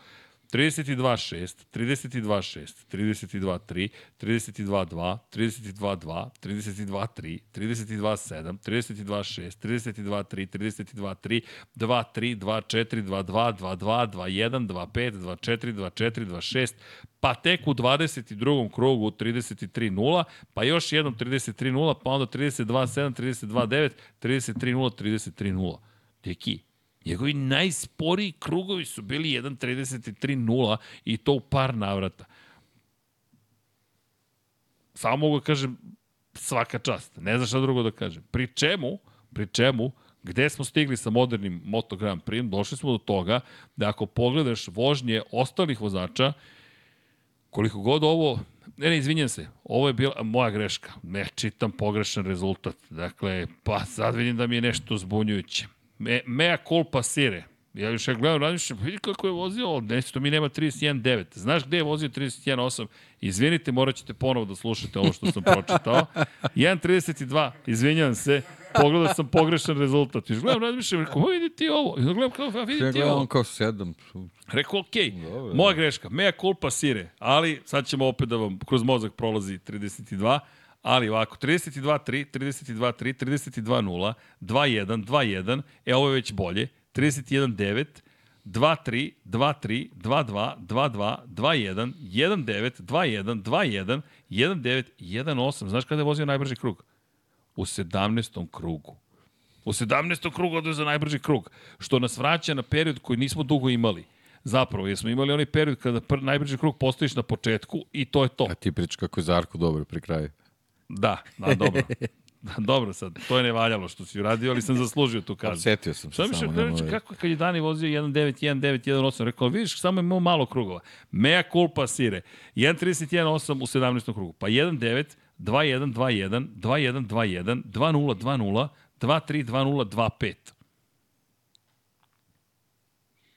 A: 32-6, 32-6, 32-3, 32-2, 32-2, 32-3, 32-7, 32-6, 32-3, 32-3, 2-3, 2-4, 2-2, 2-2, 2-1, 2-5, 2-4, 2-4, 2-6, pa tek u 22. krugu 33-0, pa još jednom 33-0, pa onda 32-7, 32-9, 33-0, 33-0. Deki, Njegovi najsporiji krugovi su bili 1.33.0 i to u par navrata. Samo mogu da kažem svaka čast. Ne znam šta drugo da kažem. Pri čemu, pri čemu, gde smo stigli sa modernim Moto Grand Prix, došli smo do toga da ako pogledaš vožnje ostalih vozača, koliko god ovo, ne, ne, izvinjam se, ovo je bila moja greška, ne čitam pogrešan rezultat, dakle, pa sad vidim da mi je nešto zbunjujuće. Me, mea culpa sire. Ja još ja gledam, razmišljam, vidi kako je vozio, neće to mi nema 31.9. Znaš gde je vozio 31.8? Izvinite, morat ćete ponovo da slušate ovo što sam pročitao. 1.32, izvinjam se, pogledao sam pogrešan rezultat. Još gledam, razmišljam, rekao, vidi ti ovo. I gledam kao, a vidi
B: Ja
A: ti ovo.
B: kao sedam.
A: Rekao, okej,
B: Dobro.
A: moja greška, mea culpa sire, ali sad ćemo opet da vam kroz mozak prolazi 32, ali ovako, 32-3, 32-3, 32-0, 2-1, 2-1, e ovo je već bolje, 31-9, 2-3, 2-3, 2-2, 2-2, 2-1, 1-9, 2-1, 2-1, 1-9, 1-8. Znaš kada je vozio najbrži krug? U 17. krugu. U 17. krugu odve za najbrži krug, što nas vraća na period koji nismo dugo imali. Zapravo, jer smo imali onaj period kada najbrži krug postojiš na početku i to je to.
B: A ti priča kako je Zarko dobro pri kraju.
A: Da, da, dobro. Da, dobro sad, to je nevaljalo što si uradio, ali sam zaslužio tu kaznu.
B: Setio sam se
A: Šta mi
B: samo. nemoj-
A: reći, kako kad je Dani vozio 1.9, 1.9, 1.8, rekao, vidiš, samo je imao malo krugova. Mea culpa sire. 1.31.8 u 17. krugu, pa 1.9, 2.1, 2.1, 2.1, 2.1, 2.0, 2.0, 2.3, 2.0, 2.5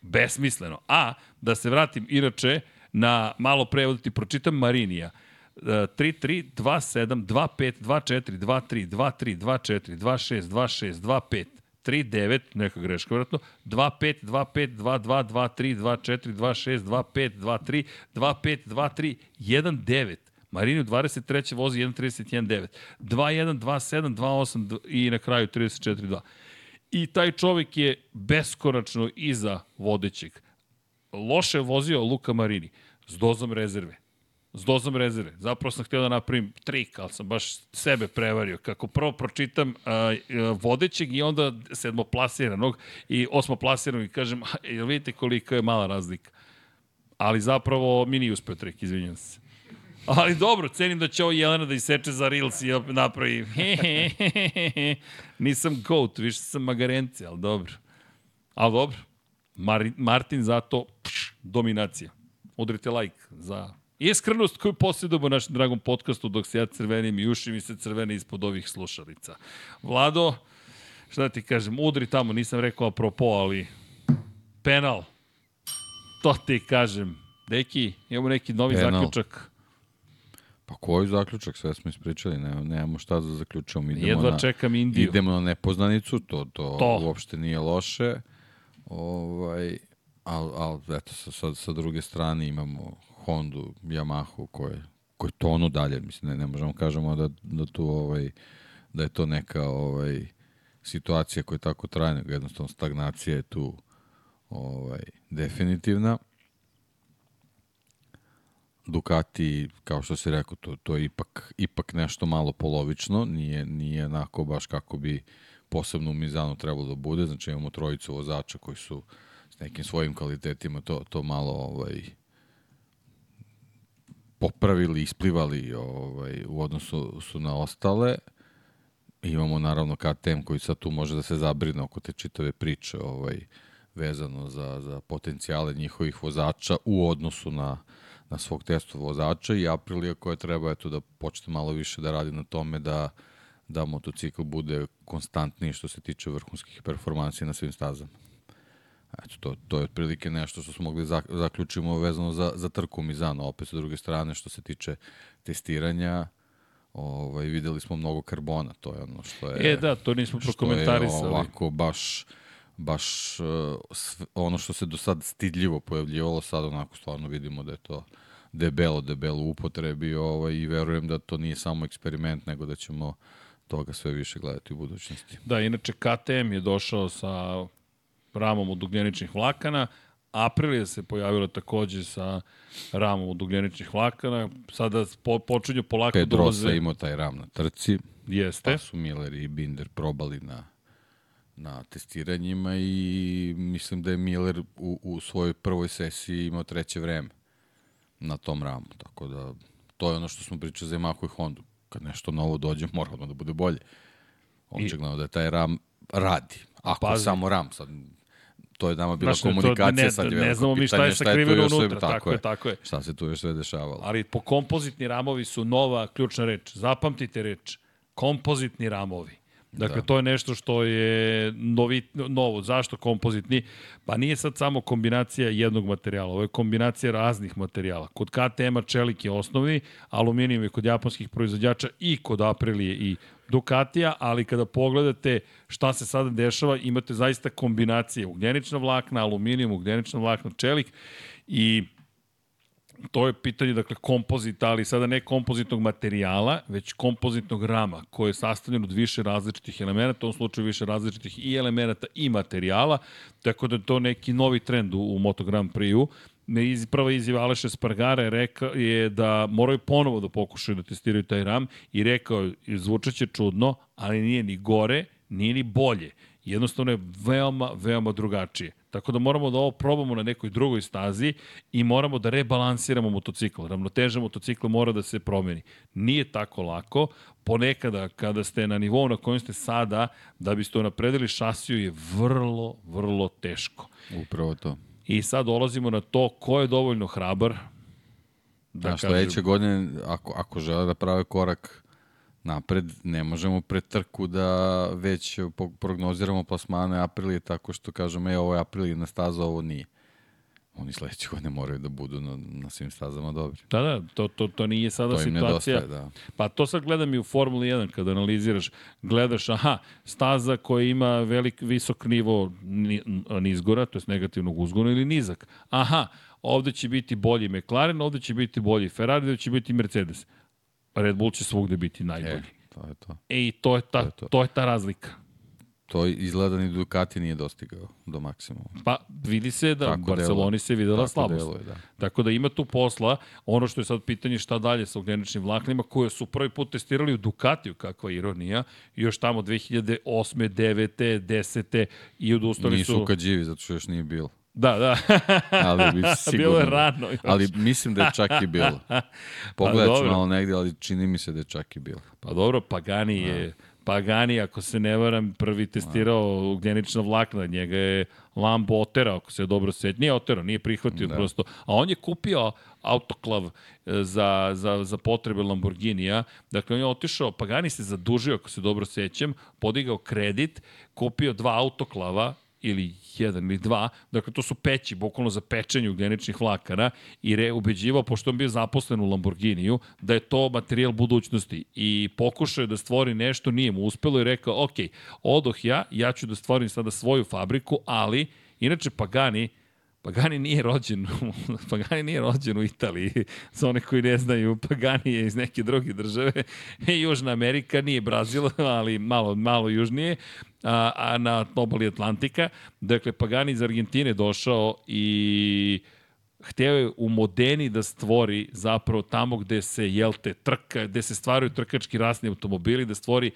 A: besmisleno. A, da se vratim inače na malo pre, ti pročitam Marinija. E, 3-3, 2-7, 2-5, 2-4, 2-3, 2-3, 2-4, 2-6, 2-6, 2-5, 3-9, neka greška vjerojatno, 2-5, 2-5, 2-2, 2-3, 2-4, 2-6, 2-5, 2-3, 2-5, 2-3, 1-9. Marini u 23. vozi 1.31.9. 2.1, 2.7, 2.8 i na kraju 34.2. I taj čovek je beskonačno iza vodećeg. Loše je vozio Luka Marini s dozom rezerve. S dozom rezerve. Zapravo sam htio da napravim trik, ali sam baš sebe prevario. Kako prvo pročitam a, vodećeg i onda sedmoplasiranog i osmoplasiranog i kažem, jel vidite koliko je mala razlika. Ali zapravo mi nije uspeo trik, izvinjam se. Ali dobro, cenim da će ovo Jelena da iseče za Reels i napravi. Nisam goat, više sam magarenci, ali dobro. Ali dobro. Mar Martin zato pš, dominacija. Udrite like za iskrenost koju posjedujemo u našem dragom podcastu dok se ja crvenim i uši mi se crvene ispod ovih slušalica. Vlado, šta da ti kažem, udri tamo, nisam rekao apropo, ali penal. To ti kažem. Deki, imamo neki novi
B: Penal.
A: zaključak.
B: Pa koji zaključak, sve smo ispričali, ne, nemamo šta da zaključamo. Idemo
A: Jedva
B: na,
A: čekam Indiju.
B: Idemo na nepoznanicu, to, to,
A: To.
B: uopšte nije loše. Ovaj, ali, al, eto, sa, sa, sa druge strane imamo Hondu, Yamahu, koje, koje tonu dalje. Mislim, ne, ne možemo kažemo da, da tu ovaj, da je to neka ovaj, situacija koja je tako traje, nego jednostavno stagnacija je tu ovaj, definitivna. Ducati, kao što si rekao, to, to je ipak, ipak nešto malo polovično, nije, nije onako baš kako bi posebno u Mizanu trebalo da bude, znači imamo trojicu vozača koji su s nekim svojim kvalitetima to, to malo ovaj, popravili, isplivali ovaj, u odnosu su na ostale. Imamo naravno KTM koji sad tu može da se zabrine oko te čitave priče ovaj, vezano za, za potencijale njihovih vozača u odnosu na, na svog testu vozača i Aprilija koja treba eto, da počne malo više da radi na tome da, da motocikl bude konstantniji što se tiče vrhunskih performansi na svim stazama. Eto, to, to je otprilike nešto što smo mogli zak, zaključimo vezano za, za trku Mizano. Opet sa druge strane, što se tiče testiranja, ovaj, videli smo mnogo karbona, to je ono što je...
A: E, da, to nismo
B: što je
A: prokomentarisali.
B: ovako baš baš uh, ono što se do sad stidljivo pojavljivalo, sad onako stvarno vidimo da je to debelo, debelo upotrebi ovaj, i verujem da to nije samo eksperiment, nego da ćemo toga sve više gledati u budućnosti.
A: Da, inače KTM je došao sa ramom od ugljeničnih vlakana, Aprilija se pojavila takođe sa ramom od ugljeničnih vlakana, sada po, počinju polako
B: Pedrosa
A: dolaze...
B: imao taj ram na trci,
A: Jeste.
B: pa su Miller i Binder probali na na testiranjima i mislim da je Miller u, u svojoj prvoj sesiji imao treće vreme na tom ramu. Tako da to je ono što smo pričali za Yamahu i Hondu. Kad nešto novo dođe, mora odmah da bude bolje. Očigledno da je taj ram radi. Ako
A: Pazi.
B: samo ram, sad to je nama bila
A: Znaš, to-
B: komunikacija,
A: ne-
B: sad je
A: ne
B: veliko
A: znamo mi šta je sakriveno
B: još sve-
A: unutra, tako je, tako je.
B: Šta se tu još sve dešavalo.
A: Ali po kompozitni ramovi su nova ključna reč. Zapamtite reč. Kompozitni ramovi. Dakle, da. to je nešto što je novi, novo. Zašto kompozitni? Pa nije sad samo kombinacija jednog materijala, ovo je kombinacija raznih materijala. Kod KTM-a čelik je osnovni, aluminijum je kod japanskih proizvođača i kod Aprilije i Ducatija, ali kada pogledate šta se sada dešava, imate zaista kombinacije ugljenična vlakna, aluminijum, ugljenična vlakna, čelik i to je pitanje, dakle, kompozita, ali sada ne kompozitnog materijala, već kompozitnog rama, koje je sastavljen od više različitih elemenata, u ovom slučaju više različitih i elemenata i materijala, tako da je to neki novi trend u, u Moto Prix-u. Ne iz, prva izjava Aleša Spargara je, reka, je da moraju ponovo da pokušaju da testiraju taj ram i rekao je, zvučaće čudno, ali nije ni gore, nije ni bolje. Jednostavno je veoma, veoma drugačije. Tako da moramo da ovo probamo na nekoj drugoj stazi i moramo da rebalansiramo motocikl. Ravnoteža motocikla mora da se promeni. Nije tako lako. Ponekada, kada ste na nivou na kojem ste sada, da biste napredili šasiju je vrlo, vrlo teško.
B: Upravo to.
A: I sad dolazimo na to ko je dovoljno hrabar
B: Da, da sledeće godine, ako, ako žele da prave korak napred, ne možemo pre trku da već prognoziramo plasmane Aprilije tako što kažemo, e, ovo je Aprilije staza, ovo nije. Oni sledeće godine moraju da budu na, na svim stazama dobri.
A: Da, da, to, to, to nije sada
B: To
A: situacija.
B: nedostaje, da.
A: Pa to sad gledam i u Formuli 1 kada analiziraš, gledaš, aha, staza koja ima velik, visok nivo ni- nizgora, to je negativnog uzgona ili nizak. Aha, ovde će biti bolji McLaren, ovde će biti bolji Ferrari, ovde će biti Mercedes. Red Bull će svugde biti najbolji.
B: E, to je to.
A: E, i to je ta,
B: To je to.
A: to je ta razlika.
B: To izgleda ni Ducati nije dostigao do maksimuma.
A: Pa vidi se da
B: Tako
A: u Barceloni
B: deluje.
A: se videla
B: Tako
A: slabost.
B: deluje, da.
A: Tako da ima tu posla. Ono što je sad pitanje šta dalje sa ugljeničnim vlaknima, koje su prvi put testirali u Ducatiju, kakva ironija, još tamo 2008. 9. 10. i odustali
B: Nisu
A: su...
B: u Kađivi, zato što još nije bilo.
A: Da, da.
B: Ali bi sigurno...
A: Bilo je rano. još.
B: Ali mislim da je čak i bilo. Pogledat ću
A: dobro.
B: malo negdje, ali čini mi se da je čak i bilo.
A: Pa dobro, Pagani je... Pagani, ako se ne varam, prvi testirao ugljenična vlakna, njega je Lambo oterao, ako se dobro seti. Nije oterao, nije prihvatio da. prosto. A on je kupio autoklav e, za, za, za potrebe Lamborghinija. Dakle, on je otišao, Pagani se zadužio, ako se dobro sećam, podigao kredit, kupio dva autoklava, ili jedan ili dva, dakle to su peći, bukvalno za pečenje ugljeničnih vlakana i re, ubeđivao, pošto on bio zaposlen u Lamborghiniju, da je to materijal budućnosti i pokušao je da stvori nešto, nije mu uspelo i rekao, ok, odoh ja, ja ću da stvorim sada svoju fabriku, ali, inače Pagani, Pagani nije rođen, Pagani nije rođen u Italiji. Za one koji ne znaju, Pagani je iz neke druge države. Južna Amerika, nije Brazil, ali malo, malo južnije, a, na obali Atlantika. Dakle, Pagani iz Argentine došao i hteo je u Modeni da stvori zapravo tamo gde se, jel te, trka, gde se stvaraju trkački rasni automobili, da stvori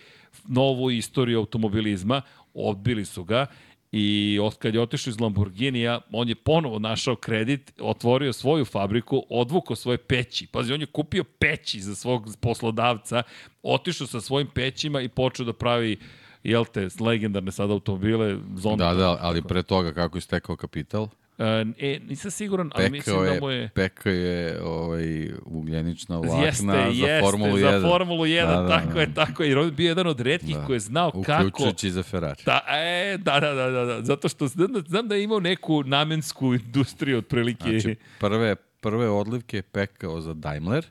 A: novu istoriju automobilizma. Odbili su ga i od kad je otišao iz Lamborghinija, on je ponovo našao kredit, otvorio svoju fabriku, odvukao svoje peći. Pazi, on je kupio peći za svog poslodavca, otišao sa svojim pećima i počeo da pravi jel te, legendarne sad automobile, Zonda.
B: Da, da, ali pre toga kako je stekao kapital,
A: E, nisam siguran, ali mislim da
B: je,
A: mu je...
B: pekao je ovaj, ugljenična vlakna
A: Jeste,
B: za
A: jeste,
B: Formulu 1.
A: za Formulu 1,
B: Da, da,
A: tako
B: da.
A: je, tako je. Jer on je bio jedan od redkih
B: Da.
A: koji je znao kako...
B: Uključujući i za Ferrari.
A: Da, e, da, da, da, da, da, zato što znam da, znam da je imao neku namensku industriju otprilike.
B: Znači, prve, prve odlivke je pekao za Daimler,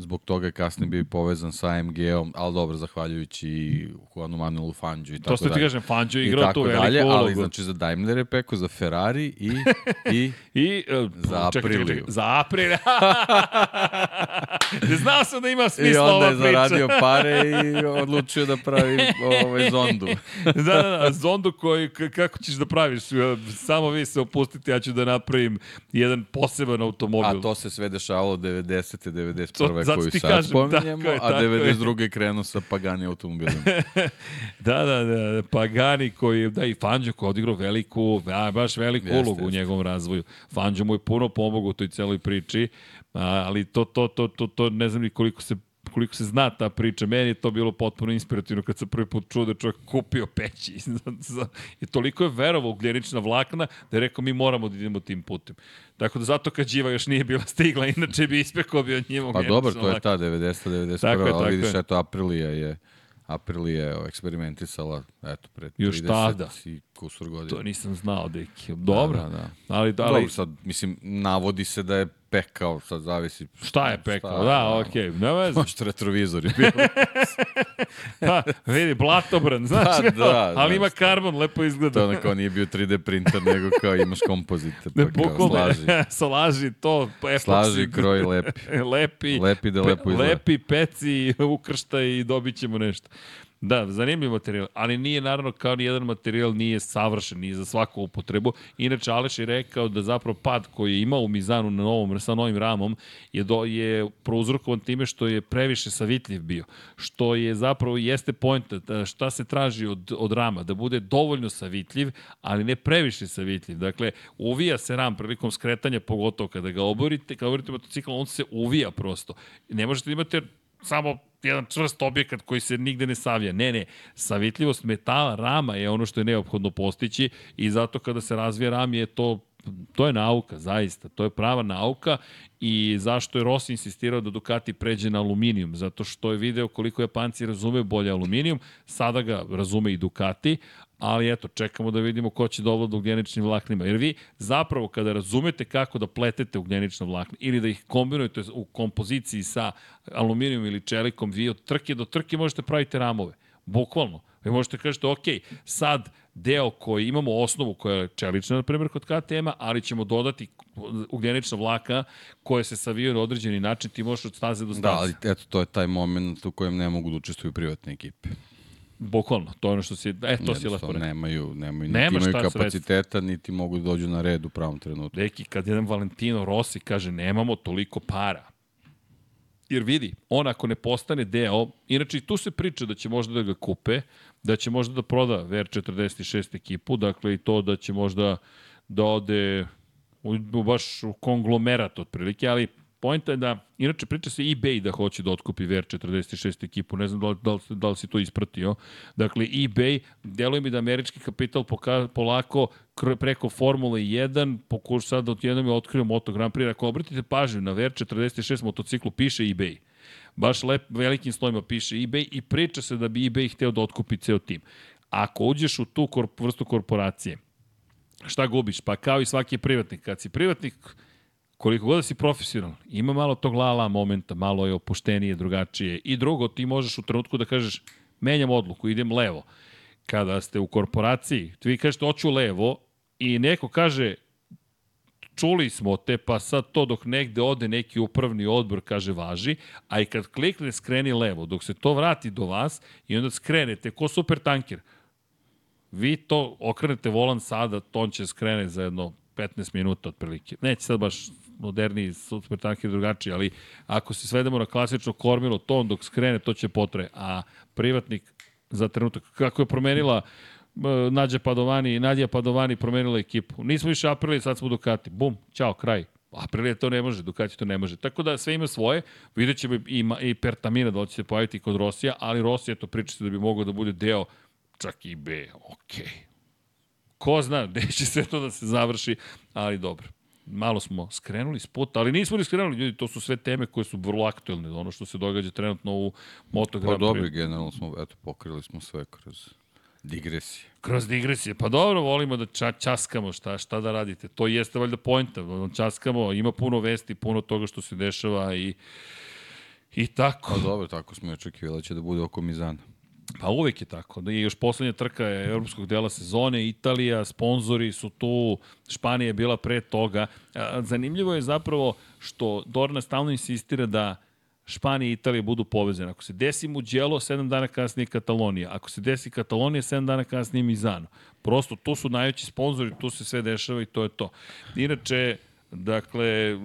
B: zbog toga je kasnije bio i povezan sa AMG-om, ali dobro, zahvaljujući i Juanu Manuelu Fangio i tako
A: to što ti
B: dalje.
A: kažem, Fangio je
B: I
A: igrao tu veliku
B: dalje,
A: ulogu.
B: ali znači za Daimler je pekao za Ferrari i, i
A: I, uh,
B: Za Apriliju.
A: za Apriliju. Znao sam da ima
B: I
A: smisla
B: onda
A: ova
B: je
A: priča.
B: zaradio pare i odlučio da pravi ovaj zondu.
A: da, da, da, zondu koji, kako ćeš da praviš? E, Samo vi se opustite, ja ću da napravim jedan poseban automobil.
B: A to se sve dešavalo 90. 91.
A: To- zato
B: koju
A: ti
B: sad
A: kažem,
B: spominjemo,
A: tako je,
B: a
A: tako je.
B: 92. je krenuo sa Pagani automobilima.
A: Da, da, da, Pagani koji, da i Fangio koji odigrao veliku, a, baš veliku
B: Jeste,
A: ulogu u
B: jeste.
A: njegovom razvoju. Fangio mu je puno pomogao u toj celoj priči, a, ali to, to, to, to, to ne znam ni koliko se koliko se zna ta priča, meni je to bilo potpuno inspirativno kad sam prvi put čuo da je čovjek kupio peći. I toliko je verovao u ugljenična vlakna da je rekao mi moramo da idemo tim putem. Tako da zato kad Điva još nije bila stigla, inače bi ispekao bio njima
B: Pa dobro, to je ta 90. 91.
A: Tako je, tako
B: ali vidiš,
A: je.
B: eto, Aprilija je Aprilija je eksperimentisala, eto, pred
A: Još
B: 30
A: tada.
B: i kusur godina.
A: To nisam znao, deki. Dobro.
B: Da, da, da.
A: Ali, da, ali
B: Dobro, sad, mislim, navodi se da je pekao, sad zavisi.
A: šta je pekao? Da, okej, okay. ne veze.
B: Možda retrovizori bili.
A: Pa, vidi, blatobran, znaš kao,
B: da,
A: ali ima
B: znaš.
A: karbon, lepo izgleda.
B: to ono kao nije bio 3D printer, nego kao imaš kompozite.
A: Ne,
B: Pa kao
A: bukvalno,
B: slaži.
A: slaži to, epoksi.
B: Slaži, kroj, lepi.
A: lepi,
B: Lepi da lepo izgleda.
A: lepi, peci, ukršta i dobit ćemo nešto. Da, zanimljiv materijal, ali nije naravno kao ni jedan materijal nije savršen, nije za svaku upotrebu. Inače, Aleš je rekao da zapravo pad koji je imao u Mizanu na novom, sa novim ramom je, do, je prouzrokovan time što je previše savitljiv bio. Što je zapravo jeste pojenta da šta se traži od, od rama, da bude dovoljno savitljiv, ali ne previše savitljiv. Dakle, uvija se ram prilikom skretanja, pogotovo kada ga oborite, kada oborite motocikl, on se uvija prosto. Ne možete da imate samo jedan čvrst objekat koji se nigde ne savija. Ne, ne, savitljivost metala, rama je ono što je neophodno postići i zato kada se razvija ram je to to je nauka, zaista. To je prava nauka i zašto je Rossi insistirao da Ducati pređe na aluminijum? Zato što je video koliko Japanci razume bolje aluminijum, sada ga razume i Ducati, ali eto, čekamo da vidimo ko će dovoljati ugljeničnim vlaknima. Jer vi zapravo kada razumete kako da pletete ugljenična vlakna ili da ih kombinujete u kompoziciji sa aluminijom ili čelikom, vi od trke do trke možete praviti ramove. Bukvalno. Vi možete kažete, ok, sad deo koji imamo osnovu koja je čelična, na primjer, kod KTM-a, ali ćemo dodati ugljenična vlaka koje se savijaju na određeni način, ti možeš od staze do staze.
B: Da, ali eto, to je taj moment u kojem ne mogu da učestvuju privatne ekipe.
A: Bukvalno, to je ono što si, e, to si lepo rekao.
B: nemaju, nemaju, niti
A: Nema
B: imaju kapaciteta, niti mogu da dođu na red u pravom trenutku.
A: Deki, kad jedan Valentino Rossi kaže nemamo toliko para, Jer vidi, on ako ne postane deo, inače i tu se priča da će možda da ga kupe, da će možda da proda VR46 ekipu, dakle i to da će možda da ode u baš u konglomerat otprilike, ali Pojenta je da, inače priča se eBay da hoće da otkupi VR46 ekipu, ne znam da li, da li, da li si to ispratio. Dakle, eBay, deluje mi da američki kapital poka, polako preko Formule 1, pokuša sad da odjednom je otkrio Moto Grand Prix, ako obratite pažnju, na VR46 motociklu piše eBay. Baš lep, velikim slojima piše eBay i priča se da bi eBay hteo da otkupi ceo tim. Ako uđeš u tu korp, vrstu korporacije, šta gubiš? Pa kao i svaki privatnik. Kad si privatnik, koliko god da si profesionalan, ima malo tog la-la momenta, malo je opuštenije, drugačije. I drugo, ti možeš u trenutku da kažeš, menjam odluku, idem levo. Kada ste u korporaciji, vi kažete, hoću levo, i neko kaže, čuli smo te, pa sad to dok negde ode neki upravni odbor, kaže, važi, a i kad klikne skreni levo, dok se to vrati do vas i onda skrenete, ko super tanker, vi to okrenete volan sada, to on će skrene za jedno 15 minuta otprilike. Neće sad baš moderniji super tanker drugačiji, ali ako se svedemo na klasično kormilo, to on dok skrene, to će potraje. A privatnik za trenutak, kako je promenila Nađa Padovani, Nadja Padovani promenila ekipu. Nismo više Aprilija, sad smo Ducati. Bum, čao, kraj. Aprilija to ne može, Ducati to ne može. Tako da sve ima svoje. Vidjet ćemo i, i Pertamina da će se pojaviti kod Rosija, ali Rosija to priča se da bi mogao da bude deo čak i B, okej. Okay. Ko zna gde će sve to da se završi, ali dobro. Malo smo skrenuli s puta, ali nismo ni skrenuli, ljudi, to su sve teme koje su vrlo aktuelne, ono što se događa trenutno u Moto
B: Pa
A: Grand Prix.
B: dobro, generalno smo, eto, pokrili smo sve kroz digresije.
A: Kroz digresije. Pa dobro, volimo da ča, časkamo šta, šta da radite. To jeste valjda pojenta. Časkamo, ima puno vesti, puno toga što se dešava i, i tako.
B: Pa dobro, tako smo i očekivali da će da bude oko Mizana.
A: Pa uvek je tako. Da je još poslednja trka je evropskog dela sezone, Italija, sponzori su tu, Španija je bila pre toga. Zanimljivo je zapravo što Dorna stalno insistira da Španija i Italija budu povezane. Ako se desi Mugello, 7 dana kasnije Katalonija. Ako se desi Katalonija, 7 dana kasnije Mizano. Prosto, tu su najveći sponzori, tu se sve dešava i to je to. Inače, dakle,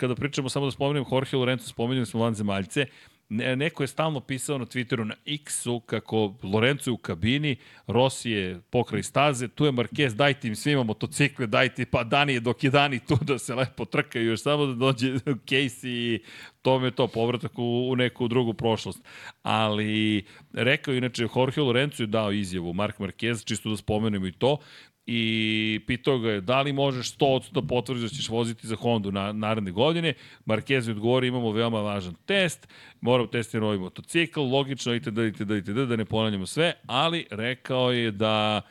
A: kada pričamo, samo da spomenem Jorge Lorenzo, spomenuli smo vanzemaljce, ne, neko je stalno pisao na Twitteru na X-u kako Lorenzo je u kabini, Rossi je pokraj staze, tu je Marquez, dajte im svima motocikle, dajte, pa Dani je dok je Dani tu da se lepo trkaju, još samo da dođe Casey i to me to, povratak u, u neku drugu prošlost. Ali rekao inače, Jorge Lorenzo je dao izjavu, Mark Marquez, čisto da spomenemo i to, i pitao ga je da li možeš 100% da potvrdiš da ćeš voziti za Hondu na naredne godine. Marquez je odgovori imamo veoma važan test, moramo testirati novi motocikl, logično itd. itd. itd. da ne ponavljamo sve, ali rekao je da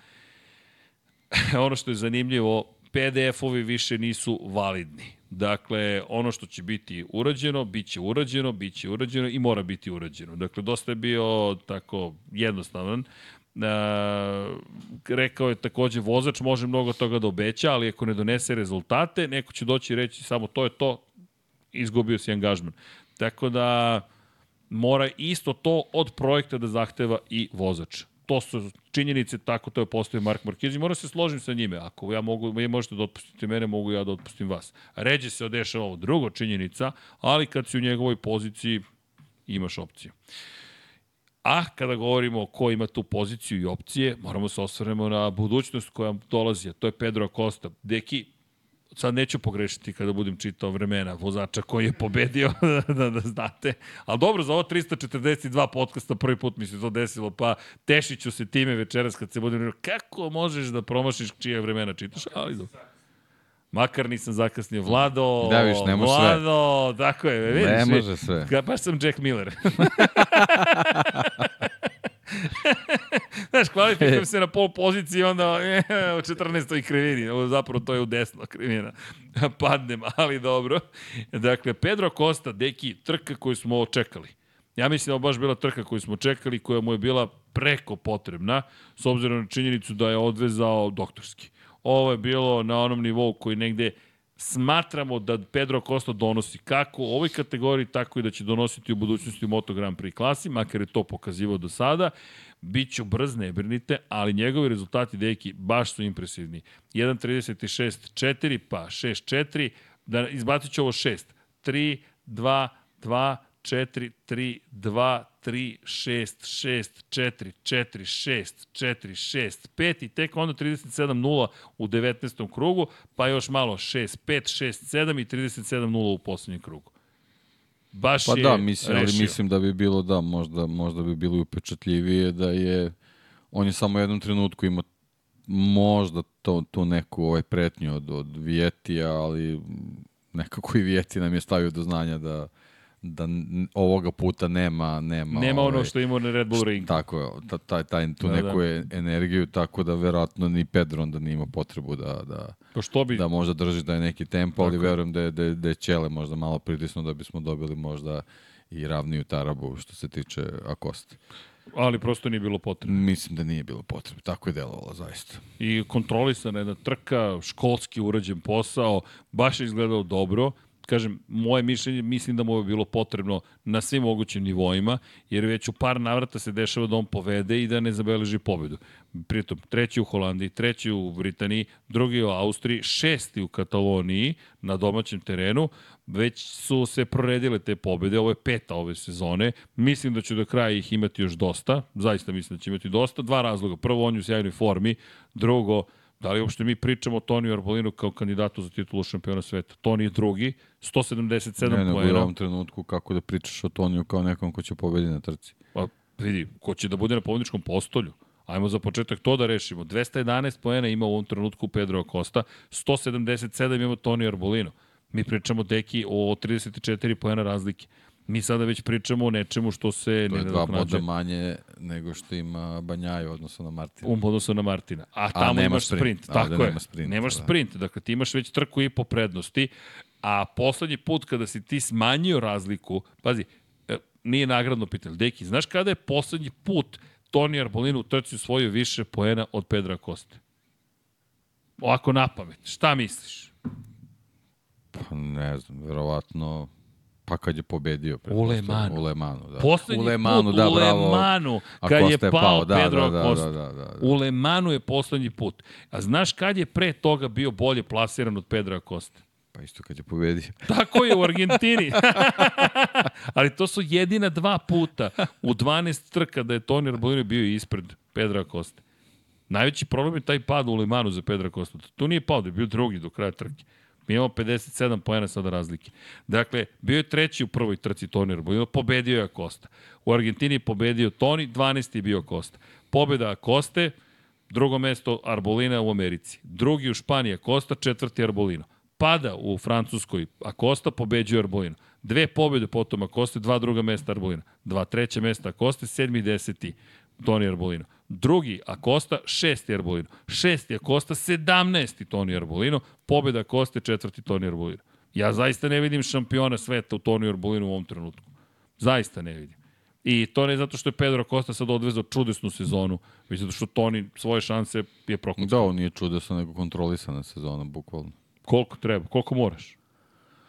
A: ono što je zanimljivo, PDF-ovi više nisu validni. Dakle, ono što će biti urađeno, bit će urađeno, bit će urađeno i mora biti urađeno. Dakle, dosta je bio tako jednostavan. Uh, rekao je takođe vozač može mnogo toga da obeća, ali ako ne donese rezultate, neko će doći i reći samo to je to, izgubio si angažman. Tako da mora isto to od projekta da zahteva i vozač. To su činjenice, tako to je postoji Mark Marquez i moram se složim sa njime. Ako ja mogu, vi možete da otpustite mene, mogu ja da otpustim vas. Ređe se odešava ovo drugo činjenica, ali kad si u njegovoj poziciji, imaš opciju. A kada govorimo ko ima tu poziciju i opcije, moramo se osvrnemo na budućnost koja dolazi, a to je Pedro Acosta. Deki, sad neću pogrešiti kada budem čitao vremena vozača koji je pobedio, da, da znate. Ali dobro, za ovo 342 podcasta prvi put mi se to desilo, pa tešiću se time večeras kad se budem kako možeš da promašiš čije vremena čitaš, ali dobro. Makar nisam zakasnio. Vlado,
B: da, viš, ne može
A: Vlado, sve. tako je. Vidiš,
B: ne može sve.
A: Ka, baš sam Jack Miller. Znaš, kvalifikujem se na pol poziciji, onda e, u 14. krivini. Zapravo to je u desno krivina. Padnem, ali dobro. Dakle, Pedro Costa, deki, trka koju smo očekali. Ja mislim da je baš bila trka koju smo čekali, koja mu je bila preko potrebna, s obzirom na činjenicu da je odvezao doktorski. Ovo je bilo na onom nivou koji negde smatramo da Pedro Costa donosi kako u ovoj kategoriji, tako i da će donositi u budućnosti u Moto Grand Prix klasi, makar je to pokazivao do sada. Biću brz, ne brinite, ali njegovi rezultati, deki, baš su impresivni. 1.36.4, pa 6.4, da izbacit ću ovo 6. 3, 2, 2, 4, 3, 2, 3, 6, 6, 4, 4, 6, 4, 6, 5 i tek onda 37-0 u 19. krugu, pa još malo 6, 5, 6, 7 i 37-0 u poslednjem krugu. Baš
B: Pa
A: je
B: da, mislim, ali
A: rešio.
B: mislim da bi bilo, da, možda, možda bi bilo i upečatljivije da je, on je samo u jednom trenutku imao možda to, tu neku ovaj pretnju od, od Vijetija, ali nekako i Vijeti nam je stavio do znanja da, da ovoga puta nema nema
A: Nema ono
B: ovaj,
A: što ima na Red Bull ringu.
B: Tako je, ta, taj, taj, tu
A: Da,
B: neku da. energiju, tako da verovatno ni Pedro onda nije imao potrebu da, da,
A: Pa što bi,
B: da možda drži da je neki tempo, ali
A: Tako
B: verujem da je, da je, da je Ćele možda malo pritisnuo da bismo dobili možda i ravniju tarabu što se tiče Akosta.
A: ali prosto nije bilo potrebno.
B: Mislim da nije bilo potrebe. Tako je delovalo zaista.
A: I kontrolisana jedna trka, školski urađen posao, baš je izgledao dobro. Kažem, moje mišljenje, mislim da mu je bilo potrebno na svim mogućim nivoima, jer već u par navrata se dešava da on povede i da ne zabeleži pobedu. Pritom, treći u Holandiji, treći u Britaniji, drugi u Austriji, šesti u Kataloniji na domaćem terenu. Već su se proredile te pobede, ovo je peta ove sezone. Mislim da će do kraja ih imati još dosta, zaista mislim da će imati dosta. Dva razloga. Prvo, on je u sjajnoj formi. Drugo, Da li uopšte mi pričamo o Toniju Arbolinu kao kandidatu za titulu šampiona sveta? Toni je drugi, 177
B: ne, nego u
A: poena.
B: ovom trenutku kako da pričaš o Toniju kao nekom ko će pobedi na trci.
A: Pa vidi, ko će da bude na pobedničkom postolju? Ajmo za početak to da rešimo. 211 poena ima u ovom trenutku Pedro Acosta, 177 ima Toni Arbolino. Mi pričamo deki o 34 poena razlike. Mi sada već pričamo o nečemu što se
B: To
A: ne
B: je dva boda manje nego što ima Banjaju odnosno na Martina.
A: u odnosu na Martina. A tamo
B: nema
A: imaš
B: sprint.
A: sprint.
B: A,
A: Tako
B: da
A: je.
B: nema sprint,
A: Nemaš
B: da.
A: sprint. Dakle, ti imaš već trku i po prednosti. A poslednji put kada si ti smanjio razliku, pazi, e, nije nagradno pitanje. Deki, znaš kada je poslednji put Toni Arbolino u trci osvojio više poena od Pedra Koste? Ovako na pamet. Šta misliš?
B: Pa ne znam, verovatno pa kad je pobedio.
A: U
B: pretpostavljam.
A: Le Manu.
B: U Le Manu, da.
A: Poslednji
B: u Le Manu,
A: put
B: da,
A: u
B: bravo.
A: Le Manu,
B: A
A: kad je
B: Costa
A: pao,
B: da,
A: Pedro
B: da, da,
A: Acosta.
B: Da, da, da, da.
A: U Le Manu je poslednji put. A znaš kad je pre toga bio bolje plasiran od Pedra Acosta?
B: Pa isto kad je pobedio.
A: Tako je u Argentini. Ali to su jedina dva puta u 12 trka da je Toni Arbolino bio ispred Pedra Costa. Najveći problem je taj pad u Limanu za Pedra Costa. Tu nije pao, da je bio drugi do kraja trke. Mi imamo 57 pojena sada razlike. Dakle, bio je treći u prvoj trci Toni Arbolino, pobedio je Acosta. U Argentini pobedio Toni, 12. je bio Acosta. Pobeda Acoste, drugo mesto Arbolina u Americi. Drugi u Španiji Acosta, četvrti Arbolino. Pada u Francuskoj Acosta, pobeđuje Arbolino. Dve pobede potom Acosta, dva druga mesta Arbolina. Dva treća mesta Acosta, sedmi i deseti Toni Arbolino. Drugi Acosta, šesti Arbolino. Šesti Acosta, sedamnesti Toni Arbolino. Pobeda Acosta, četvrti Toni Arbolino. Ja zaista ne vidim šampiona sveta u Toni Arbolinu u ovom trenutku. Zaista ne vidim. I to ne zato što je Pedro Costa sad odvezao čudesnu sezonu, već zato što Toni svoje šanse je prokucao.
B: Da, ovo nije čudesna, nego kontrolisana sezona, bukvalno.
A: Koliko treba, koliko moraš.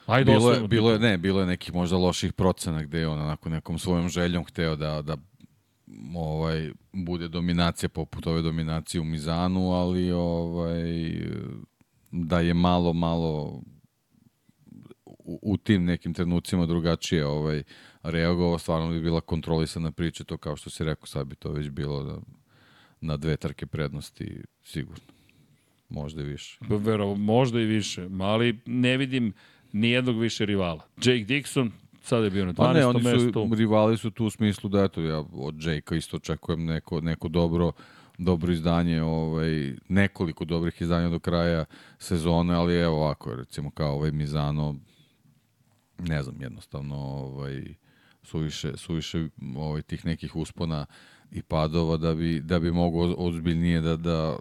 A: Ajde,
B: Bilo je, bilo je, ne, bilo je nekih možda loših procena gde je on onako nekom svojom željom hteo da, da ovaj, bude dominacija poput ove dominacije u Mizanu, ali ovaj, da je malo, malo u, u tim nekim trenucima drugačije ovaj, reagovao, stvarno bi bila kontrolisana priča, to kao što si rekao, sad bi to već bilo da, na dve trke prednosti sigurno. Možda i više.
A: Vero, možda i više, ali ne vidim nijednog više rivala. Jake Dixon, sada je bio na 12.
B: Pa ne, oni
A: mestu.
B: su, rivali su tu u smislu da eto, ja od Jake-a isto očekujem neko, neko dobro dobro izdanje, ovaj, nekoliko dobrih izdanja do kraja sezone, ali evo ovako, recimo kao ovaj Mizano, ne znam, jednostavno ovaj, suviše, suviše ovaj, tih nekih uspona i padova da bi, da bi mogo ozbiljnije da, da,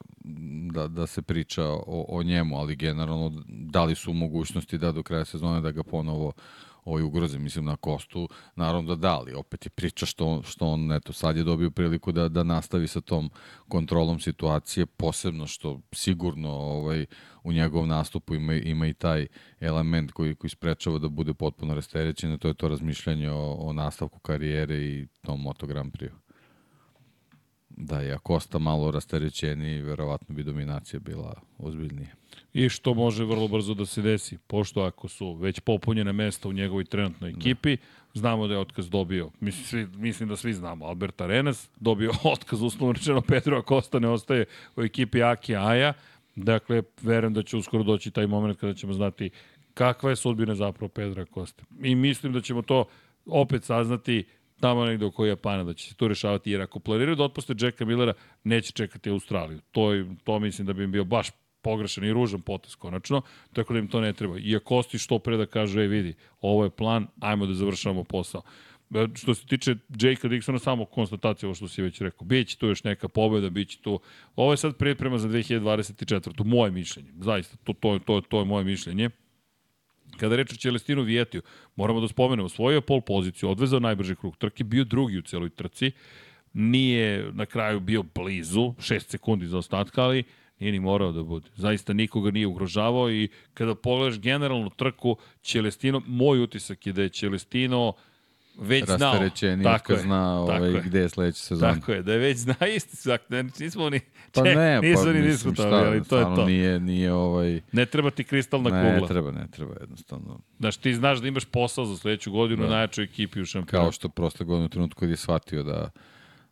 B: da, da se priča o, o njemu, ali generalno da li su mogućnosti da do kraja sezone da ga ponovo ovaj ugroze. Mislim, na Kostu, naravno da da, ali opet je priča što, što on, eto, sad je dobio priliku da, da nastavi sa tom kontrolom situacije, posebno što sigurno ovaj, u njegovom nastupu ima, ima i taj element koji, koji sprečava da bude potpuno rasterećen, to je to razmišljanje o, o nastavku karijere i tom Moto Grand Prix. Da je Kosta malo rasterećeniji, verovatno bi dominacija bila ozbiljnija.
A: I što može vrlo brzo da se desi, pošto ako su već popunjene mesta u njegovoj trenutnoj ekipi, znamo da je otkaz dobio, mislim, svi, mislim da svi znamo, Albert Arenas dobio otkaz, uslovno rečeno Pedro Acosta ne ostaje u ekipi Aki Aja, dakle, verujem da će uskoro doći taj moment kada ćemo znati kakva je sudbina zapravo Pedra Acosta. I mislim da ćemo to opet saznati tamo negde oko Japana, da će se to rešavati, jer ako planiraju da otpuste Jacka Millera, neće čekati Australiju. To, je, to mislim da bi im bio baš pogrešan i ružan potes konačno, tako da im to ne treba. I ako Kosti što pre da kaže, ej vidi, ovo je plan, ajmo da završavamo posao. E, Što se tiče Jakea Dixona, samo konstatacija ovo što si već rekao. Biće tu još neka pobeda, biće tu... Ovo je sad priprema za 2024. Moje mišljenje. Zaista, to, to, to, to je moje mišljenje. Kada reč o Celestinu Vijetiju, moramo da spomenemo, svojio pol poziciju, odvezao najbrži krug trke, bio drugi u celoj trci, nije na kraju bio blizu, 6 sekundi za ostatka, ali nije ni morao da bude. Zaista nikoga nije ugrožavao i kada pogledaš generalnu trku, Celestino, moj utisak je da je Celestino već znao.
B: Rasterećeniji,
A: Tako je,
B: zna
A: tako
B: ovaj,
A: je.
B: gde je sledeća sezona.
A: Tako je, da je već zna isti svak, ne, nismo ni,
B: Pa ne,
A: nismo
B: pa
A: ni
B: šta,
A: ali to je to.
B: Nije, nije ovaj...
A: Ne treba ti kristalna
B: ne,
A: kugla.
B: treba, ne treba, jednostavno.
A: Znaš, ti znaš da imaš posao za sledeću godinu
B: Da.
A: najjačoj ekipi u šampionatu.
B: Kao što prošle godine u trenutku kad je shvatio da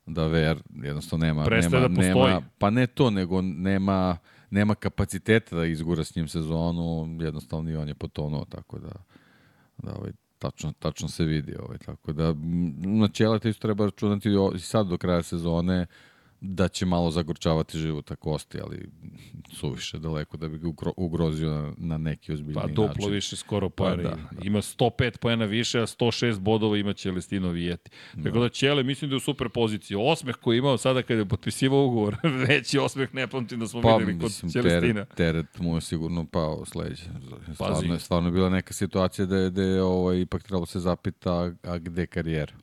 B: da VR jednostavno nema
A: Prestaje
B: nema,
A: da postoji.
B: nema pa ne to nego nema nema kapaciteta da izgura s njim sezonu, jednostavno i on je potonuo tako da da ovaj tačno tačno se vidi ovaj tako da načela te isto treba računati i sad do kraja sezone da će malo zagorčavati život ako osti, ali suviše daleko da bi ga ugro- ugrozio na, na neki ozbiljniji
A: Pa
B: način.
A: duplo više skoro
B: Pa
A: poena.
B: da,
A: Da,
B: da.
A: Ima 105 poena više, a 106 bodova ima Celestino Vijeti. Tako da Ćele mislim da je u super poziciji. Osmeh koji je imao sada kada je potpisivao ugovor, veći osmeh ne pamtim da smo
B: Pa,
A: videli kod
B: mislim,
A: Celestina.
B: teret, teret mu je sigurno pao sledeće. Stvarno, je, stvarno je bila neka situacija da je, da je ovaj, ipak trebalo se zapita a, a gde karijera.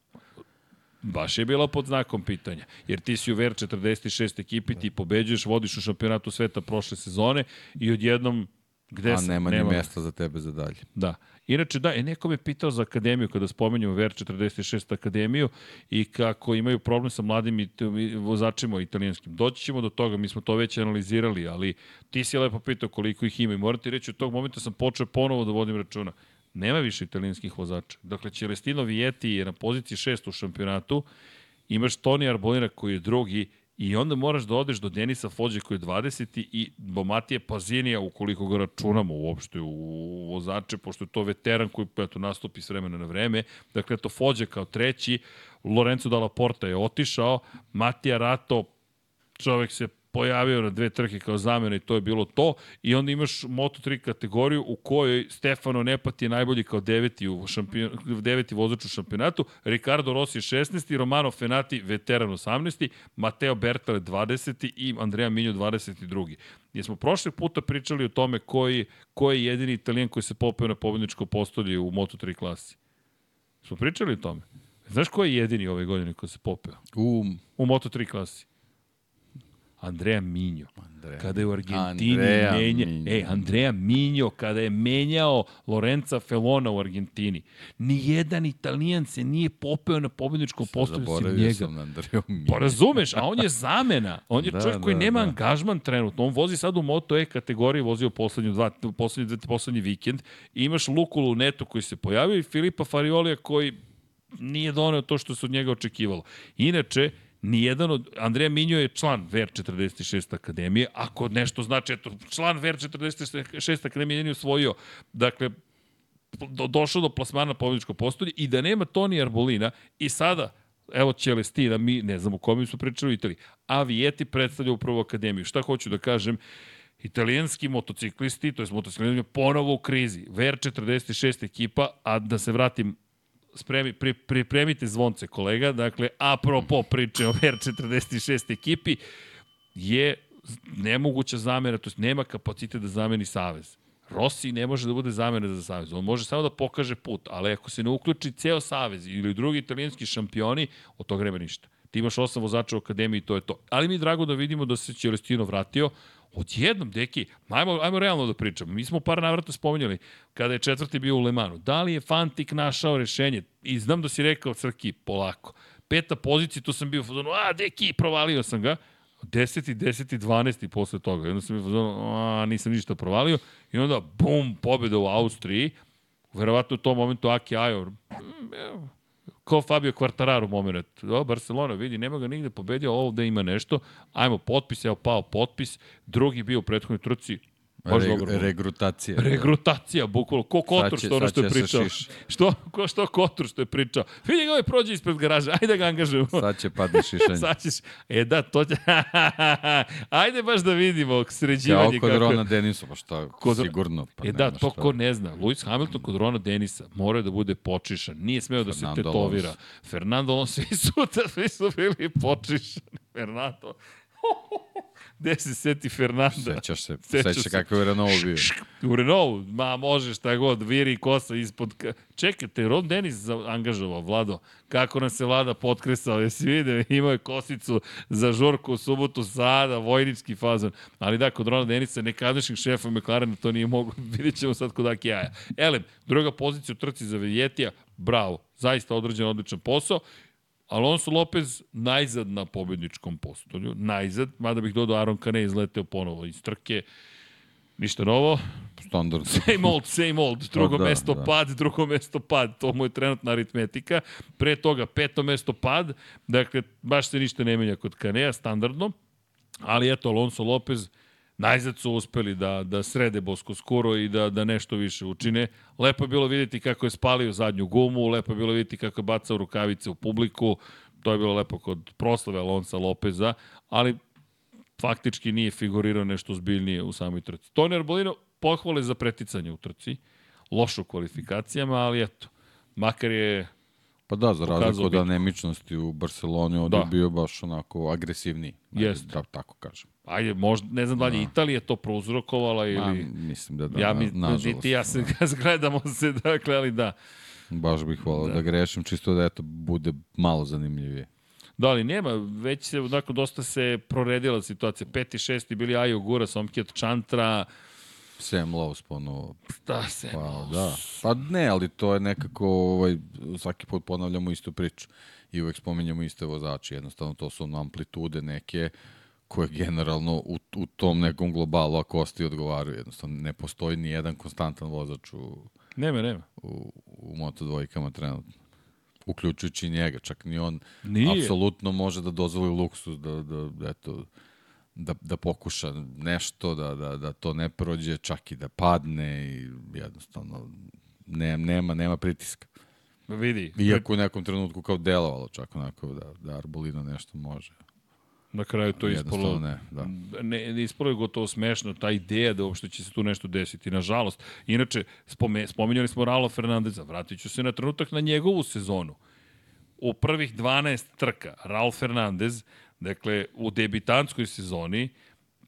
A: Baš je bila pod znakom pitanja. Jer ti si u VR 46 ekipi, ti pobeđuješ, vodiš u šampionatu sveta prošle sezone i odjednom gde
B: a
A: sam?
B: nema, ni mesta za tebe za dalje.
A: Da. Inače, da, e, neko me pitao za akademiju, kada spomenjamo VR46 akademiju i kako imaju problem sa mladim i- vozačima italijanskim. Doći ćemo do toga, mi smo to već analizirali, ali ti si lepo pitao koliko ih ima i moram ti reći, od tog momenta sam počeo ponovo da vodim računa. Nema više italijanskih vozača. Dakle, Celestino Vieti je na poziciji šest u šampionatu, imaš Toni Arbolina koji je drugi i onda moraš da odeš do Denisa Fođe koji je 20. i do Matije Pazinija ukoliko ga računamo uopšte u vozače, pošto je to veteran koji eto, nastupi s vremena na vreme. Dakle, eto Fođe kao treći, Lorenzo Dalla Porta je otišao, Matija Rato, čovek se pojavio na dve trke kao zamena i to je bilo to. I onda imaš Moto3 kategoriju u kojoj Stefano Nepati je najbolji kao deveti, u šampion, deveti vozač u šampionatu, Ricardo Rossi je 16. Romano Fenati veteran 18. Mateo Bertale 20. i Andrea Minjo 22. Jer smo prošle puta pričali o tome koji, koji je jedini italijan koji se popeo na pobedničko postolje u Moto3 klasi. Smo pričali o tome. Znaš ko je jedini ove godine ko se popeo?
B: U,
A: U Moto3 klasi. Andrea Minjo.
B: Andrea.
A: Kada je u Argentini
B: Andrea
A: menja...
B: Minjo.
A: E, Andrea Minjo, kada je menjao Lorenza Felona u Argentini. Nijedan Italijan se nije popeo na pobedničkom postolju sem
B: Zaboravio
A: njega.
B: sam na.
A: Pa razumeš, a on je zamena. On je
B: Da,
A: čovjek koji
B: da,
A: nema
B: da.
A: angažman trenutno. On vozi sad u Moto E kategoriji, vozio poslednju dva, poslednji, poslednji vikend. I imaš Luku Lunetu koji se pojavio i Filipa Fariolija koji nije doneo to što se od njega očekivalo. Inače, nijedan od... Andreja Minjo je član VR46 Akademije. Ako nešto znači, eto, član VR46 Akademije nije osvojio. Dakle, do, došao do plasmana pobjedičkog postolja i da nema Toni Arbolina i sada evo Celestina, mi ne znam u kome su pričali u Italiji, a Vieti predstavlja upravo akademiju. Šta hoću da kažem? Italijanski motociklisti, to je motociklisti, ponovo u krizi. VR46 ekipa, a da se vratim spremi, pri, pripremite zvonce kolega, dakle, apropo priče o VR46 ekipi, je nemoguća zamera, to jest nema kapacitet da zameni Savez. Rossi ne može da bude zamena za savez. On može samo da pokaže put, ali ako se ne uključi ceo savez ili drugi italijanski šampioni, od toga nema ništa. Ti imaš osam vozača u akademiji i to je to. Ali mi je drago da vidimo da se Celestino vratio. Odjednom, deki, ajmo, ajmo realno da pričamo. Mi smo par navrata spominjali kada je četvrti bio u Lemanu. Da li je Fantik našao rešenje? I znam da si rekao, Crki, polako. Peta pozicija, tu sam bio u fazonu, a, deki, provalio sam ga. 10. 10. 12. posle toga. I onda sam bio a, nisam ništa provalio. I onda, bum, pobjeda u Austriji. Verovatno u tom momentu Aki Ajor, kao Fabio Quartararo moment. O, Barcelona, vidi, nema ga nigde pobedio, ovde ima nešto. Ajmo, potpis, evo pao potpis. Drugi bio u prethodnoj trci, Baš
B: Re,
A: dobro.
B: regrutacija.
A: Regrutacija, bukvalno. Ko Kotur,
B: će-
A: što ono što je
B: se
A: pričao.
B: šiš.
A: Što, ko, što Kotur što je pričao. Vidi ga ovaj prođe ispred garaža, ajde da ga angažujemo.
B: Sad će padne šišanje.
A: Sad ćeš, e da, to će, ajde baš da vidimo sređivanje
B: kod
A: kako...
B: Rona Denisa, pa šta,
A: Kod-
B: sigurno. Pa
A: E da, to
B: šta.
A: ko ne zna. Lewis Hamilton kod Rona Denisa mora da bude počišan. Nije smeo da se
B: Fernando
A: tetovira.
B: Alonso.
A: Fernando Alonso, svi su, svi su bili počišani. Fernando. Gde se seti Fernanda?
B: Sećaš se,
A: Sećam
B: sećaš
A: se.
B: se kako je Renault bio.
A: U Renault, ma može šta god, viri kosa ispod... ka- Čekajte, Ron Dennis angažovao, Vlado. Kako nam se Vlada potkresao, jesi vidio, imao je kosicu za žurku u subotu, sada, vojnički fazon. Ali da, kod Rona Denisa, nekadašnjeg šefa McLarena, to nije mogo, vidjet ćemo sad kod Aki Aja. Elem, druga pozicija u trci za Veljetija, bravo, zaista određen odličan posao. Alonso Lopez najzad na pobedničkom postolju, najzad, mada bih dodao Aron Kane izleteo ponovo iz trke, ništa novo,
B: Standard.
A: Same old, same old. Drugo
B: da,
A: mesto
B: da.
A: pad, drugo mesto pad. To mu je trenutna aritmetika. Pre toga peto mesto pad. Dakle, baš se ništa ne menja kod Kanea, standardno. Ali eto, Alonso Lopez najzad su uspeli da, da srede Bosko Skoro i da, da nešto više učine. Lepo je bilo vidjeti kako je spalio zadnju gumu, lepo je bilo vidjeti kako je bacao rukavice u publiku. To je bilo lepo kod proslave Alonsa Lopeza, ali faktički nije figurirao nešto zbiljnije u samoj trci. Toni Arbolino pohvale za preticanje u trci, lošo u kvalifikacijama, ali eto, makar je
B: Pa da, za razliku od anemičnosti u Barceloni, ovde
A: Da.
B: je bio baš onako agresivniji.
A: Jeste.
B: Da, tako kažem.
A: Ajde, možda, ne znam da li je Italija to prouzrokovala
B: Ma,
A: ili...
B: mislim da da,
A: ja mi,
B: nažalost.
A: niti ja se gledamo se, dakle, ali da.
B: Baš bih volao da. da grešim, čisto da eto, bude malo zanimljivije.
A: Da, ali nema, već se, onako, dosta se proredila situacija. Peti, šesti bili Ajo Gura, Somkjet Čantra,
B: Sam Lowe's ponovo.
A: šta se...
B: Pa da. Pa ne, ali to je nekako, ovaj, svaki put ponavljamo istu priču i uvek spominjamo iste vozače. Jednostavno to su amplitude neke koje generalno u, u tom nekom globalu ako ostaje odgovaraju. Jednostavno ne postoji ni jedan konstantan vozač u,
A: Nema, nema.
B: u, u Moto dvojkama trenutno. Uključujući njega, čak ni on
A: Nije.
B: apsolutno može da dozvoli luksus da, da, da, eto, da, da pokuša nešto, da, da, da to ne prođe, čak i da padne i jednostavno ne, nema, nema pritiska.
A: Vidi,
B: Iako u nekom trenutku kao delovalo čak onako da, da Arbolino nešto može.
A: Na kraju to je ispalo...
B: Ne, da.
A: ne, ne ispalo je gotovo smešno ta ideja da uopšte će se tu nešto desiti. Nažalost, inače, spome, spominjali smo Ralo Fernandeza, vratit ću se na trenutak na njegovu sezonu. U prvih 12 trka, Raul Fernandez, dakle, u debitanskoj sezoni,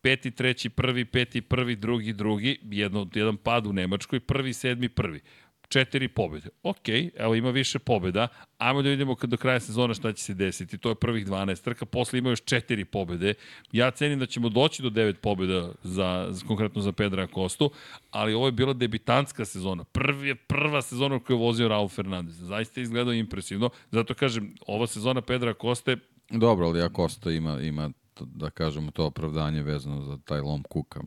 A: peti, treći, prvi, peti, prvi, drugi, drugi, jedno, jedan pad u Nemačkoj, prvi, sedmi, prvi. Četiri pobjede. Ok, evo ima više pobjeda. Ajmo da vidimo do kraja sezona šta će se desiti. To je prvih 12 trka, posle ima još četiri pobjede. Ja cenim da ćemo doći do devet pobjeda za, konkretno za Pedra Kostu, ali ovo je bila debitantska sezona. Prvi prva sezona u kojoj je vozio Raul Fernandez. Zaista je izgledao impresivno. Zato kažem, ova sezona Pedra Koste
B: Dobro, ali Kosta ima, ima da kažemo to opravdanje vezano za taj lom kuka.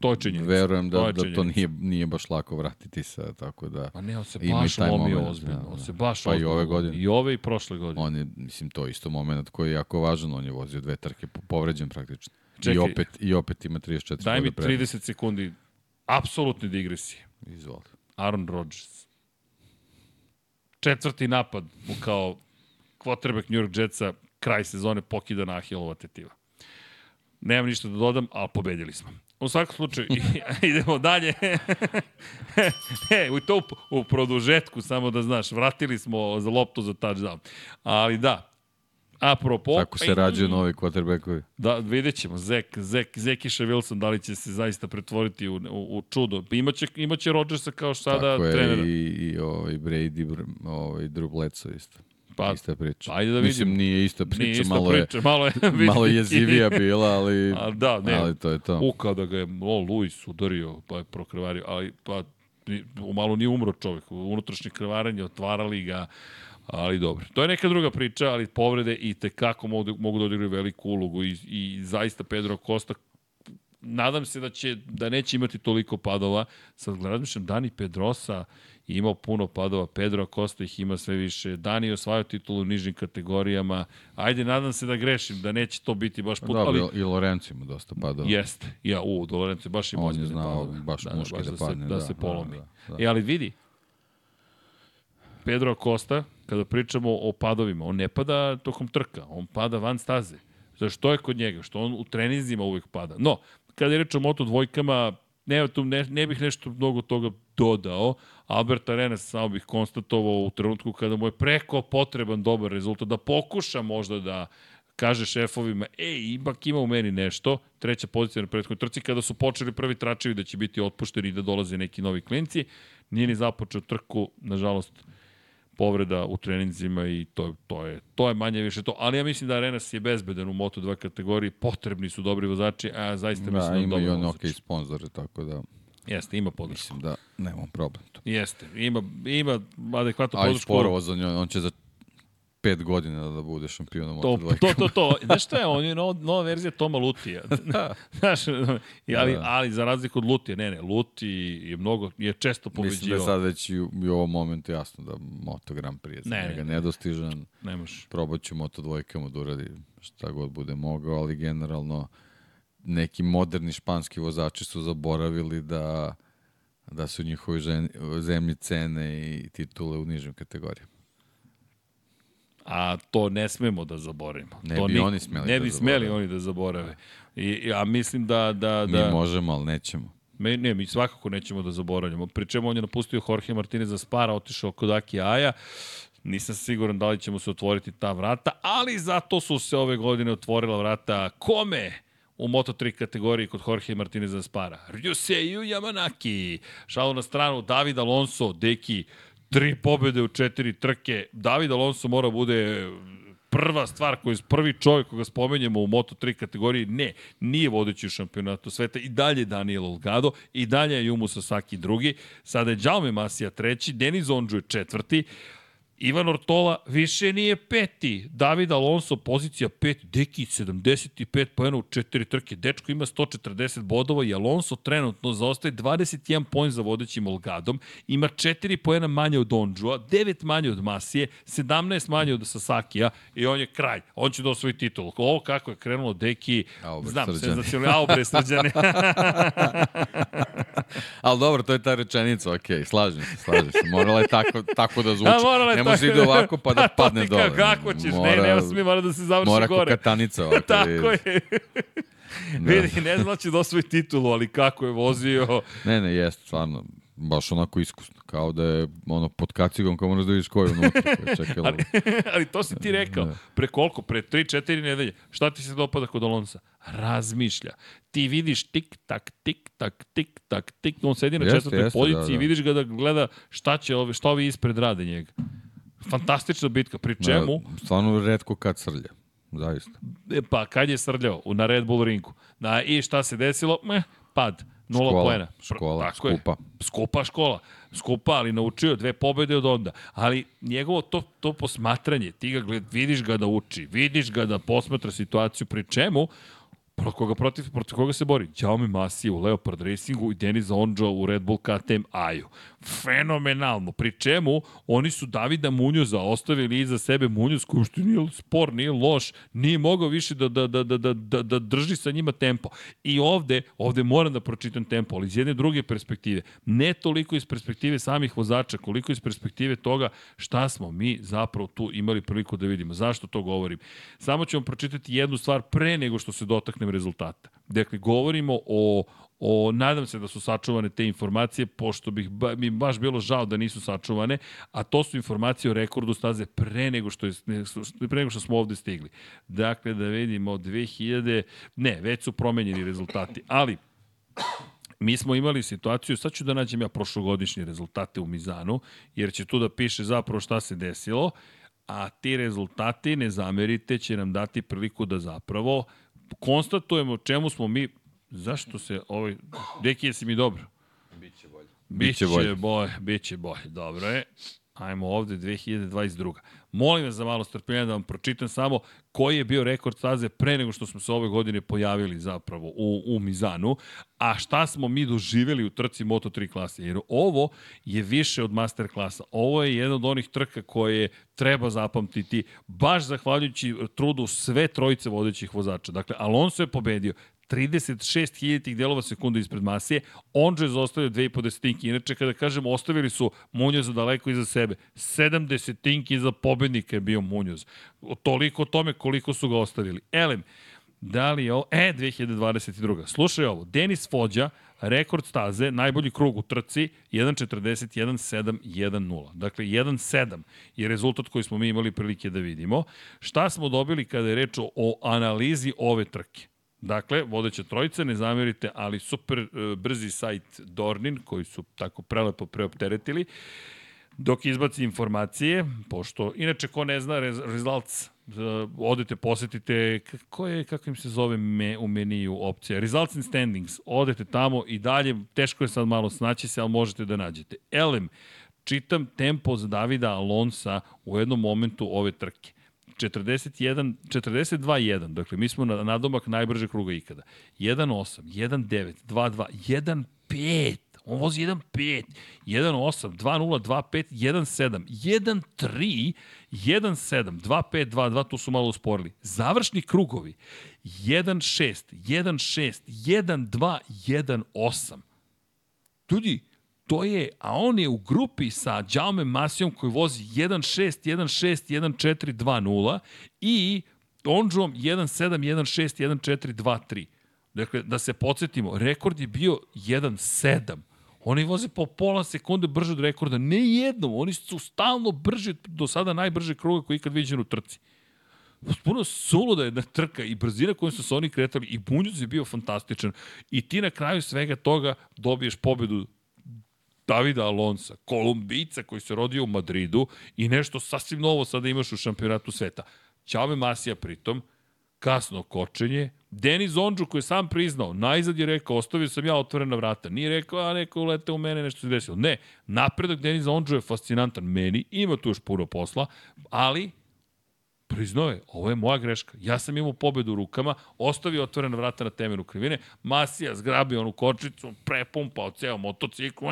A: To je činjenica.
B: Verujem da,
A: To
B: da to nije, nije baš lako vratiti se, tako da...
A: Pa ne, on se
B: i
A: baš lomio ozbiljno.
B: da,
A: On
B: da.
A: se baš
B: Pa i
A: ozbiljno
B: ove
A: lomio.
B: godine.
A: I ove i prošle godine.
B: On je, mislim, to isto moment koji je jako važan, on je vozio dve trke po- povređen praktično. I
A: Čekaj.
B: opet, I opet ima 34
A: Daj mi
B: boda prednosti.
A: 30 sekundi apsolutne digresije.
B: Izvoli.
A: Aaron Rodgers. Četvrti napad mu kao quarterback New York Jetsa kraj sezone pokida na Ahilova tetiva. Nemam ništa da dodam, ali pobedili smo. U svakom slučaju, idemo dalje. e, u to u, produžetku, samo da znaš, vratili smo za loptu za touchdown. Ali da, Apropo,
B: Tako se rađaju novi quarterbackovi.
A: Da, vidjet ćemo. Zek, Zek, Zekiša Wilson, da li će se zaista pretvoriti u, u, u čudo. Imaće, imaće Rodgersa kao sada
B: Tako je
A: trenera.
B: i, i ovaj Brady, br- ovaj Drew Bledsoe isto.
A: Pa,
B: ista priča.
A: ajde da
B: Mislim,
A: vidimo.
B: nije ista priča,
A: Nije ista
B: malo,
A: priča, malo je,
B: je, malo je jezivija bila, ali,
A: A, da, ne.
B: ali to je to.
A: U, kada ga je o, Luis udario, pa je prokrvario, ali pa malo nije umro čovjek. Unutrašnje krvaranje, otvarali ga, ali dobro. To je neka druga priča, ali povrede i tekako mogu, mogu da odigraju veliku ulogu i, i zaista Pedro Costa nadam se da će da neće imati toliko padova. Sad razmišljam, Dani Pedrosa je imao puno padova, Pedro Acosta ih ima sve više, Dani osvajao titulu u nižim kategorijama. Ajde, nadam se da grešim, da neće to biti baš put,
B: Dobro,
A: ali
B: i Lorenzo ima dosta padova.
A: jeste. Ja, u, Dolorence baš ima
B: On je znao
A: padove.
B: baš muški da
A: se,
B: padne,
A: Da,
B: da,
A: se
B: da,
A: polomi.
B: da, da.
A: E, ali vidi, Pedro Acosta, kada pričamo o padovima, on ne pada tokom trka, on pada van staze. Zašto je kod njega? Što on u treninzima uvek pada. No, kada je reč o moto dvojkama, ne, tu ne, ne bih nešto mnogo toga dodao. Albert Arenas samo bih konstatovao u trenutku kada mu je preko potreban dobar rezultat, da pokuša možda da kaže šefovima, ej, ipak ima u meni nešto, treća pozicija na prethodnoj trci, kada su počeli prvi tračevi da će biti otpušteni i da dolaze neki novi klinci, nije ni započeo trku, nažalost, povreda u treninzima i to, to, je, to je manje više to. Ali ja mislim da Arenas je bezbedan u Moto2 kategoriji, potrebni su dobri vozači, a zaista mislim
B: Da,
A: da,
B: ima i on ok sponzore, tako da
A: Jeste, ima podršku.
B: mislim da nemam problem tu.
A: Jeste, ima, ima adekvatnu
B: A i
A: podršku.
B: sporovo za njoj, on će za pet godina da bude šampion u
A: To,
B: Moto2.
A: to, to, to. Znaš šta je, on je nova, nova verzija Toma Lutija. Znaš, i ali,
B: Da.
A: ali za razliku od Lutija, ne, ne, Luti je mnogo, je često
B: Mislim da je sad već i u, i u ovom momentu jasno da Moto Grand Prix je za
A: Ne,
B: njega
A: ne.
B: nedostižan.
A: Ne.
B: Probat ću Moto dvojkama da uradi šta god bude mogao, ali generalno neki moderni španski vozači su zaboravili da da su njihovi žen, zemlji cene i titule u nižim kategorijama.
A: A to ne smemo da zaboravimo.
B: Ne
A: to
B: bi
A: ni-
B: oni smeli
A: Ne
B: da
A: bi smeli
B: zaborave.
A: oni da zaborave. I, ja mislim da... da,
B: Mi
A: da
B: možemo, ali nećemo.
A: Me, ne, mi svakako nećemo da zaboravljamo. Pri čemu on je napustio Jorge Martinez za Spara, otišao kod Aki Aja. Nisam siguran da li će mu se otvoriti ta vrata, ali zato su se ove godine otvorila vrata kome? u Moto3 kategoriji kod Jorge Martinez za Spara. Ryuseju Yamanaki. Šalo na stranu, David Alonso, deki, tri pobjede u četiri trke. David Alonso mora bude prva stvar koju prvi čovjek koga spomenjemo u Moto3 kategoriji, ne, nije vodeći u šampionatu sveta, i dalje je Daniel Olgado, i dalje je Jumu Sasaki drugi, sada je Jaume Masija treći, Denis Ondžu je četvrti, Ivan Ortola više nije peti. David Alonso, pozicija pet, Deki 75 pojena u četiri trke. Dečko ima 140 bodova i Alonso trenutno zaostaje 21 poen za vodećim Olgadom. Ima 4 pojena manje od Ondžua, 9 manje od Masije, 17 manje od Sasakija i on je kraj. On će da osvoji titul. Ovo kako je krenulo Deki,
B: Au, bre,
A: znam, senzacionalno, au bre, srđane.
B: Ali dobro, to je ta rečenica, ok, slažem se, slažem se. Morala je tako, tako da zvuči.
A: A, morala je
B: ne može ide ovako pa da
A: Pa,
B: padne dole.
A: ka- Kako ćeš? ne, nema smije, mora da se završi
B: Mora
A: gore.
B: ko katanica ovako. da
A: Tako
B: ide.
A: je. Da. Vidi, ne znam da će da osvoji titulu, ali kako je vozio.
B: Ne, ne, jeste, stvarno. Baš onako iskusno. Kao da je ono, pod kacigom kao moraš da vidiš ko je unutra. čekala.
A: Ali, ali to si ti rekao.
B: Da.
A: Pre koliko? Pre 3-4 nedelje. Šta ti se dopada kod Alonsa? Razmišlja. Ti vidiš tik, tak, tik, tak, tik, tak, tik. On sedi na
B: Jeste,
A: četvrtoj
B: jeste,
A: poziciji
B: da,
A: i
B: da.
A: vidiš ga da gleda šta će ove, šta ovi ispred rade njega. Fantastična bitka. Pri čemu?
B: Da, stvarno redko kad srlja. Zaista.
A: E, pa kad je srljao na Red Bull ringu. Na, I šta se desilo? Meh, pad. Nula
B: Škola,
A: poena. Pr-
B: škola,
A: tako je.
B: skupa.
A: Skupa škola. Skupa, ali naučio dve pobede od onda. Ali njegovo to, to posmatranje, ti ga gled, vidiš ga da uči, vidiš ga da posmatra situaciju, pri čemu Pro koga protiv, protiv koga se bori? Jaume Masi u Leopard Racingu i Denis Ondžo u Red Bull KTM Aju. Fenomenalno. Pri čemu oni su Davida Munjoza ostavili iza sebe Munjoz koji što nije spor, nije loš, nije mogao više da, da, da, da, da, da, da drži sa njima tempo. I ovde, ovde moram da pročitam tempo, ali iz jedne druge perspektive. Ne toliko iz perspektive samih vozača, koliko iz perspektive toga šta smo mi zapravo tu imali priliku da vidimo. Zašto to govorim? Samo ću vam pročitati jednu stvar pre nego što se dotaknem rezultata. Dakle, govorimo o O, nadam se da su sačuvane te informacije, pošto bih ba, mi baš bilo žao da nisu sačuvane, a to su informacije o rekordu staze pre nego što, je, pre nego što smo ovde stigli. Dakle, da vidimo, 2000, ne, već su promenjeni rezultati, ali mi smo imali situaciju, sad ću da nađem ja prošlogodišnje rezultate u Mizanu, jer će tu da piše zapravo šta se desilo, a ti rezultati, ne zamerite, će nam dati priliku da zapravo konstatujemo čemu smo mi Zašto se ovaj... Deki, jesi mi dobro?
B: Biće bolje.
A: Biće, bolje. bolje. Biće bolje, dobro je. Ajmo ovde 2022. Molim vas za malo strpljenja da vam pročitam samo koji je bio rekord staze pre nego što smo se ove godine pojavili zapravo u, u Mizanu, a šta smo mi doživeli u trci Moto3 klase. Jer ovo je više od master klasa. Ovo je jedan od onih trka koje treba zapamtiti, baš zahvaljujući trudu sve trojice vodećih vozača. Dakle, Alonso je pobedio, 36.000 delova sekunde ispred Masije, Onđe je zaostavio 2,5 desetinki. Inače, kada kažemo ostavili su Munjoza daleko iza sebe, 7 desetinki iza pobednika je bio Munjoz. Toliko o tome koliko su ga ostavili. Elem, da li je ovo? E, 2022. Slušaj ovo, Denis Fođa, rekord staze, najbolji krug u trci, 1.41.7.1.0. Dakle, 1.7 je rezultat koji smo mi imali prilike da vidimo. Šta smo dobili kada je reč o analizi ove trke? Dakle, vodeća trojica, ne zamerite, ali super uh, brzi sajt Dornin, koji su tako prelepo preopteretili, dok izbaci informacije, pošto, inače, ko ne zna, results, uh, odete, posetite, kako je, kako im se zove me, u meniju opcija, results and standings, odete tamo i dalje, teško je sad malo snaći se, ali možete da nađete. Elem, čitam tempo za Davida Alonsa u jednom momentu ove trke. 41, 42-1, dakle mi smo na nadomak najbrže kruga ikada. 1-8, 1-9, 2-2, 1-5, on vozi 1-5, 1-8, 2-0, 2-5, 1-7, 1-3, 1-7, 2-5, 2-2, tu su malo usporili. Završni krugovi, 1-6, 1-6, 1-2, 1-8. Ljudi, to je, a on je u grupi sa Jaume Masijom koji vozi 1.6, 1.6, 1.4, 2.0 i Onđom 1.7, 1.6, 1.4, 2.3. Dakle, da se podsjetimo, rekord je bio 1.7. Oni voze po pola sekunde brže od rekorda. Ne jednom, oni su stalno brži do sada najbrže kruga koji ikad viđen u trci. Puno suluda jedna trka i brzina kojom su se oni kretali i Bunjuz je bio fantastičan i ti na kraju svega toga dobiješ pobedu Davida Alonsa, Kolumbica koji se rodio u Madridu i nešto sasvim novo sada imaš u šampionatu sveta. Ćame Masija pritom, kasno kočenje, Denis Ondžu koji je sam priznao, najzad je rekao, ostavio sam ja otvorena vrata. Nije rekao, a neko ulete u mene, nešto se desilo. Ne, napredak Denis Ondžu je fascinantan meni, ima tu još puno posla, ali priznao je, ovo je moja greška. Ja sam imao pobedu u rukama, ostavio otvorena vrata na temenu krivine, Masija zgrabio onu kočicu, prepumpao ceo motocikl,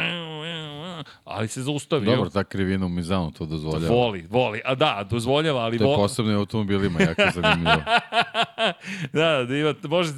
A: ali se zaustavio.
B: Dobro, ta krivina u Mizanu to dozvoljava.
A: Voli, voli. A da, dozvoljava, ali...
B: To je posebno u automobilima jako zanimljivo.
A: da, da ima, može,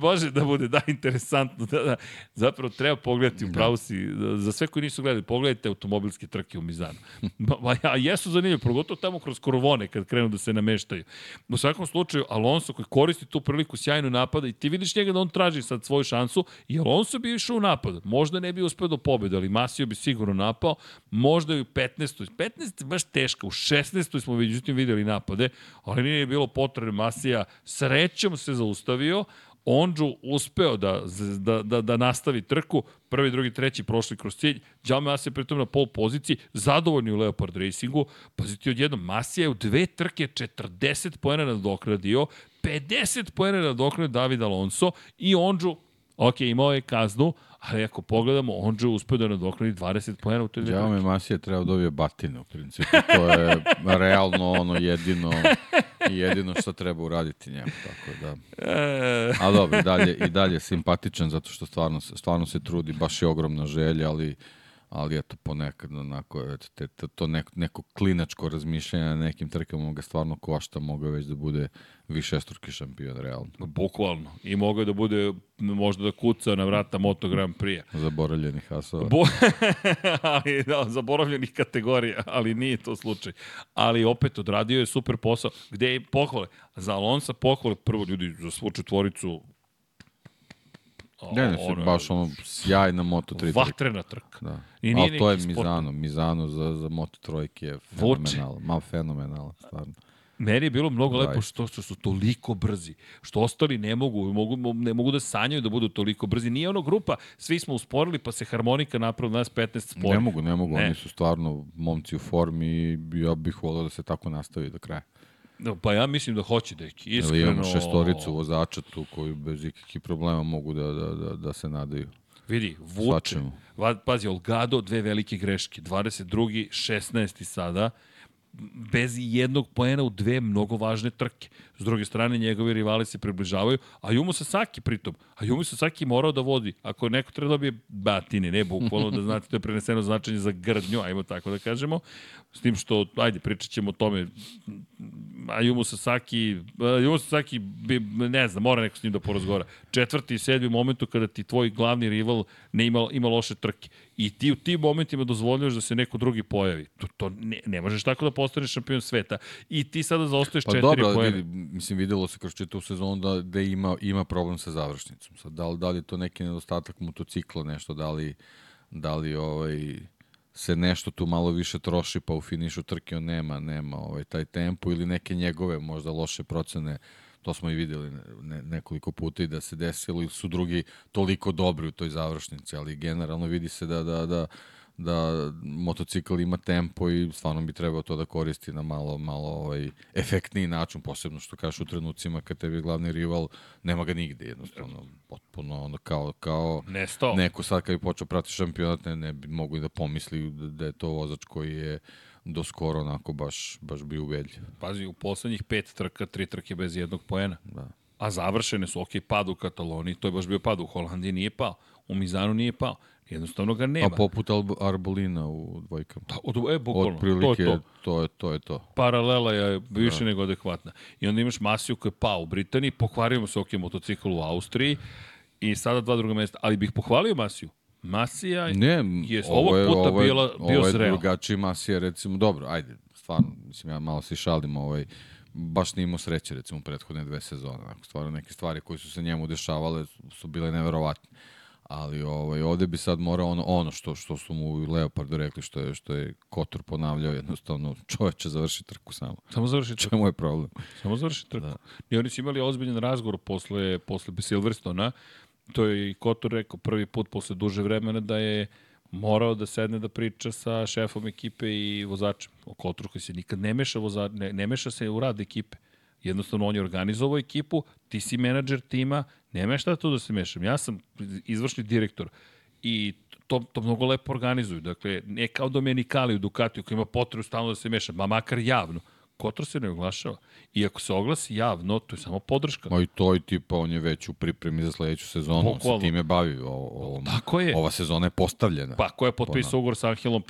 A: može da bude, da, interesantno. Da, da. Zapravo treba pogledati, upravo si, za sve koji nisu gledali, pogledajte automobilske trke u Mizanu. Ja, jesu zanimljivo, progotovo tamo kroz korovone, kad krenu da se nameštaju. U svakom slučaju, Alonso koji koristi tu priliku sjajno napada i ti vidiš njega da on traži sad svoju šansu i Alonso bi išao u napad. Možda ne bi uspeo do pobjede, ali Masio bi sigurno napao. Možda i u 15. 15 je baš teška. U 16. smo međutim videli napade, ali nije bilo potrebe Masija. Srećom se zaustavio, Ondžu uspeo da, da, da, da nastavi trku, prvi, drugi, treći prošli kroz cilj, Đao Masija pritom na pol poziciji, zadovoljni u Leopard Racingu, pazite odjednom, Masija je u dve trke 40 pojena nadokradio, 50 pojena nadokradio David Alonso i Ondžu, ok, imao je kaznu, ali ako pogledamo, on je uspio da nadoknadi 20 pojena u toj dve.
B: Đao Masija treba dobije batine, u principu, to je realno ono jedino i jedino što treba uraditi njemu, tako da. A dobro, i dalje, i dalje simpatičan zato što stvarno, stvarno se trudi, baš je ogromna želja, ali ali eto ponekad onako eto, te, te, to neko, neko klinačko razmišljanje na nekim trkama ga stvarno košta, mogao već da bude višestruki šampion realno.
A: Bukvalno. I mogao da bude možda da kuca na vrata Moto Grand Prix.
B: Zaboravljenih hasova.
A: Bo... ali, da, zaboravljenih kategorija, ali nije to slučaj. Ali opet odradio je super posao. Gde je pohvale? Za Alonsa pohvale prvo ljudi za svu četvoricu
B: Ne, ne,
A: ono,
B: baš ono sjajna Moto3 trka.
A: Vatrena trka.
B: Da.
A: I nije
B: Ali to je
A: neki sport.
B: Mizano. Mizano za, za Moto trojke je fenomenal. Ma fenomenal, stvarno.
A: Meni je bilo mnogo lepo što, što su toliko brzi. Što ostali ne mogu, mogu, ne mogu da sanjaju da budu toliko brzi. Nije ono grupa, svi smo usporili pa se harmonika napravila nas 15 sporih.
B: Ne mogu, ne mogu.
A: Ne.
B: Oni su stvarno momci u formi i ja bih volio da se tako nastavi do kraja.
A: No, Pa ja mislim da hoće, deki.
B: Ili
A: Iskreno.
B: imamo šestoricu vozača tu koji bez ikakvih problema mogu da, da, da, da se nadaju.
A: Vidi, vuče. Pazi, Olgado, dve velike greške. 22. 16. sada bez jednog poena u dve mnogo važne trke. S druge strane, njegovi rivali se približavaju, a Jumo Sasaki pritom. A Jumo Sasaki morao da vodi. Ako neko treba da dobije batine, ne bukvalno da znate, to je preneseno značenje za grdnju, ajmo tako da kažemo. S tim što, ajde, pričat ćemo o tome. Ayumu Sasaki, Ayumu Sasaki, bi, ne znam, mora neko s njim da porazgovara. Četvrti i sedmi momentu kada ti tvoj glavni rival ne ima, ima loše trke. I ti u tim momentima dozvoljavaš da se neko drugi pojavi. To, to ne, ne možeš tako da postaneš šampion sveta. I ti sada zaostaješ
B: Pa
A: četiri
B: dobro,
A: poena.
B: vidi, mislim, videlo se kroz čitavu sezonu da, da ima, ima problem sa završnicom. Sad, da li, da li je to neki nedostatak motocikla, nešto, da li, da li ovaj, se nešto tu malo više troši, pa u finišu trke on nema, nema ovaj, taj tempo ili neke njegove možda loše procene to smo i videli ne, nekoliko puta i da se desilo ili su drugi toliko dobri u toj završnici, ali generalno vidi se da, da, da, da motocikl ima tempo i stvarno bi trebao to da koristi na malo malo ovaj efektniji način, posebno što kažeš u trenucima kad tebi je glavni rival, nema ga nigde jednostavno, potpuno ono kao, kao
A: Nestao.
B: neko sad kad bi počeo prati šampionat, ne, ne bi mogu i da pomisli da, da je to vozač koji je do skoro onako baš, baš bio ubedljiv.
A: Pazi, u poslednjih pet trka, tri trke bez jednog poena.
B: Da.
A: A završene su, ok, pad u Kataloniji, to je baš bio pad, u Holandiji nije pao, u Mizanu nije pao. Jednostavno ga nema.
B: A poput Arbolina u dvojkama.
A: Pa, od, e, bukvalno,
B: Otprilike,
A: to je to.
B: to je to. Je to.
A: Paralela je više da. nego adekvatna. I onda imaš Masiju koji je pao u Britaniji, pokvario mu se ok motocikl u Austriji i sada dva druga mesta. Ali bih pohvalio Masiju. Masija
B: Ne,
A: je
B: ovo
A: ovog
B: je,
A: puta
B: ovo je,
A: bila, bio
B: ovo je
A: zreo.
B: drugačiji masija, recimo, dobro, ajde, stvarno, mislim, ja malo se šalim, ovaj, baš nije imao sreće, recimo, prethodne dve sezone. Stvarno neke stvari koje su se njemu dešavale su bile neverovatne. Ali ovaj, ovde bi sad morao ono, ono što, što su mu u Leopardu rekli, što je, što je Kotor ponavljao, jednostavno čoveče završi trku samo.
A: Samo završi trku.
B: Čemu je problem?
A: Samo završi trku. Da. I oni su imali ozbiljan razgovor posle, posle Silverstona. To je i Kotor rekao prvi put posle duže vremena da je morao da sedne da priča sa šefom ekipe i vozačem. O Kotoru koji se nikad ne meša, voza, ne, ne meša se u rad ekipe. Jednostavno, on je organizovao ekipu, ti si menadžer tima, nema šta tu da se mešam. Ja sam izvršni direktor i to, to mnogo lepo organizuju. Dakle, ne kao Domenicali u Ducatiju koji ima potrebu stalno da se meša, ma makar javno. Kotor se ne oglašava. I ako se oglasi javno, to je samo podrška.
B: Ma i to i tipa, on je već u pripremi za sledeću sezonu, on se
A: Bukvalno.
B: time bavi. O, o,
A: Tako je.
B: Ova sezona je postavljena.
A: Pa ko je potpisao ugovor sa Angelom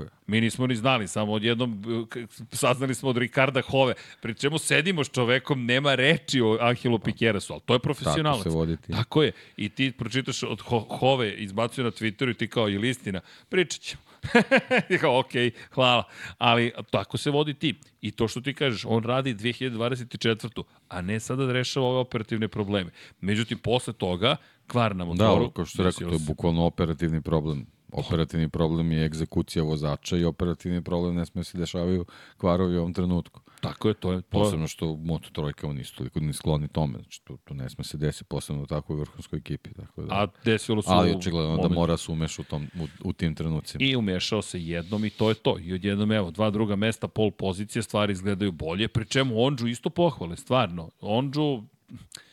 B: je.
A: Mi nismo ni znali, samo odjednom k- saznali smo od Ricarda Hove. Pri čemu sedimo s čovekom, nema reči o Angelu Pikeresu, ali to je profesionalac.
B: Tako se vodi tim.
A: Tako je. I ti pročitaš od Ho Hove, izbacuju na Twitteru i ti kao, ili istina, pričat ćemo. I kao, ok, hvala. Ali tako se vodi tim. I to što ti kažeš, on radi 2024. A ne sada da rešava ove operativne probleme. Međutim, posle toga, kvar na
B: Da,
A: motoru...
B: ovo, kao što rekao, to je bukvalno operativni problem. Operativni problem je egzekucija vozača i operativni problem ne sme se dešavaju kvarovi u ovom trenutku.
A: Tako je, to je... To
B: Posebno što Moto Trojka on nisu toliko ni skloni tome. Znači, tu, tu ne sme se desi posebno u takvoj vrhunskoj ekipi. Tako da.
A: A desilo se
B: Ali očigledno da mora se umeš u, tom, u, u tim trenucima.
A: I umešao se jednom i to je to. I odjednom, evo, dva druga mesta, pol pozicije, stvari izgledaju bolje, pri čemu Ondžu isto pohvale, stvarno. T-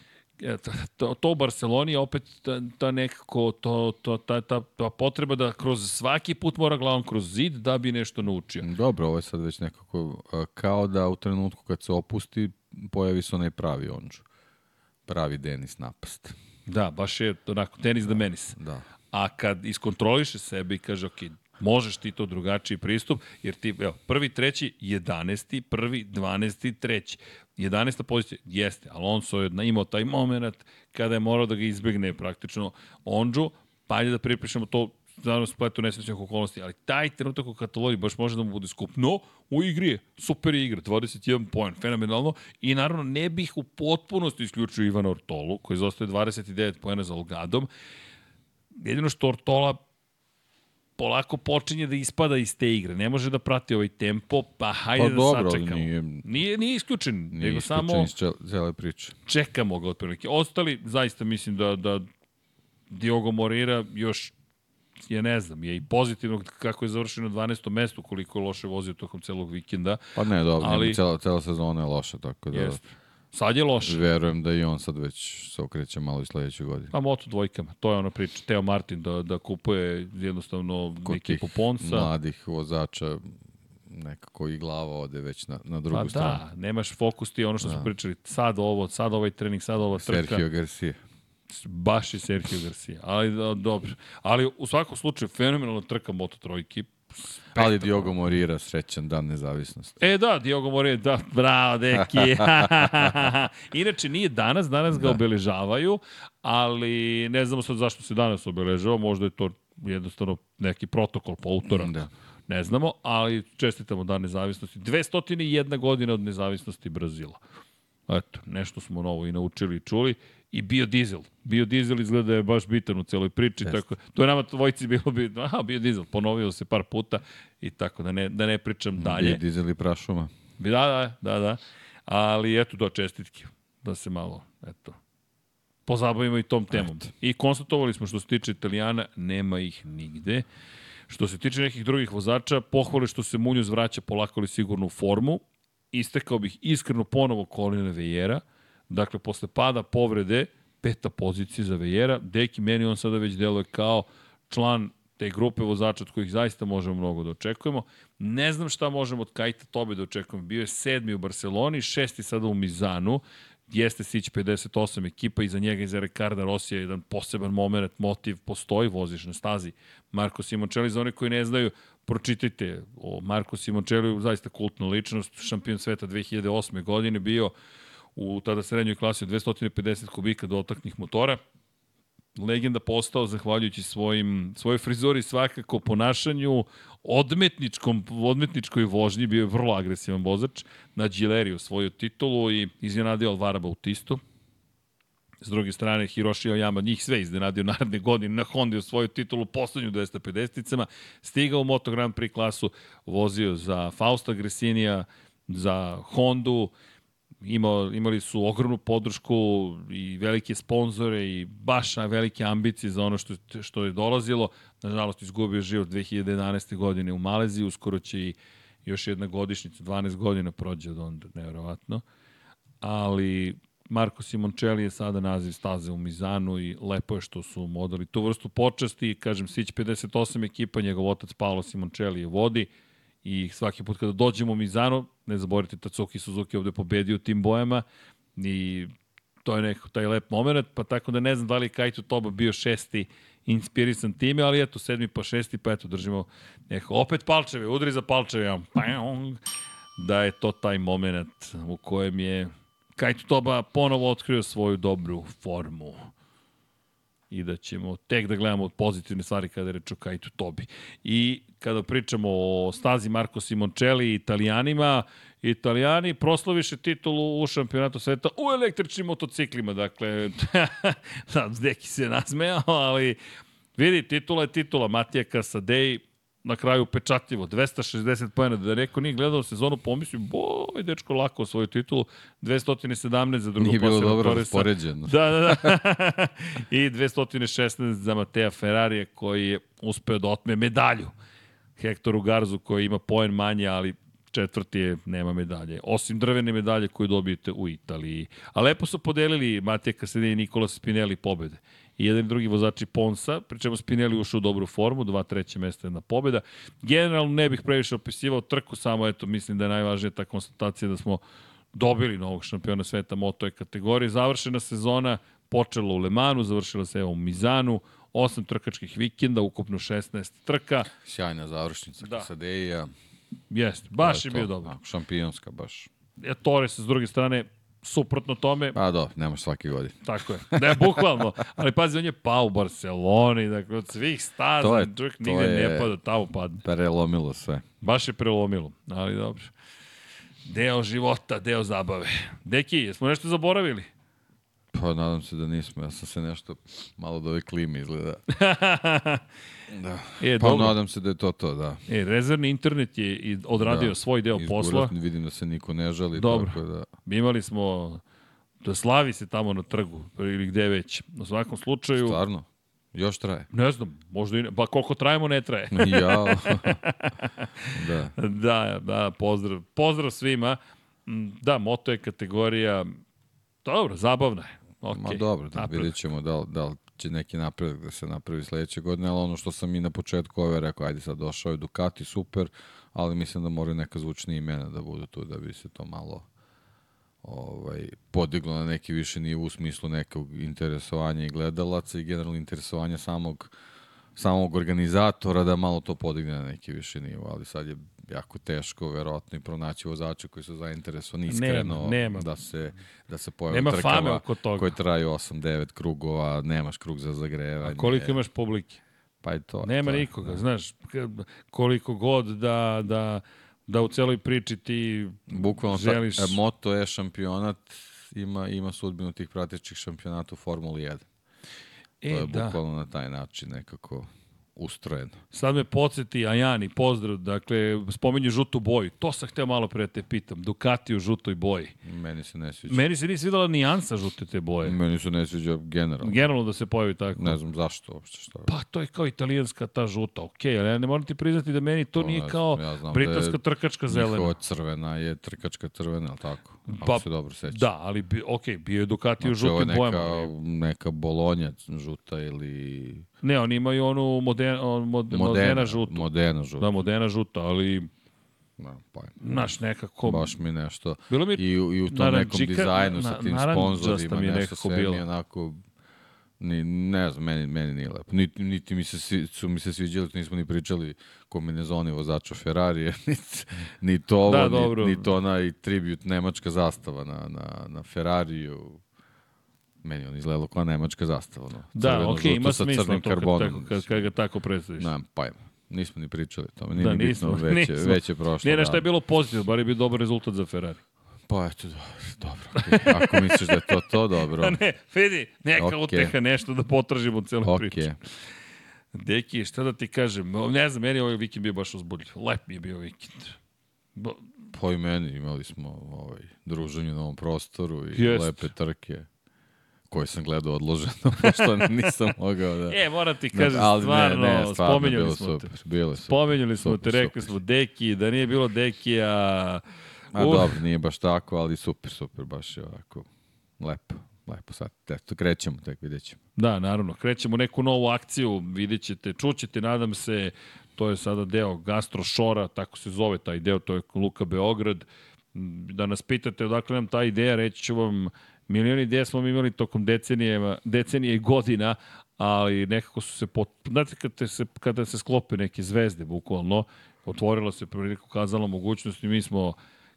A: to, to u Barceloni je opet ta, ta nekako, to, to, ta, ta, ta potreba da kroz svaki put mora glavom kroz zid da bi nešto naučio.
B: Dobro, ovo je sad već nekako kao da u trenutku kad se opusti pojavi se onaj pravi onđu. Pravi Denis napast.
A: Da, baš je onako tenis da menis.
B: Da.
A: A kad iskontroliše sebe i kaže, ok, možeš ti to drugačiji pristup, jer ti, evo, prvi, treći, jedanesti, prvi, dvanesti, treći. 11. pozicija, jeste, Alonso je imao taj moment kada je morao da ga izbegne praktično Ondžu, pa da pripišemo to naravno spletu nesrećnih okolnosti, ali taj trenutak u Kataloniji baš može da mu bude skup. No, u igri je, super igra, 21 poen, fenomenalno, i naravno ne bih u potpunosti isključio Ivana Ortolu, koji zostaje 29 poena za Olgadom. Jedino što Ortola polako počinje da ispada iz te igre. Ne može da prati ovaj tempo, pa hajde
B: Pa
A: da
B: dobro,
A: sačekamo.
B: nije-
A: nije, nije isključen,
B: Nije
A: nego
B: isključen
A: samo
B: iz cele- priče.
A: čekamo ga otprilike. Ostali, zaista mislim da, da Diogo Moreira još je ne znam, je i pozitivno kako je završio na 12. mestu, koliko je loše vozio tokom celog vikenda.
B: Pa ne, dobro,
A: Ali-
B: ali... cela, cela sezona je loša, tako da
A: Jeste. Sad je loše.
B: verujem da i on sad već se okreće malo i sledeće godine.
A: Pa moto dvojkama, to je ona priča. Teo Martin da, da kupuje jednostavno
B: Kod tih
A: Ponsa.
B: Mladih vozača nekako i glava ode već na, na drugu
A: Pa
B: stranu.
A: da, nemaš fokus ti ono što smo pričali. Sad ovo, sad ovaj trening, sad ova trka.
B: Sergio Garcia.
A: Baš i Sergio Garcia. Ali da, dobro. Ali u svakom slučaju fenomenalna trka Moto trojki.
B: Ali Diogo Morira, srećan dan nezavisnosti.
A: E da, Diogo More, da, bravo, deki. Inače, nije danas, danas ga da. obeležavaju, ali ne znamo sad zašto se danas obeležava, možda je to jednostavno neki protokol po utorak.
B: Da.
A: Ne znamo, ali čestitamo dan nezavisnosti. 201 godina od nezavisnosti Brazila. Eto, nešto smo novo i naučili i čuli. I biodizel. Biodizel izgleda da je baš bitan u celoj priči.
B: Jeste.
A: Tako, to je nama dvojici bilo bitno. Aha, biodizel, ponovio se par puta i tako da ne, da ne pričam dalje.
B: Bio dizel i prašuma.
A: Da, da, da, da. Ali eto, do čestitke. Da se malo, eto, pozabavimo i tom temom.
B: Eto.
A: I konstatovali smo što se tiče Italijana, nema ih nigde. Što se tiče nekih drugih vozača, pohvale što se Munjuz vraća polako ali sigurno u formu. Istekao bih iskreno ponovo Colina Vejera. Dakle, posle pada povrede, peta pozicija za Vejera. Deki, meni on sada već deluje kao član te grupe vozača od kojih zaista možemo mnogo da očekujemo. Ne znam šta možemo od Kajta Tobe da očekujemo. Bio je sedmi u Barceloni, šesti sada u Mizanu, jeste Sić 58 ekipa, iza njega iza Ricarda Rosija jedan poseban moment, motiv postoji, voziš na stazi. Marko Simoncelli, za one koji ne znaju, pročitajte o Marko Simoncelli, zaista kultna ličnost, šampion sveta 2008. godine, bio u tada srednjoj klasi od 250 kubika dotaknih motora, legenda postao zahvaljujući svojim, svojoj frizori svakako ponašanju, odmetničkom, odmetničkoj vožnji, bio je vrlo agresivan vozač, na Gileri osvojio titulu i iznenadio Alvara Bautistu. S druge strane, Hiroshi Oyama njih sve iznenadio naredne godine. Na Honda osvojio titulu poslednju 250-icama, stigao u Moto Grand Prix klasu, vozio za Fausta Gresinija, za Hondu, imao, imali su ogromnu podršku i velike sponzore i baš velike ambicije za ono što, što je dolazilo. Nažalost, izgubio život 2011. godine u Maleziji, uskoro će i još jedna godišnjica, 12 godina prođe od onda, nevjerovatno. Ali Marko Simoncelli je sada naziv staze u Mizanu i lepo je što su mu odali tu vrstu počasti. Kažem, Sić 58 ekipa, njegov otac Paolo Simoncelli je vodi i svaki put kada dođemo u Mizano, ne zaboravite Tatsuki Suzuki ovde pobedio u tim bojama i to je neko taj lep moment, pa tako da ne znam da li je Kaito Toba bio šesti inspirisan time, ali eto, sedmi pa šesti, pa eto, držimo neko, opet palčeve, udri za palčeve, da je to taj moment u kojem je Kaito Toba ponovo otkrio svoju dobru formu i da ćemo tek da gledamo pozitivne stvari kada je reč o Kajtu Tobi. I kada pričamo o stazi Marko Simoncelli i italijanima, italijani proslaviše titulu u šampionatu sveta u električnim motociklima. Dakle, da, Deki se nasmejao, ali vidi, titula je titula. Matija Kasadej, na kraju pečatljivo, 260 pojena, da neko nije gledao sezonu, pomislio, boj, dečko lako svoju titulu, 217 za drugo
B: Nije bilo dobro
A: Torresa.
B: raspoređeno.
A: Da, da, da. I 216 za Mateja Ferrarija koji je uspeo da otme medalju Hektoru Garzu koji ima poen manje, ali četvrti je, nema medalje. Osim drvene medalje koju dobijete u Italiji. A lepo su podelili Matija Kasadej i Nikola Spinelli pobede. I jedan i drugi vozači Ponsa, pri čemu Spinelli ušao u dobru formu, dva treće mesta jedna pobeda. Generalno ne bih previše opisivao trku, samo eto, mislim da je najvažnija ta konstatacija da smo dobili novog šampiona sveta moto je kategorije. Završena sezona, počela u Lemanu, završila se evo u Mizanu, osam trkačkih vikenda, ukupno 16 trka.
B: Sjajna završnica
A: Da.
B: Kasadeja.
A: Jeste, baš
B: To
A: je
B: to.
A: bio dobar.
B: A, šampionska baš.
A: E, Torres s druge strane suprotno tome,
B: Pa do, nemaš svake godine.
A: tako je. Ne, bukvalno. Ali pazi, on je pao u Barceloni, dakle, od svih staza,
B: To je-
A: čovjek nigde ne pada, tamo padne.
B: Prelomilo sve.
A: Baš je prelomilo, ali dobro. Deo života, deo zabave. Deki, jesmo nešto zaboravili?
B: Pa nadam se da nismo, ja sam se nešto malo do ove klime izgleda. Da.
A: E,
B: Pa
A: dobro.
B: nadam se da je to to, da.
A: E, rezervni internet je odradio
B: Da.
A: svoj deo
B: Izgurao
A: posla.
B: Vidim da se niko ne žali,
A: Dobro.
B: tako da...
A: Imali smo, da slavi se tamo na trgu, ili gde već. U svakom slučaju,
B: Stvarno? Još traje?
A: ne znam, možda i ne, pa koliko trajemo ne traje.
B: Jao. da.
A: da, da, pozdrav. Pozdrav svima. Mm, Da, moto je kategorija, dobro, zabavna je. Okay.
B: Ma dobro, da,
A: Napredak.
B: vidjet ćemo da, li- da li će neki napredak da se napravi sledeće godine, ali ono što sam i na početku ove rekao, ajde sad došao je Ducati, super, ali mislim da moraju neka zvučnija imena da budu tu, da bi se to malo ovaj, podiglo na neki više nivo u smislu nekog interesovanja i gledalaca i generalno interesovanja samog samog organizatora da malo to podigne na neki više nivo, ali sad je jako teško verovatno i pronaći vozače koji su zainteresovani iskreno
A: nema.
B: da se da se pojave
A: Nema
B: trkava
A: fame oko toga.
B: koje traju 8-9 krugova, nemaš krug za zagrevanje.
A: A koliko imaš publike?
B: Pa i to.
A: Nema
B: to,
A: nikoga, znaš, k- koliko god da, da, da u celoj priči ti
B: Bukvalno
A: želiš...
B: ta, e, moto je šampionat ima ima sudbinu tih pratećih šampionata u Formuli 1.
A: e,
B: to je
A: da.
B: bukvalno na taj način nekako ustrojeno.
A: Sad me podsjeti, Ajani, pozdrav, dakle, spominju žutu boju. To sam hteo malo pre da te pitam. Ducati u žutoj boji.
B: Meni se ne sviđa.
A: Meni se nije svidela nijansa žute te boje.
B: Meni se ne sviđa generalno.
A: Generalno da se pojavi tako.
B: Ne znam zašto uopšte šta.
A: Pa to je kao italijanska ta žuta, okej, ali ja ne moram ti priznati da meni to
B: To
A: nije
B: ne
A: kao
B: znam, ja znam da
A: britanska
B: je
A: trkačka zelena.
B: Njihova crvena je trkačka crvena, ali tako? Ako
A: Pa,
B: se dobro sećam.
A: Da, ali bi, okej, bio je Ducati u
B: Znači, je
A: žutim
B: neka,
A: bojama.
B: neka bolonja žuta ili
A: Ne, oni imaju onu modena, mod, modena,
B: modena,
A: žutu.
B: Modena žuta.
A: Da, modena žuta, ali,
B: Da, pojma.
A: znaš, nekako...
B: Baš mi nešto.
A: Bilo mi
B: I, i u tom nekom dizajnu
A: na-
B: sa tim sponzorima,
A: mi
B: nešto sve mi
A: bilo.
B: je onako Ni, ne znam, meni, meni nije lepo. Niti, niti mi se, su mi se sviđali, nismo ni pričali kombinezoni vozača Ferrarije, niti, ni to ovo,
A: Da,
B: ni, ni to onaj tribut nemačka zastava na, na, na Ferrariju. Meni on izgledalo kao nemačka zastava. No.
A: Da, okej,
B: žuto
A: ima
B: sa
A: smisla to kad, tako, kad, kad ga tako predstaviš.
B: Nemam pojma. Nismo ni pričali o tome. Nije
A: Da,
B: da, ni
A: nismo,
B: bitno, već,
A: nismo.
B: već je prošlo.
A: Nije nešto
B: da.
A: je bilo pozitivno, bar je bio dobar rezultat za Ferrari.
B: Pa eto, dobro. dobro. Ako misliš da je to to, dobro.
A: A ne, vidi, neka
B: Okej.
A: uteha, nešto da potražimo u celoj
B: Okej.
A: priči. Deki, šta da ti kažem, ne znam, meni ovaj vikend bio baš uzbudljiv. Lep mi je bio vikend. Bo,
B: Po i meni imali smo ovaj, druženje na ovom prostoru i
A: Jest.
B: lepe trke koje sam gledao odloženo, pošto nisam mogao da...
A: e, moram ti kažem,
B: ali
A: stvarno, spomenjali
B: bilo
A: smo te.
B: super, Bilo super.
A: Spomenjali smo
B: Super,
A: te, rekli
B: super.
A: smo Deki, da nije bilo Dekija...
B: A
A: Uh.
B: dobro, nije baš tako, ali super, super, baš je ovako lepo. Lepo sad, eto, krećemo, tek vidjet ćemo.
A: Da, naravno. Krećemo neku novu akciju, vidjet ćete, čućete, nadam se, to je sada deo Gastro Šora, tako se zove taj deo, to je Luka Beograd. Da nas pitate odakle nam ta ideja, reći ću vam, milioni ideja smo mi imali tokom decenije, decenije i godina, ali nekako su se, pot... znate, kada, se, kada se sklope neke zvezde, bukvalno, otvorila se prilika, ukazala mogućnost i mi smo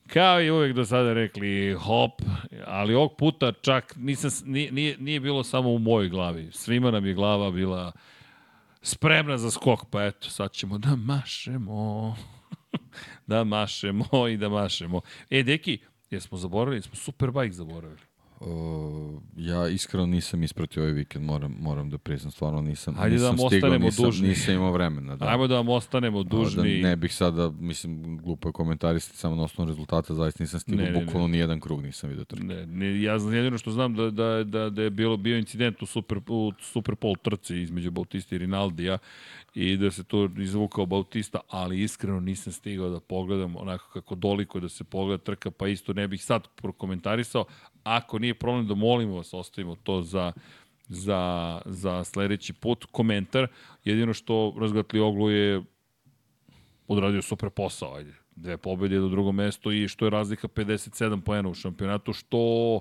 A: kao i uvek do sada rekli hop, ali ovog puta čak nisam, nije, nije, nije bilo samo u mojoj glavi. Svima nam je glava bila spremna za skok, pa eto, sad ćemo da mašemo. da mašemo i da mašemo. E, deki, jesmo zaboravili? Smo Superbike zaboravili.
B: O, ja iskreno nisam ispratio ovaj vikend, moram, moram da priznam, stvarno nisam,
A: Hajde da
B: nisam
A: vam
B: stigao,
A: ostanemo
B: nisam,
A: dužni.
B: nisam imao vremena. Da.
A: Ajmo da vam ostanemo
B: Da
A: dužni.
B: ne bih sada, mislim, glupo je komentarisati samo na osnovu rezultata, zaista nisam stigao,
A: Ne, ne, ne.
B: bukvalno ni jedan krug nisam vidio trke.
A: Ne, ne, ja znam jedino što znam da, da, da, da je bilo, bio incident u Super, u Superpol trci između Bautista i Rinaldija i da se to izvukao Bautista, ali iskreno nisam stigao da pogledam onako kako doliko da se pogleda trka, pa isto ne bih sad prokomentarisao. Ako nije problem da molimo vas, ostavimo to za za, za sledeći put. Komentar, jedino što razgatli oglu je odradio super posao, ajde. Dve pobede do drugo mesto i što je razlika 57 poena u šampionatu, što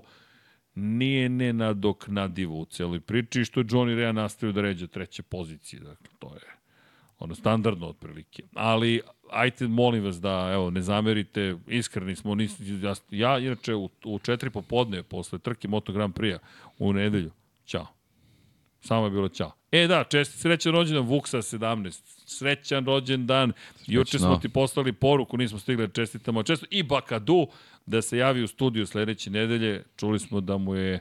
A: nije nenadoknadivo u celoj priči i što je Johnny Rea nastavio da ređe treće pozicije. Dakle, to je ono standardno otprilike. Ali ajte, molim vas da, evo, ne zamerite, iskreni smo, nis, ja, ja inače u, u četiri popodne, posle trke Moto Grand Prix u nedelju, ćao. Samo je bilo ćao. E da, čest, srećan rođendan Vuksa 17. Srećan rođendan. Juče smo ti poslali poruku, nismo stigli da čestitamo često. I Bakadu da se javi u studiju sledeće nedelje. Čuli smo da mu je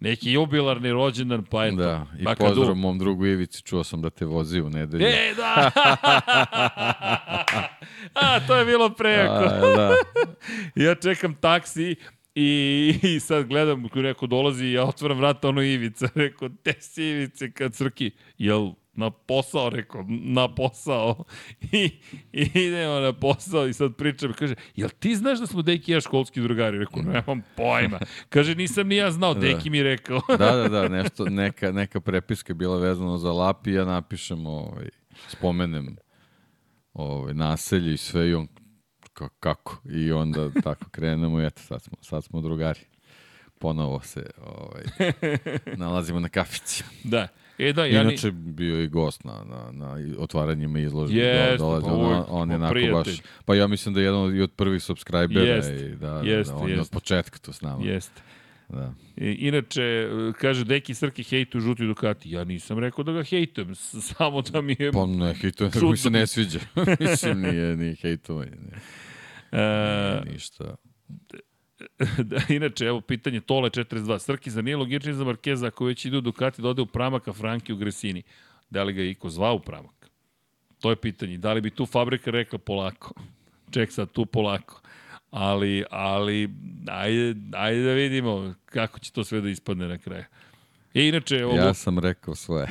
A: neki jubilarni rođendan, pa eto.
B: Da, i
A: Bakadu.
B: pozdrav mom drugu Ivici, čuo sam da te vozi u nedelju.
A: E, da! A, to je bilo preko.
B: A, da.
A: ja čekam taksi i, i sad gledam, neko dolazi i ja otvaram vrata, ono Ivica, rekao, te si Ivice kad crki, jel na posao, rekao, na posao. I, i idemo na posao i sad pričam, kaže, jel ti znaš da smo Deki i ja školski drugari? Rekao, nemam pojma. Kaže, nisam ni ja znao, Deki mi rekao.
B: da, da, da, nešto, neka, neka prepiska je bila vezana za Lapi, ja napišem, ovaj, spomenem ovaj, naselje i sve i on ka, kako? I onda tako krenemo i eto, sad smo, sad smo drugari. Ponovo se ovaj, nalazimo na kafici.
A: Da. E da, ja ni...
B: Inače bio je i gost na, na, na otvaranjima izložbe.
A: Jeste,
B: dolazi,
A: pa
B: on, on je
A: pa
B: onako
A: prijatelj.
B: baš... Pa ja mislim da je jedan od, i od prvih subscribera
A: Jest,
B: i da,
A: jest,
B: da on je od
A: jest.
B: početka tu s nama.
A: Jeste.
B: Da.
A: I, inače, kaže, Deki Srki hejtu žuti Ducati. Ja nisam rekao da ga hejtujem, samo da mi je...
B: Pa ne, hejtuje, nego mi se ne sviđa. mislim, nije ni hejtovanje. Nije,
A: E,
B: nije ništa.
A: da, inače, evo, pitanje Tole 42. Srki, za nije logični za Markeza ako već idu Ducati da u Pramak, a Franki u Gresini? Da li ga je Iko zvao u Pramak? To je pitanje. Da li bi tu fabrika rekla polako? Ček sad, tu polako. Ali, ali, ajde, ajde da vidimo kako će to sve da ispadne na kraju. I inače, ovo,
B: Ja sam rekao svoje.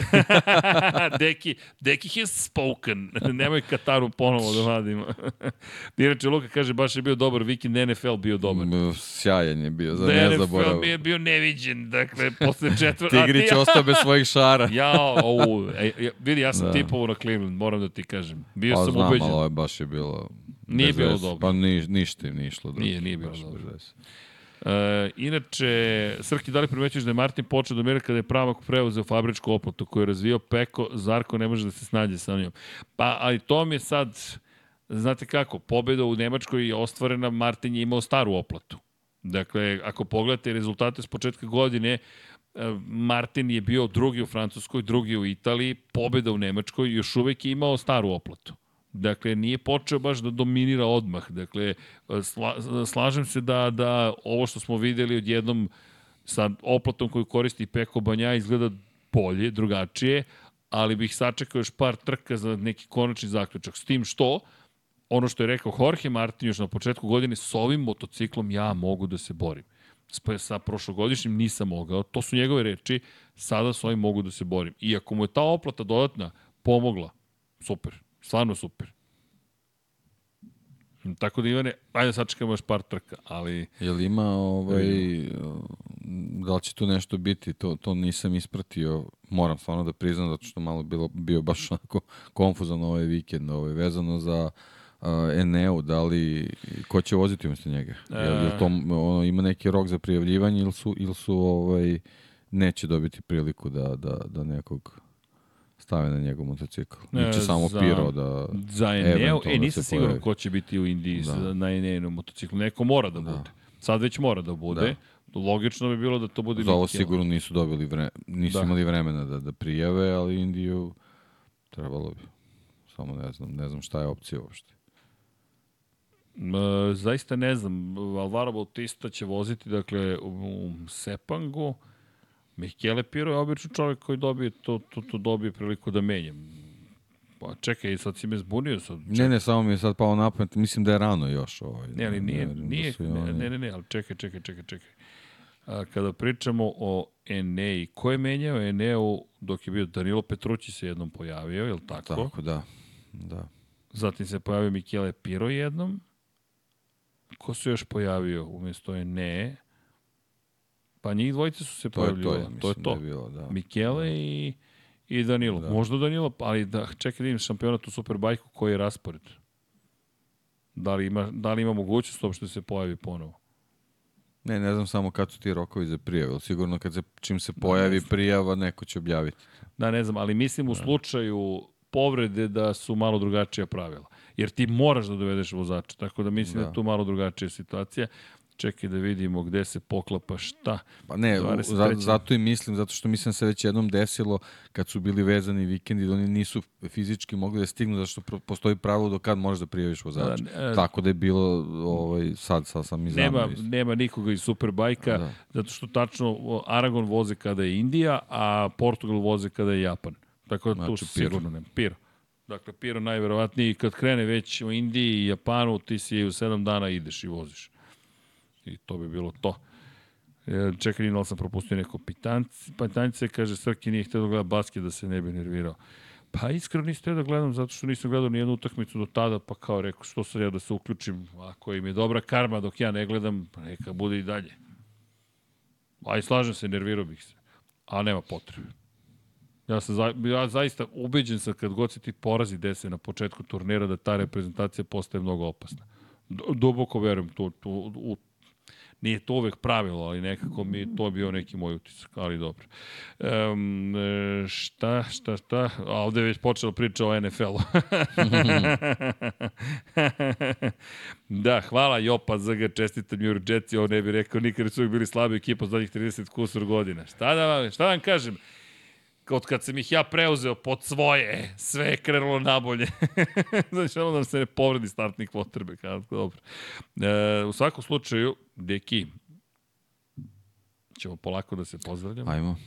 A: Deki, Deki has spoken. Nemoj Kataru ponovo da vadimo. Inače, Luka kaže, baš je bio dobar vikend, NFL bio dobar.
B: Sjajan je bio, za
A: Da
B: ne
A: NFL
B: zaborav.
A: mi je bio neviđen, dakle, posle četvr... a
B: Tigrić
A: ti-
B: ostao bez svojih šara.
A: Ja, o, e, ja, vidi, ja sam
B: Da.
A: tipovao na Cleveland, moram da ti kažem. Bio
B: Pa
A: sam
B: znam,
A: ubeđen.
B: ali ovo je baš je bilo...
A: Nije bilo dobro.
B: Pa ni, ništa im nije išlo. dobro.
A: Nije, nije bilo dobro.
B: bez.
A: E, inače, Srki, da li primećuješ da je Martin počeo da mira kada je Pramak preuzeo fabričku oplatu koju je razvio Peko, Zarko ne može da se snađe sa njom. Pa, ali to mi je sad, znate kako, pobeda u Nemačkoj je ostvarena, Martin je imao staru oplatu. Dakle, ako pogledate rezultate s početka godine, e, Martin je bio drugi u Francuskoj, drugi u Italiji, pobeda u Nemačkoj, još uvek je imao staru oplatu. Dakle, nije počeo baš da dominira odmah. Dakle, sla, slažem se da, da ovo što smo videli odjednom sa oplatom koju koristi Peko Banja izgleda bolje, drugačije, ali bih sačekao još par trka za neki konačni zaključak. S tim što, ono što je rekao Jorge Martin još na početku godine, s ovim motociklom ja mogu da se borim. Sa prošlogodišnjim nisam mogao, to su njegove reči, sada s ovim mogu da se borim. I ako mu je ta oplata dodatna pomogla, super, stvarno super. Tako da Ivane, ajde sačekamo još par trka, ali
B: Jel ima ovaj, da li će tu nešto biti, to, to nisam ispratio, moram stvarno da priznam, zato što malo bilo, bio baš onako konfuzan ovaj vikend, ovaj, vezano za uh, Eneo, da li, ko će voziti umesto njega? Jel, jel to, ono, ima neki rok za prijavljivanje ili su, ili su ovaj, neće dobiti priliku da, da, da nekog stave na njegov motocikl. Ili će
A: E,
B: samo
A: za-
B: Piro da...
A: Za Eneo, e nisam
B: se
A: siguran
B: pojavi.
A: ko će biti u Indiji
B: Da.
A: da. na Eneo motociklu. Neko mora da,
B: Da.
A: bude. Sad već mora da bude. Da. Logično bi bilo da to bude
B: Za ovo sigurno nisu dobili vre, nisu
A: Da.
B: imali vremena da, da prijave, ali Indiju trebalo bi. Samo ne znam, ne znam šta je opcija uopšte.
A: M, zaista ne znam. Alvaro Bautista će voziti dakle, u, u Sepangu. Michele Piro je obično čovjek koji dobije to, to, to dobije priliku da menja. Pa čekaj, sad si me zbunio. Sad, čekaj.
B: Ne, ne, samo mi je sad pao na pamet, mislim da je rano još. Ovaj,
A: Ne, ali nije,
B: da
A: nije,
B: i
A: ne, ne, ne, ne, ali čekaj, čekaj, čekaj, čekaj. A, kada pričamo o Enei, ko je menjao Eneu dok je bio Danilo Petrući se jednom pojavio, je li tako?
B: Tako, da. da.
A: Zatim se pojavio Michele Piro jednom. Ko se još pojavio umjesto Ene? Pa njih dvojice su se
B: To je
A: pojavljivali.
B: to, ja mislim
A: to je to.
B: da je bilo, da.
A: Michele i, i Danilo.
B: Da.
A: Da. Možda Danilo, ali da, čekaj da vidim šampionat u Superbajku koji je raspored. Da li ima, da li ima mogućnost uopšte da se pojavi ponovo?
B: Ne, ne znam samo kad su ti rokovi za prijave, ali sigurno kad se, čim se pojavi prijava, neko će objaviti.
A: Da, ne znam, ali mislim u slučaju povrede da su malo drugačija pravila. Jer ti moraš da dovedeš vozača, tako da mislim da,
B: Da.
A: da je tu malo drugačija situacija. Čekaj da vidimo gde se poklapa šta.
B: Pa ne, u-
A: 23..
B: za, zato i mislim, zato što mislim da se već jednom desilo kad su bili vezani vikendi da oni nisu fizički mogli da stignu zato što postoji pravilo do kad možeš da prijaviš vozača.
A: Da, e,
B: Tako da je bilo ovaj, sad, sad sam i
A: Nema,
B: isto.
A: nema nikoga iz Superbajka,
B: Da.
A: zato što tačno Aragon voze kada je Indija, a Portugal voze kada je Japan. Tako da tu
B: Znači,
A: sigurno nema. Piro. Dakle, Piro najverovatniji, kad krene već u Indiji i Japanu, ti si u sedam dana ideš i voziš. I to bi bilo to. E, čekaj, nije sam propustio neko pitance, pitance, kaže Srki nije htio da gleda basket da se ne bi nervirao. Pa iskreno nisam htio da gledam zato što nisam gledao ni jednu utakmicu do tada, pa kao rekao što sad ja da se uključim, ako im je dobra karma dok ja ne gledam, pa neka bude i dalje. A i slažem se, nervirao bih se. A nema potrebe. Ja sam za, ja zaista ubeđen sam kad god se ti porazi dese na početku turnira da ta reprezentacija postaje mnogo opasna. Duboko verujem tu, tu, u, nije to uvek pravilo, ali nekako mi to bio neki moj utisak, ali dobro. Um, šta, šta, šta? A ovde je već počela priča o NFL-u. da, hvala Jopa za ga, čestitam Juru Jetsi, ovo ne bi rekao nikad, su bili slabi ekipa zadnjih 30 kusur godina. Šta da vam, šta da vam kažem? Od kad sam ih ja preuzeo pod svoje, sve je krenulo nabolje. znači, ono da se ne povredi startnih potrebe. Kada, dobro. E, u svakom slučaju, deki, ćemo polako da se pozdravljamo.
B: Ajmo.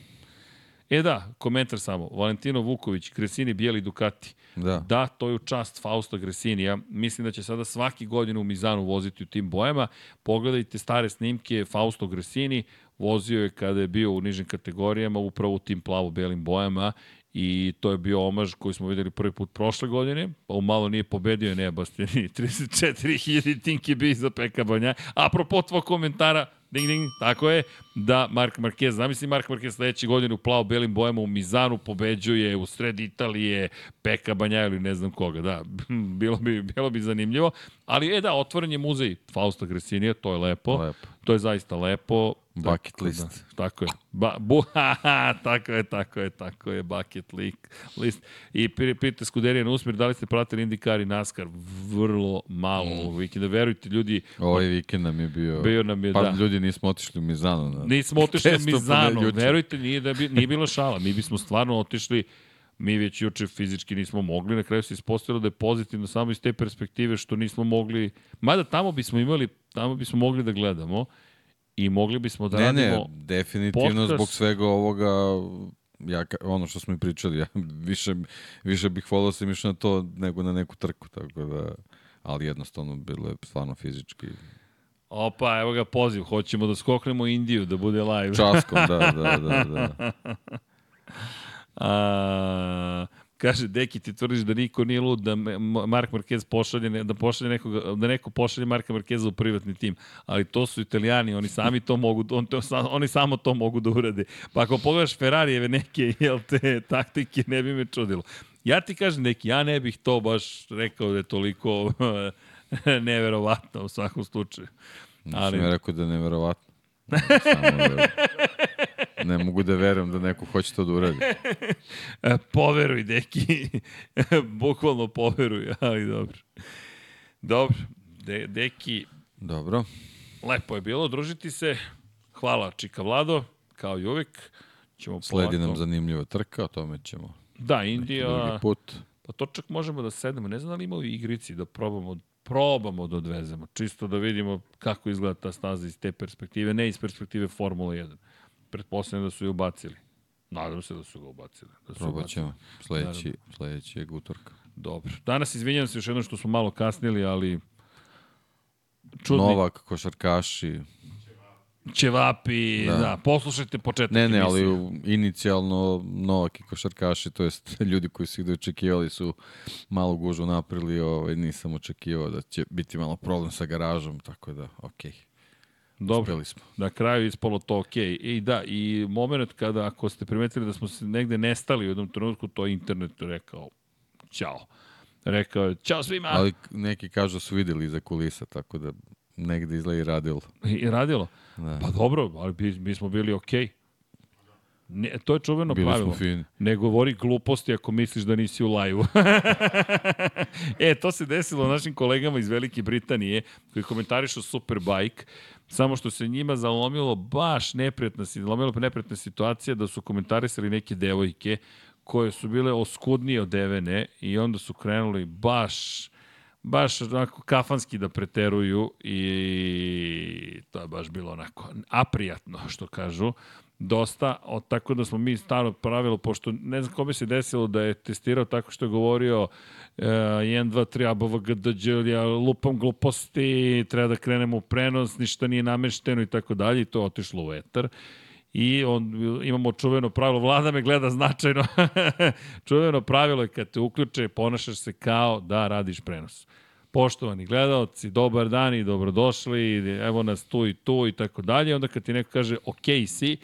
A: E da, komentar samo. Valentino Vuković, Gresini, Bijeli Ducati.
B: Da.
A: Da, to je u čast Fausta Gresinija. Mislim da će sada svaki godin u Mizanu voziti u tim bojama. Pogledajte stare snimke Fausto Gresini, vozio je kada je bio u nižim kategorijama, upravo u tim plavo-belim bojama i to je bio omaž koji smo videli prvi put prošle godine, pa malo nije pobedio ne Bastini, 34.000 tinki bi za Peka Banja. Apropo tvoj komentara, ding ding, tako je, da Mark Marquez, zamisli Mark Marquez sledeće godine u plavo-belim bojama u Mizanu pobeđuje u sred Italije Peka Banja ili ne znam koga, da, bilo bi, bilo bi zanimljivo, ali e da, otvoren je muzej Fausta Gresinija, to je lepo,
B: Lepo.
A: to je zaista lepo.
B: Bucket
A: Tako
B: list.
A: Da, tako je. Ba, bu, ha, ha, tako je, tako je, tako je, bucket list. I pi- pita Skuderija na usmjer, da li ste pratili IndyCar i NASCAR? Vrlo malo mm. ovog vikenda. Verujte, ljudi,
B: Ovaj vikend nam je bio...
A: bio nam je,
B: Pa
A: da.
B: ljudi nismo otišli u Mizanu. Na...
A: Nismo otišli u
B: ponedjeljče.
A: verujte, nije, da bi, nije bilo šala. Mi bismo stvarno otišli, mi već juče fizički nismo mogli, na kraju se ispostavilo da je pozitivno samo iz te perspektive što nismo mogli, mada tamo bismo imali, tamo bismo mogli da gledamo i mogli bismo da
B: ne,
A: radimo...
B: ne, definitivno
A: podcast.
B: zbog svega ovoga ja, ono što smo i pričali, ja više, više bih volao sam išao na to nego na neku trku, tako da, ali jednostavno bilo je stvarno fizički
A: Opa, evo ga poziv, hoćemo da skoknemo Indiju, da bude live.
B: časkom, da, da, da, da.
A: A, kaže, Deki, ti tvrdiš da niko nije lud da Mark Marquez pošalje, da pošalje nekoga, da neko pošalje Marka Markeza u privatni tim, ali to su italijani, oni sami to mogu, on to, oni samo to mogu da urade. Pa ako pogledaš Ferrarijeve neke, jel te, taktike, ne bi me čudilo. Ja ti kažem, neki, ja ne bih to baš rekao da je toliko neverovatno u svakom slučaju.
B: Ali...
A: Ali,
B: ja rekao da je neverovatno. Samo da, ne mogu da verujem da neko hoće to da uradi.
A: E, poveruj, deki. Bukvalno poveruj, ali dobro. Dobro. De, deki,
B: Dobro.
A: lepo je bilo družiti se. Hvala, Čika Vlado, kao i uvek. Ćemo
B: Sledi nam
A: polako-
B: zanimljiva trka, o tome ćemo
A: Da,
B: drugi
A: Indija,
B: put.
A: pa to čak možemo da sedemo. Ne znam da li ima u igrici da probamo probamo da odvezemo, čisto da vidimo kako izgleda ta staza iz te perspektive, ne iz perspektive Formula 1. Pretpostavljam da su je ubacili. Nadam se da su ga ubacili. Da su
B: Probat ćemo. Sledeći, je utorka.
A: Dobro. Danas izvinjam se još jednom što smo malo kasnili, ali čudni
B: Novak, košarkaši.
A: Ćevapi, da.
B: Da.
A: poslušajte početak
B: Ne, ne, ali
A: emisije.
B: u- inicijalno Novak i košarkaši, to jest ljudi koji su ih da očekivali su malo gužu napravili, ovaj, nisam očekivao da će biti malo problem sa garažom, tako da, okej.
A: Dobro,
B: Uspeli smo.
A: na kraju ispalo to ok. I da, i moment kada, ako ste primetili da smo se negde nestali u jednom trenutku, to je internet rekao, ćao. Rekao je, ćao svima.
B: Ali neki kažu da su videli iza kulisa, tako da negde izgleda i radilo.
A: I radilo.
B: Da.
A: Pa dobro, ali mi, mi smo bili okej. Ne, to je čuveno
B: Bili
A: pravilo.
B: fini.
A: Ne govori gluposti ako misliš da nisi u lajvu. e, to se desilo našim kolegama iz Velike Britanije koji komentarišu Superbike, samo što se njima zalomilo baš neprijatna, zalomilo neprijatna situacija da su komentarisali neke devojke koje su bile oskudnije od Evene i onda su krenuli baš baš onako kafanski da preteruju i to je baš bilo onako aprijatno što kažu dosta, o, tako da smo mi staro pravilo, pošto ne znam kome se desilo da je testirao tako što je govorio e, 1, 2, 3, ABVGDđ, ja lupam gluposti, treba da krenemo u prenos, ništa nije namešteno i tako dalje i to je otišlo u etar. I on, imamo čuveno pravilo, vlada me gleda značajno. čuveno pravilo je kad te uključe, ponašaš se kao da radiš prenos. Poštovani gledalci, dobar dan i dobrodošli, evo nas tu i tu i tako dalje. Onda kad ti neko kaže ok si,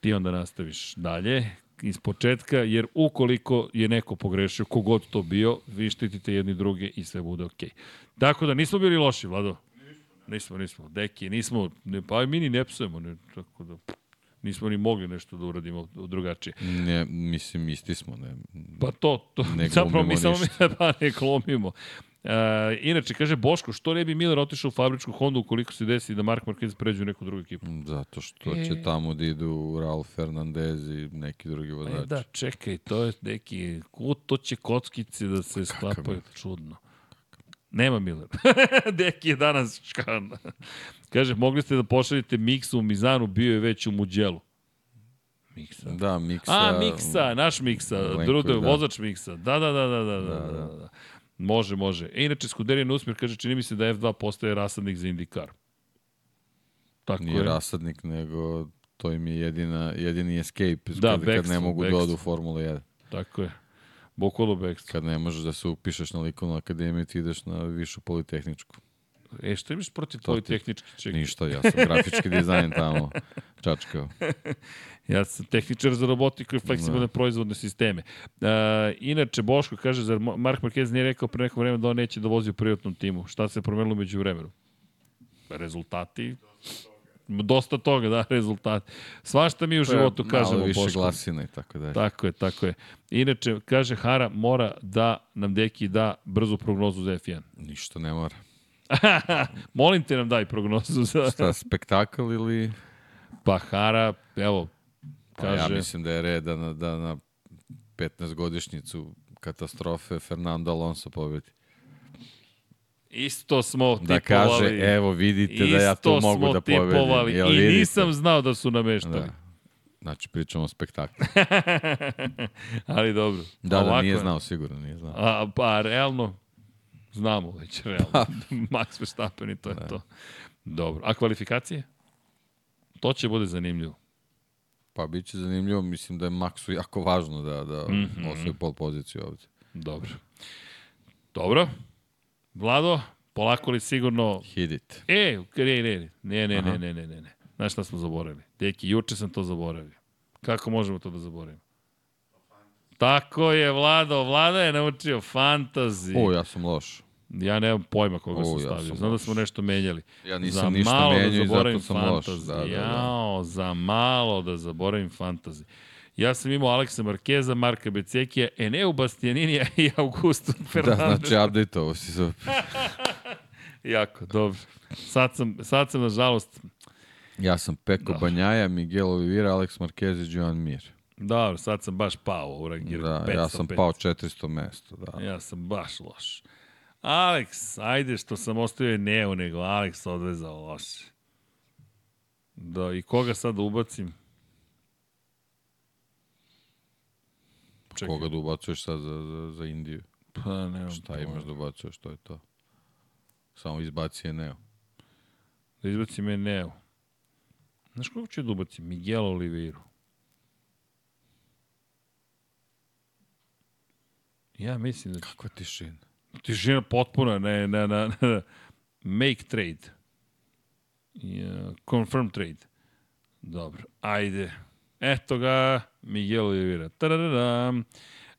A: ti onda nastaviš dalje iz početka, jer ukoliko je neko pogrešio, kogod to bio, vi štitite jedni druge i sve bude okej. Okay. Tako da nismo bili loši, Vlado. Nismo, nismo. Deki, nismo, ne, pa mi ni ne psujemo, ne, tako da nismo ni mogli nešto da uradimo drugačije.
B: Ne, mislim, isti smo. Ne,
A: Pa to, to
B: Ne
A: zapravo mi samo pa ne glumimo. Uh, inače, kaže Boško, što ne bi Miller otišao u fabričku Hondu ukoliko se desi da Mark Marquez pređe u neku drugu ekipu?
B: Zato što
A: E.
B: će tamo da idu Ralf Fernandez i neki drugi vozači.
A: E, da, čekaj, to je neki, ko to će kockice da se sklapaju, čudno. Nema Miller. Deki je danas škan. Kaže, mogli ste da pošaljete Miksa u Mizanu, bio je već u Muđelu. Miksa.
B: Da, Miksa.
A: A, Miksa, naš Miksa, Drudo,
B: da.
A: vozač Miksa. Da, da, da, da, da, da, da, da. da. Može, može. E, inače, Skuderijan Usmir kaže, čini mi se da F2 postaje rasadnik za Indikar. Tako
B: Nije
A: je.
B: rasadnik, nego to im je jedina, jedini escape
A: Da,
B: kad, kad
A: bekstvo,
B: ne mogu
A: bekstvo.
B: da odu u Formulu 1.
A: Tako je. Bukvalo bekstvo.
B: Kad ne možeš da se upišeš na likovnu akademiju, ti ideš na višu politehničku.
A: E, što imaš protiv
B: To
A: tvoj
B: ti-? Ništa, ja sam grafički dizajn tamo čačkao.
A: Ja sam tehničar za robotiku i fleksibilne proizvodne sisteme. Uh, inače, Boško kaže, zar Mark Marquez nije rekao pre neko vreme da on neće da vozi u privatnom timu? Šta se promenilo među vremenu? Rezultati? Dosta toga, da, rezultati. Svašta mi u životu kažemo,
B: Malo više
A: Boško.
B: glasina i tako dalje.
A: Tako je, tako je. Inače, kaže Hara, mora da nam deki da brzu prognozu za F1.
B: Ništa ne mora.
A: Molim te nam daj prognozu za...
B: Šta, spektakl ili...
A: Pa Hara, evo,
B: Pa
A: kaže...
B: ja mislim da je red da na, da na 15-godišnjicu katastrofe Fernando Alonso pobedi.
A: Isto smo
B: Da
A: tipovali.
B: kaže, evo vidite da ja
A: Isto
B: to mogu
A: smo
B: da pobedim.
A: tipovali
B: Jel
A: I
B: vidite?
A: nisam znao da su nameštali.
B: Da. Znači, pričamo o spektaklu.
A: Ali dobro.
B: Da,
A: Ovako
B: da, nije
A: je.
B: znao, sigurno nije znao.
A: A, pa, realno, znamo već, realno.
B: Pa.
A: Max Verstappen i to je to. Dobro. A kvalifikacije? To će bude zanimljivo.
B: Pa bit će zanimljivo, mislim da je Maxu jako važno da, da mm. -hmm. osvoji pol poziciju ovde.
A: Dobro. Dobro. Vlado, polako li sigurno...
B: Hit it.
A: E, ne, ne, ne, ne, ne, ne, ne, ne, ne. Znaš šta smo zaboravili? Deki, juče sam to zaboravio. Kako možemo to da zaboravimo? Tako je, Vlado. Vlada je naučio fantazi.
B: O, ja sam loš.
A: Ja nemam pojma koga
B: O,
A: sam
B: ja
A: stavio.
B: sam
A: Znam da
B: loš.
A: smo nešto menjali.
B: Ja nisam
A: za
B: ništa
A: malo
B: menjao
A: da
B: i zato sam loš.
A: fantazi.
B: Da, da, da.
A: Jao, za malo da zaboravim fantazi. Ja sam imao Aleksa Markeza, Marka Becekija, Eneu Bastianinija i Augusto
B: Da,
A: Fernandez.
B: znači update ovo si za...
A: Jako, dobro. Sad sam, sad sam nažalost,
B: Ja sam Peko
A: Da.
B: Banjaja, Miguel Oliveira, Alex Marquez i Joan Mir.
A: dobro, sad sam baš pao u rangiru.
B: Da, ja sam
A: 505.
B: pao 400 mesto, da.
A: Ja sam baš loš. Alex, ajde što sam ostavio Eneu, nego Alex odvezao loše. Da, i koga sad da ubacim? Čekaj.
B: Koga da ubacuješ sad za, za, za Indiju?
A: Pa, nemam
B: Šta
A: pojma.
B: imaš da ubacuješ, to je to. Samo izbaci je Neo.
A: Da izbacim Eneu. Znaš koga ću da ubacim? Miguel Oliveiru. Ja mislim da
B: Kakva tišina.
A: Tišina potpuna, ne, ne, ne, ne. Make trade. Ja, confirm trade. Dobro, ajde. Eto ga, Miguel Oliveira. Tadadadam.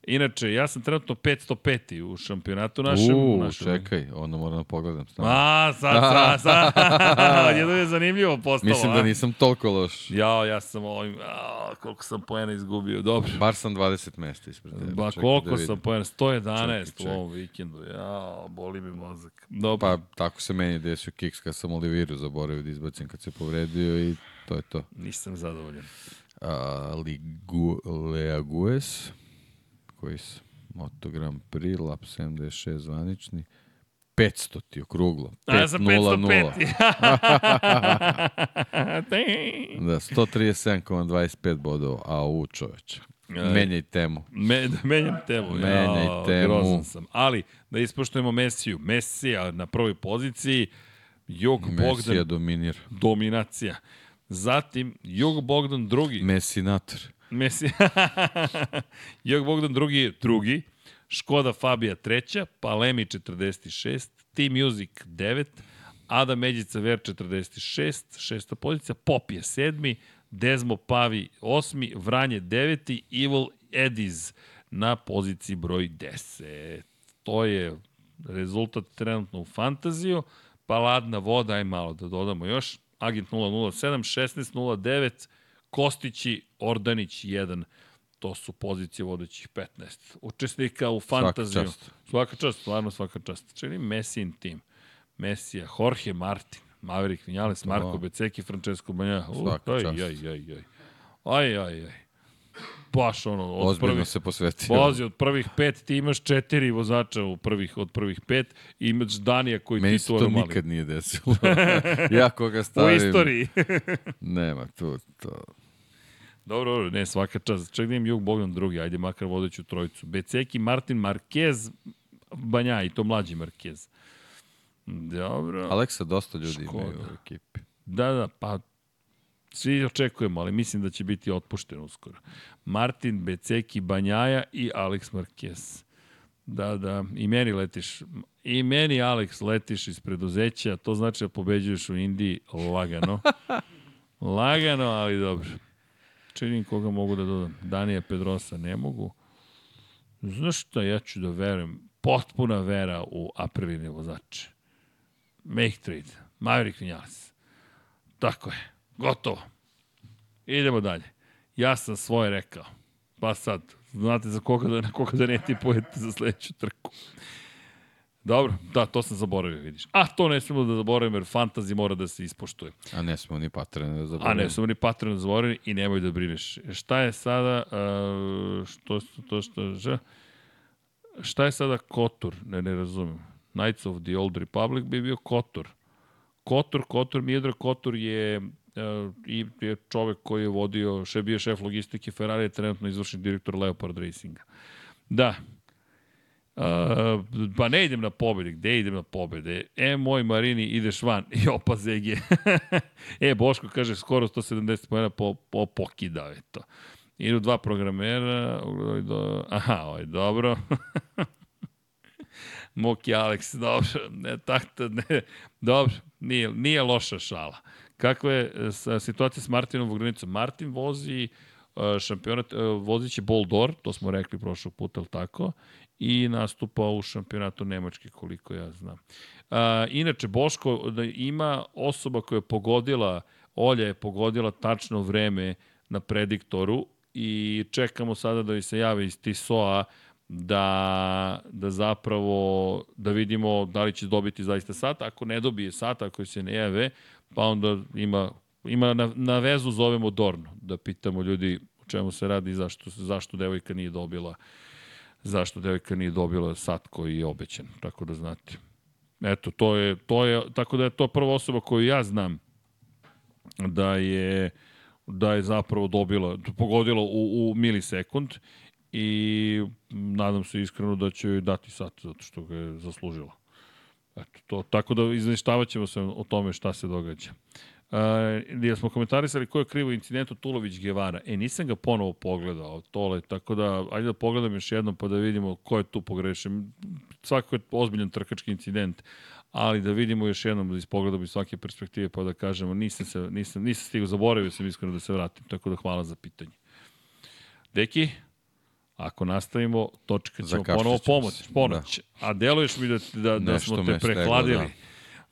A: Inače, ja sam trenutno 505. u šampionatu našem.
B: U,
A: našem.
B: čekaj, onda moram da pogledam. Stavno.
A: A, sad, sad, sad. Jedno je zanimljivo postalo.
B: Mislim da nisam toliko loš.
A: Ja, ja sam ovim, a, koliko sam poena izgubio, dobro.
B: Bar sam 20 mesta ispred tebe.
A: Ba,
B: Čekaj
A: koliko
B: da
A: sam poena? 111
B: Čekaj, čekaj.
A: u ovom vikendu. Ja, boli mi mozak. Dobro.
B: Pa tako se meni desio kiks kad sam Oliviru zaboravio da izbacim kad se povredio i to je to.
A: Nisam zadovoljan.
B: A, Ligu, Leagues, koji su Moto Grand Prix, Lap 76 zvanični, 500 ti okruglo.
A: A ja sam
B: 5-0-0.
A: 505.
B: Da, 137,25 bodova. A u čoveče.
A: Aj.
B: Menjaj temu.
A: Me, menjam temu.
B: Menjaj
A: ja,
B: temu.
A: Grozan sam. Ali, da ispoštujemo Mesiju. Mesija na prvoj poziciji, Jog
B: Mesija
A: Bogdan,
B: dominira.
A: dominacija. Zatim, Jog Bogdan drugi.
B: Mesinator.
A: Messi. Jog Bogdan drugi je drugi, Škoda Fabija treća, Palemi 46, Team Music 9, Adam Međica Ver 46, šesta pozicija, Pop je sedmi, Dezmo Pavi osmi, Vranje deveti, Evil Ediz na poziciji broj 10. To je rezultat trenutno u fantaziju, pa ladna voda, aj malo da dodamo još, Agent 007, 1609, Kostići, Ordanić 1, to su pozicije vodećih 15. Učesnika u fantaziju.
B: čast.
A: Svaka čast, stvarno svaka čast. Čini Messin tim. Mesija, Jorge Martin, Maverick Vinales, Marko Beceki, Francesco Banja.
B: Svaka
A: aj,
B: čast.
A: aj, aj, aj. Aj, aj, aj. Baš ono, od
B: Ozbiljno
A: prvih,
B: se posvetio.
A: Vozi, od prvih pet ti imaš četiri vozača u prvih, od prvih pet i imaš Danija koji
B: Meni
A: ti
B: se
A: tu
B: to nikad nije desilo. ja koga
A: U
B: stavim...
A: istoriji.
B: Nema tu, to.
A: Dobro, dobro, ne, svaka čast. Ček da Jug Bogdan drugi, ajde makar vodeću trojicu. Beceki, Martin Marquez, Banja i to mlađi Marquez. Dobro.
B: Aleksa dosta ljudi
A: Škoda.
B: imaju u ekipi.
A: Da, da, pa svi očekujemo, ali mislim da će biti otpušten uskoro. Martin, Beceki, Banjaja i Alex Marquez. Da, da, i meni letiš. I meni, Alex, letiš iz preduzeća, to znači da pobeđuješ u Indiji lagano. lagano, ali dobro. Činim koga mogu da dodam. Danija Pedrosa ne mogu. Znaš šta, ja ću da verujem. Potpuna vera u Apriline vozače. Make trade. Maverick Vinales. Tako je. Gotovo. Idemo dalje. Ja sam svoje rekao. Pa sad, znate za koga da, na koga da ne tipujete za sledeću trku. Dobro, da, to sam zaboravio, vidiš. A, to ne smemo da zaboravimo, jer fantazi mora da se ispoštuje.
B: A ne smo ni patrene da
A: A
B: zaboravimo.
A: ne, samo ni patron da zaboravili i nemoj da brineš. Šta je sada, uh, što to što, že, šta je sada Kotor? Ne, ne razumem. Knights of the Old Republic bi bio Kotor. Kotor, Kotor, Mijedra Kotor je i je čovek koji je vodio, še bio šef logistike Ferrari, je trenutno izvršni direktor Leopard Racinga. Da, Uh, pa ne idem na pobede, gde idem na pobede? E, moj Marini, ideš van. I opa Zege. e, Boško kaže, skoro 170 pojena po, po pokidao je to. Idu dva programera, ovaj aha, ovaj, dobro. Moki Alex, dobro, ne, tako, ne, dobro, nije, nije loša šala. Kakva je e, situacija s Martinom Vogrenicom? Martin vozi e, šampionat, e, vozit će Boldor, to smo rekli prošlog puta, ali tako, i nastupa u šampionatu Nemačke, koliko ja znam. A, inače, Boško, da ima osoba koja je pogodila, Olja je pogodila tačno vreme na prediktoru i čekamo sada da se jave iz TISOA da, da zapravo da vidimo da li će dobiti zaista sat. Ako ne dobije sat, ako se ne jave, pa onda ima, ima na, na vezu zovemo Dorno, da pitamo ljudi o čemu se radi i zašto, zašto devojka nije dobila zašto devojka nije dobila sat koji je obećan, tako da znate. Eto, to je, to je, tako da je to prva osoba koju ja znam da je da je zapravo dobila, pogodila u, u milisekund i nadam se iskreno da će joj dati sat zato što ga je zaslužila. Eto, to, tako da izveštavaćemo ćemo se o tome šta se događa. Uh, gdje smo komentarisali ko je krivo incidentu Tulović Gevara. E, nisam ga ponovo pogledao, tole, tako da, ajde da pogledam još jednom pa da vidimo ko je tu pogrešen. Svako je ozbiljan trkački incident, ali da vidimo još jednom, da ispogledamo iz svake perspektive pa da kažemo, nisam, se, nisam, nisam stigao, zaboravio sam iskreno da se vratim, tako da hvala za pitanje. Deki, Ako nastavimo, točka ćemo
B: Zakašljaćemo
A: ponovo pomoć, pomoć. A deluješ mi da, da, da
B: Nešto
A: smo te
B: steglo,
A: prehladili.
B: da.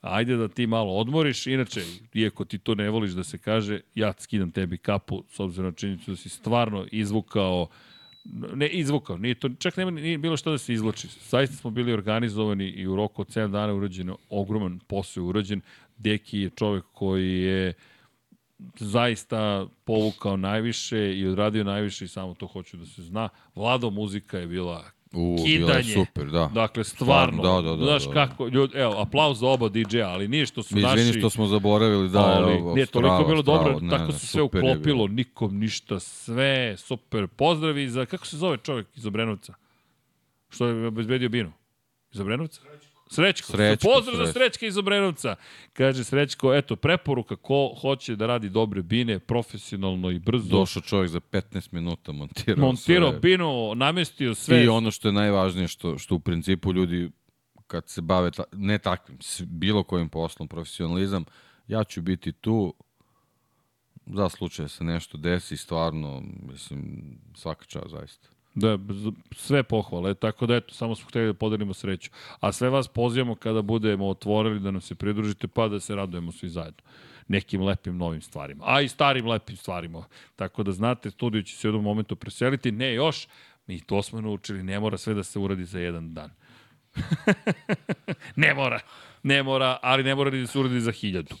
A: Ajde da ti malo odmoriš, inače, iako ti to ne voliš da se kaže, ja skidam tebi kapu, s obzirom na činjenicu da si stvarno izvukao ne izvukao, nije to, čak nema nije bilo što da se izloči. Zaista smo bili organizovani i u roku od 7 dana urađen ogroman posao je urađen. Deki je čovek koji je zaista povukao najviše i odradio najviše i samo to hoću da se zna. Vlado muzika je bila
B: U, bilo je
A: kidanje.
B: super, da.
A: Dakle, stvarno.
B: Da, da, da,
A: Znaš
B: da.
A: kako, ljudi, evo, aplauz za oba DJ-a, ali nije što su
B: Mi
A: naši...
B: izvini što smo zaboravili, da,
A: ali,
B: evo,
A: nije, toliko
B: strava,
A: bilo
B: strava,
A: dobro,
B: ne,
A: tako
B: ne,
A: se sve
B: je
A: uklopilo, nikom ništa, sve, super. Pozdravi za, kako se zove čovjek iz Obrenovca? Što je obezbedio binu? Iz Obrenovca? Srećko.
B: Srećko,
A: Pozdrav za
B: Srećko.
A: Srećka iz Obrenovca. Kaže Srećko, eto, preporuka ko hoće da radi dobre bine, profesionalno i brzo.
B: Došao čovjek za 15 minuta, montirao
A: Montirao
B: sve.
A: binu, namestio sve.
B: I ono što je najvažnije, što, što u principu ljudi kad se bave, ta, ne takvim, bilo kojim poslom, profesionalizam, ja ću biti tu za slučaj da se nešto desi, stvarno, mislim, svaka čast, zaista.
A: Da, sve pohvale, tako da eto, samo smo hteli da podelimo sreću. A sve vas pozivamo kada budemo otvorili da nam se pridružite, pa da se radujemo svi zajedno nekim lepim novim stvarima, a i starim lepim stvarima. Tako da znate, studio će se u jednom momentu preseliti, ne još, mi to smo naučili, ne mora sve da se uradi za jedan dan. ne mora. Ne mora, ali ne mora ni da se uradi za hiljadu.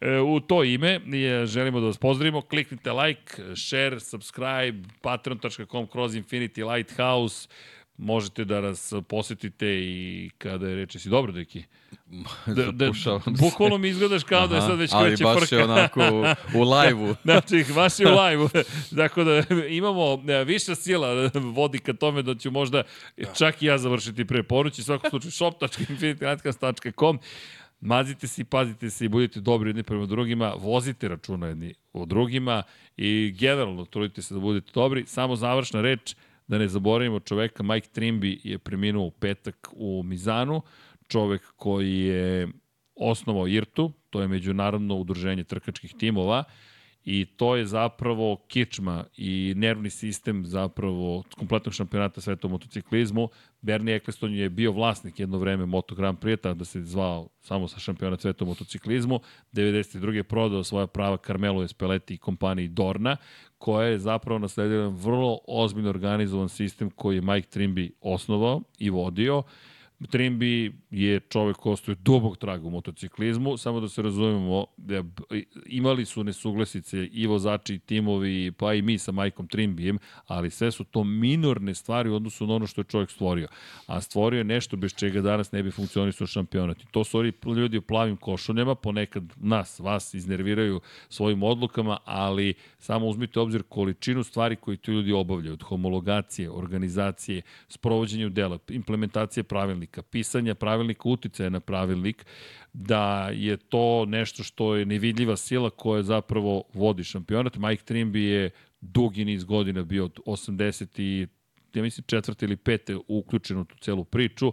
A: E, u to ime je, želimo da vas pozdravimo. Kliknite like, share, subscribe, patreon.com kroz Infinity Lighthouse. Možete da nas posetite i kada je reče si dobro, deki. Da, da, bukvalno mi izgledaš kao da je sad već
B: ali
A: kreće
B: baš
A: frka.
B: je onako u, u live-u.
A: Znači, baš je u live-u. Dakle, da imamo e, viša sila vodi ka tome da ću možda čak i ja završiti pre porući. U svakom slučaju, shop.infinitylighthouse.com Mazite se i pazite se i budite dobri jedni prema drugima, vozite računa jedni o drugima i generalno trudite se da budete dobri. Samo završna reč, da ne zaboravimo čoveka, Mike Trimby je preminuo u petak u Mizanu, čovek koji je osnovao IRTU, to je međunarodno udruženje trkačkih timova, i to je zapravo kičma i nervni sistem zapravo kompletnog šampionata sveta u motociklizmu. Bernie Eccleston je bio vlasnik jedno vreme Moto Grand Prix, da se zvao samo sa šampionat sveta u motociklizmu. 92. je prodao svoja prava Carmelo Espeleti i kompaniji Dorna, koja je zapravo nasledila vrlo ozbiljno organizovan sistem koji je Mike Trimby osnovao i vodio. Trimby je čovek ko ostaje dubog traga u motociklizmu, samo da se razumemo, da imali su nesuglasice i vozači i timovi, pa i mi sa Majkom Trimbijem, ali sve su to minorne stvari u odnosu na ono što je čovjek stvorio. A stvorio je nešto bez čega danas ne bi funkcionisao šampionat. I to su oni ljudi u plavim košuljama, ponekad nas, vas iznerviraju svojim odlukama, ali samo uzmite obzir količinu stvari koje ti ljudi obavljaju, od homologacije, organizacije, sprovođenja dela, implementacije pravilnika, pisanja pravilnika, uticaja na pravilnik, da je to nešto što je nevidljiva sila koja zapravo vodi šampionat. Mike Trimby je dugi niz godina bio od 80 i ja mislim četvrte ili pete uključen u tu celu priču.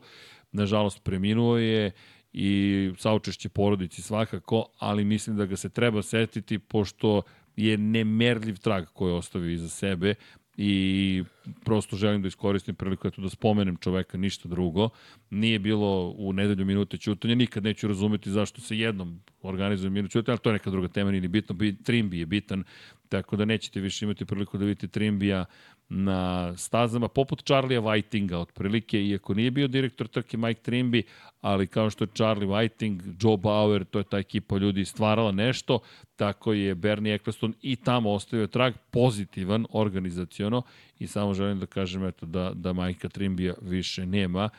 A: Nažalost, preminuo je i saučešće porodici svakako, ali mislim da ga se treba setiti pošto je nemerljiv trag koji je ostavio iza sebe i prosto želim da iskoristim priliku eto da spomenem čoveka, ništa drugo. Nije bilo u nedelju minute ćutanja, nikad neću razumeti zašto se jednom organizuje minut ćutanja, ali to je neka druga tema, nije ni bitno. Bi- Trimbi je bitan, tako da nećete više imati priliku da vidite Trimbija na stazama, poput Charlie'a Whitinga, otprilike, iako nije bio direktor trke Mike Trimby, ali kao što je Charlie Whiting, Joe Bauer, to je ta ekipa ljudi stvarala nešto, tako je Bernie Eccleston i tamo ostavio trag pozitivan, organizaciono, i samo želim da kažem eto, da, da Majka Trimbija više nema,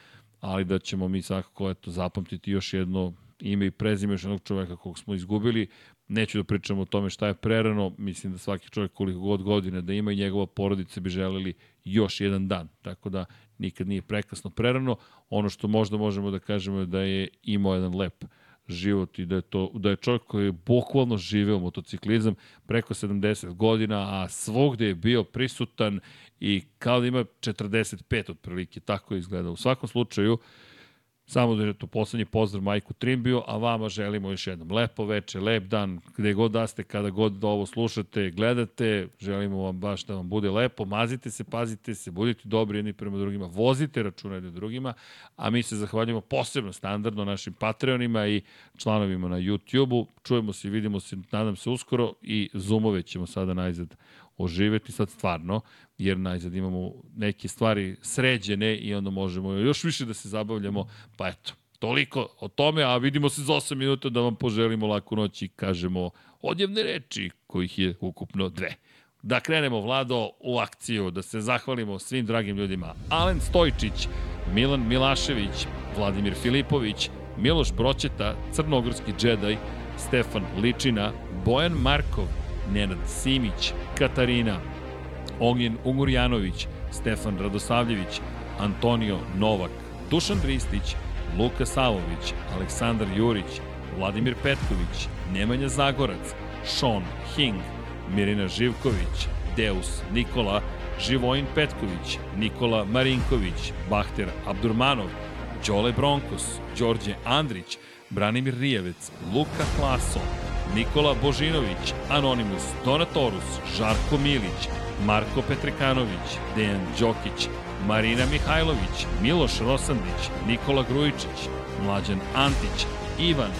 A: ali da ćemo mi svakako eto, zapamtiti još jedno ime i prezime još jednog čoveka kog smo izgubili. Neću da pričam o tome šta je prerano, mislim da svaki čovjek koliko god godine da ima i njegova porodica bi želeli još jedan dan, tako da nikad nije prekasno prerano. Ono što možda možemo da kažemo je da je imao jedan lep život i da je, to, da je čovjek koji je bukvalno živeo motociklizam preko 70 godina, a svogde je bio prisutan i kao da ima 45 otprilike, tako je izgledao. U svakom slučaju, Samo da je to poslednji pozdrav Majku Trimbiju, a vama želimo još jednom lepo veče, lep dan, gde god da ste, kada god da ovo slušate, gledate, želimo vam baš da vam bude lepo, mazite se, pazite se, budite dobri jedni prema drugima, vozite računa jedni drugima, a mi se zahvaljujemo posebno standardno našim Patreonima i članovima na YouTube-u. Čujemo se i vidimo se, nadam se uskoro i Zoomove ćemo sada najzad oživeti sad stvarno, jer najzad imamo neke stvari sređene i onda možemo još više da se zabavljamo, pa eto, toliko o tome, a vidimo se za 8 minuta da vam poželimo laku noć i kažemo odjevne reči, kojih je ukupno dve. Da krenemo, Vlado, u akciju, da se zahvalimo svim dragim ljudima. Alen Stojčić, Milan Milašević, Vladimir Filipović, Miloš Broćeta, Crnogorski džedaj, Stefan Ličina, Bojan Markov, Nenad Simić, Katarina, Ognjen Ungurjanović, Stefan Radosavljević, Antonio Novak, Dušan Ristić, Luka Savović, Aleksandar Jurić, Vladimir Petković, Nemanja Zagorac, Sean Hing, Mirina Živković, Deus Nikola, Živojin Petković, Nikola Marinković, Bahter Abdurmanov, Đole Bronkos, Đorđe Andrić, Branimir Rijevec, Luka Klaso, Nikola Božinović, Anonimus, Donatorus, Žarko Milić, Marko Petrekanović, Dejan Đokić, Marina Mihajlović, Miloš Rosandić, Nikola Grujičić, Mlađan Antić, Ivan,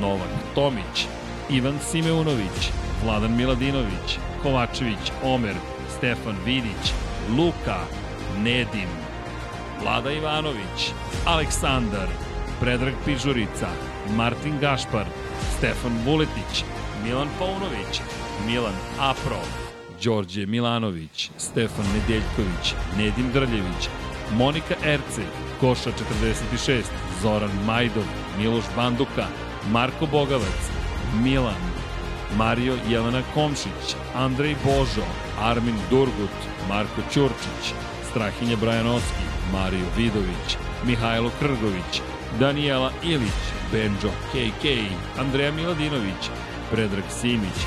A: Novak Tomić, Ivan Simeunović, Vladan Miladinović, Kovačević, Omer, Stefan Vidić, Luka, Nedim, Vlada Ivanović, Aleksandar, Predrag Pižurica, Martin Gašpar, Stefan Vuletić, Milan Paunović, Milan Apro, Đorđe Milanović, Stefan Nedeljković, Nedim Drljević, Monika Erce, Koša 46, Zoran Majdov, Miloš Banduka, Marko Bogavac, Milan, Mario Jelena Komšić, Andrej Božo, Armin Durgut, Marko Ćurčić, Strahinja Brajanovski, Mario Vidović, Mihajlo Krgović, Danijela Ilić, Benjo KK, Andreja Miladinović, Predrag Simić,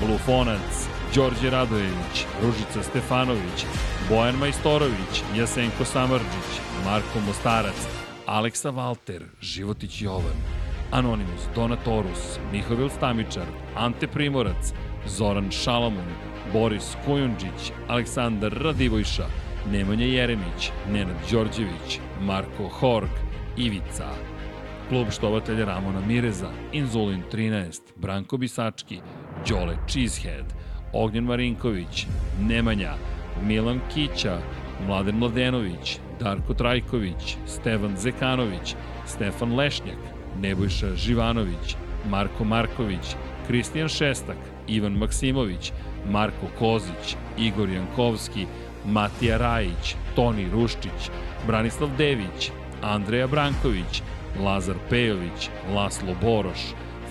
A: Blufonac, Đorđe Radojević, Ružica Stefanović, Bojan Majstorović, Jasenko Samarđić, Marko Mostarac, Aleksa Valter, Životić Jovan, Anonimus, Donatorus, Mihovil Stamičar, Ante Primorac, Zoran Šalamun, Boris Kujundžić, Aleksandar Radivojša, Nemanja Jeremić, Nenad Đorđević, Marko Horg, Ivica, Klub štovatelja Ramona Mireza, Inzulin 13, Branko Bisački, Đole Cheesehead, Ognjen Marinković, Nemanja, Milan Kića, Mladen Mladenović, Darko Trajković, Stevan Zekanović, Stefan Lešnjak, Nebojša Živanović, Marko Marković, Kristijan Šestak, Ivan Maksimović, Marko Kozić, Igor Jankovski, Matija Rajić, Toni Ruščić, Branislav Dević, Andreja Branković, Lazar Pejović, Laslo Boroš,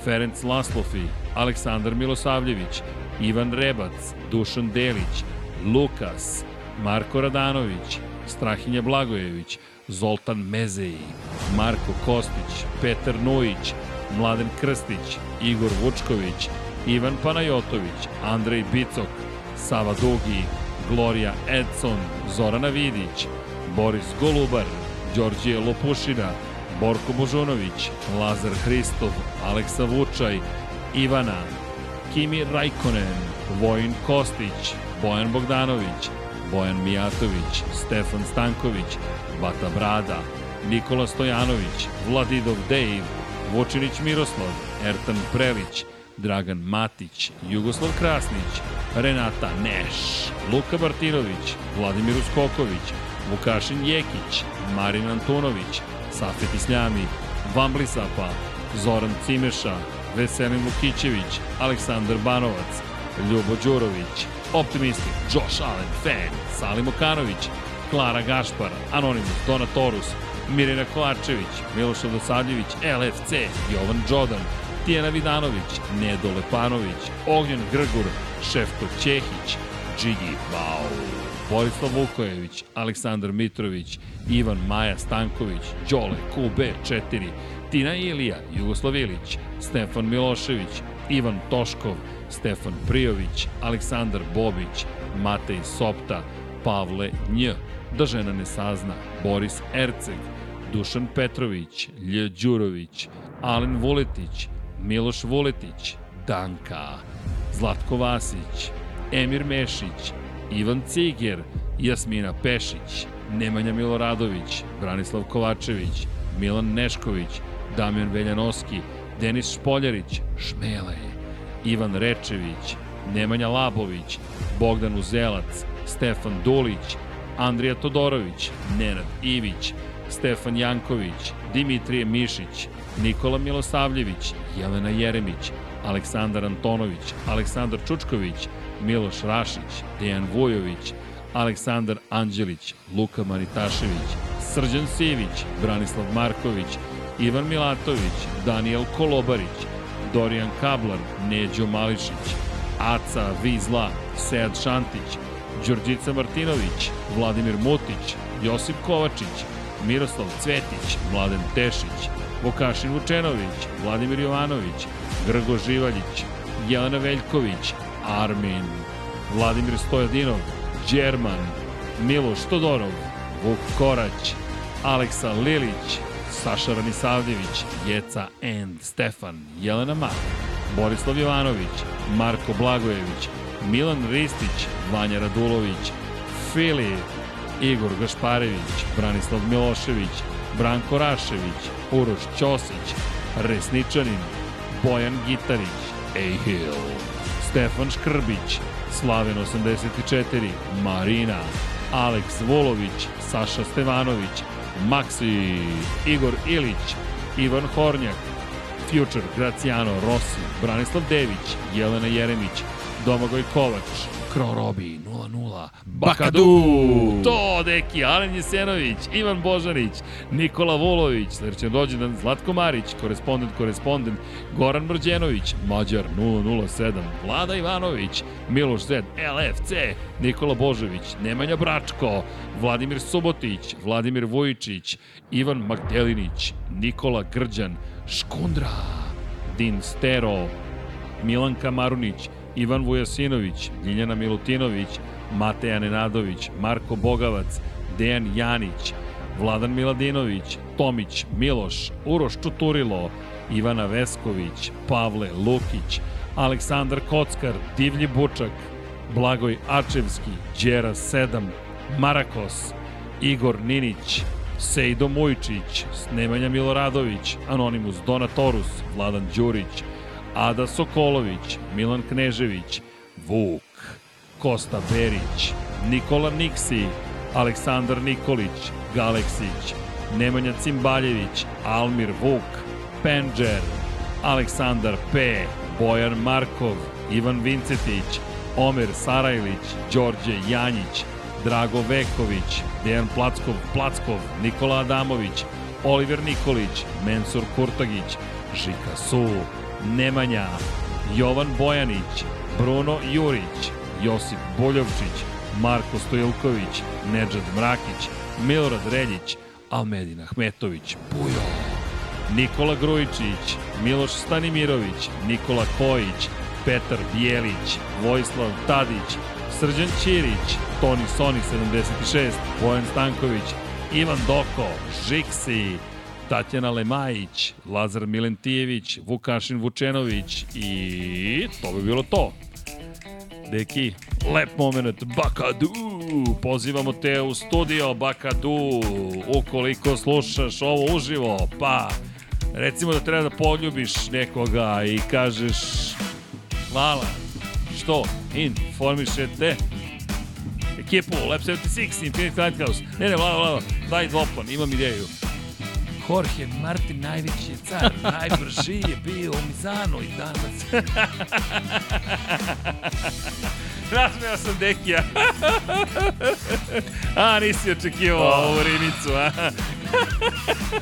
A: Ferenc Laslofi, Aleksandar Milosavljević, Ivan Rebac, Dušan Delić, Lukas, Marko Radanović, Strahinja Blagojević, Zoltan Mezeji, Marko Kostić, Petar Nujić, Mladen Krstić, Igor Vučković, Ivan Panajotović, Andrej Bicok, Sava Dugi, Gloria Edson, Zorana Vidić, Boris Golubar, Đorđije Lopušina, Borko Božunović, Lazar Hristov, Aleksa Vučaj, Ivana, Kimi Rajkonen, Vojin Kostić, Bojan Bogdanović, Bojan Mijatović, Stefan Stanković, Bata Brada, Nikola Stojanović, Vladidov Dejv, Vučinić Miroslav, Ertan Prelić, Dragan Matić, Jugoslav Krasnić, Renata Neš, Luka Martinović, Vladimir Uskoković, Vukašin Jekić, Marin Antunović, Safet Isljami, Vamblisapa, Zoran Cimeša, Veselin Vukićević, Aleksandar Banovac, Ljubo Đurović, Optimistik, Josh Allen, Fan, Salim Okanović, Klara Gašpar, Anonimus, Donatorus, Mirina Kovačević, Miloš Dosadljević, LFC, Jovan Đodan, Tijena Vidanović, Nedo Lepanović, Ognjen Grgur, Šefko Ćehić, Džigi Bao, Borislav Vukojević, Aleksandar Mitrović, Ivan Maja Stanković, Đole QB4, Tina Ilija, Jugoslav Ilić, Stefan Milošević, Ivan Toškov, Stefan Prijović, Aleksandar Bobić, Matej Sopta, Pavle Nj, da žena ne sazna, Boris Erceg, Dušan Petrović, Lj. Đurović, Alen Vuletić, Miloš Vuletić, Danka, Zlatko Vasić, Emir Mešić, Ivan Ciger, Jasmina Pešić, Nemanja Miloradović, Branislav Kovačević, Milan Nešković, Damjan Veljanoski, Denis Špoljarić, Šmele, Ivan Rečević, Nemanja Labović, Bogdan Uzelac, Stefan Dulić, Andrija Todorović, Nenad Ivić, Stefan Janković, Dimitrije Mišić, Nikola Milosavljević, Jelena Jeremić, Aleksandar Antonović, Aleksandar Čučković, Miloš Rašić, Dejan Vujović, Aleksandar Anđelić, Luka Manitašević, Srđan Sivić, Branislav Marković, Ivan Milatović, Daniel Kolobarić, Dorijan Kablar, Neđo Mališić, Aca Vizla, Sead Šantić, Đorđica Martinović, Vladimir Mutić, Josip Kovačić, Miroslav Cvetić, Mladen Tešić, Vokašin Vučenović, Vladimir Jovanović, Grgo Živaljić, Jelena Veljković, Armin, Vladimir Stojadinov, Đerman, Miloš Todorov, Vuk Korać, Aleksa Lilić, Saša Ranisavljević, Jeca and Stefan, Jelena Mak, Borislav Jovanović, Marko Blagojević, Milan Ristić, Vanja Radulović, Fili, Igor Gašparević, Branislav Milošević, Branko Rašević, Uroš Ćosić, Resničanin, Bojan Gitarić, Ejhil, Stefan Škrbić, Slaven 84, Marina, Aleks Volović, Saša Stevanović, Maksi, Igor Ilić, Ivan Hornjak, Future, Graciano, Rossi, Branislav Dević, Jelena Jeremić, Domagoj Kovač, Kro Robi, 0-0, Bakadu, to, deki, Alen Jesenović, Ivan Božanić, Nikola Vulović, srećan rođendan, Zlatko Marić, korespondent, korespondent, Goran Mrđenović, Mađar, 007, Vlada Ivanović, Miloš Zed, LFC, Nikola Božović, Nemanja Bračko, Vladimir Subotić, Vladimir Vujičić, Ivan Magdelinić, Nikola Grđan, Škundra, Din Stero, Milanka Marunić, Ivan Vujasinović, Ljiljana Milutinović, Mateja Nenadović, Marko Bogavac, Dejan Janić, Vladan Miladinović, Tomić, Miloš, Uroš Čuturilo, Ivana Vesković, Pavle Lukić, Aleksandar Kockar, Divlji Bučak, Blagoj Ačevski, Đera 7, Marakos, Igor Ninić, Sejdo Mujčić, Nemanja Miloradović, Anonimus Donatorus, Vladan Đurić, Ada Sokolović, Milan Knežević, Vuk, Kosta Berić, Nikola Niksi, Aleksandar Nikolić, Galeksić, Nemanja Cimbaljević, Almir Vuk, Penđer, Aleksandar P, Bojan Markov, Ivan Vincetić, Omer Sarajlić, Đorđe Janjić, Drago Veković, Dejan Plackov, Plackov, Nikola Adamović, Oliver Nikolić, Mensur Kurtagić, Žika Su, Nemanja, Jovan Bojanić, Bruno Jurić, Josip Boljovčić, Marko Stojilković, Nedžad Mrakić, Milorad Reljić, Almedin Ahmetović, Pujo, Nikola Grujičić, Miloš Stanimirović, Nikola Kojić, Petar Bijelić, Vojislav Tadić, Srđan Ćirić, Toni Soni 76, Bojan Stanković, Ivan Doko, Žiksi, Tatjana Lemajić, Lazar Milentijević, Vukašin Vučenović i to bi bilo to. Deki, lep moment, Bakadu, pozivamo te u studio, Bakadu, ukoliko slušaš ovo uživo, pa recimo da treba da poljubiš nekoga i kažeš hvala, što, informišete ekipu Lab 76, Infinite Lighthouse, ne ne, vlada, vlada, daj dvopan, imam ideju. Jorge Martin najveći je car, najbrži je bio u Mizanu i danas. Razmeo sam Dekija. a, nisi očekivao oh. ovu rimicu, a?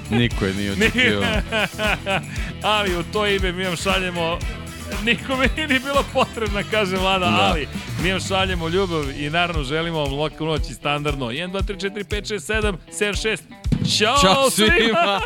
B: Niko je nije očekivao.
A: ali u to ime mi vam šaljemo nikome nije ni bilo potrebna, kaže Vlada, da. ali mi vam šaljemo ljubav i naravno želimo vam lokalnu noć i standardno. 1, 2, 3, 4, 5, 6, 7, 7, 6. Ćao, Ćao svima! svima.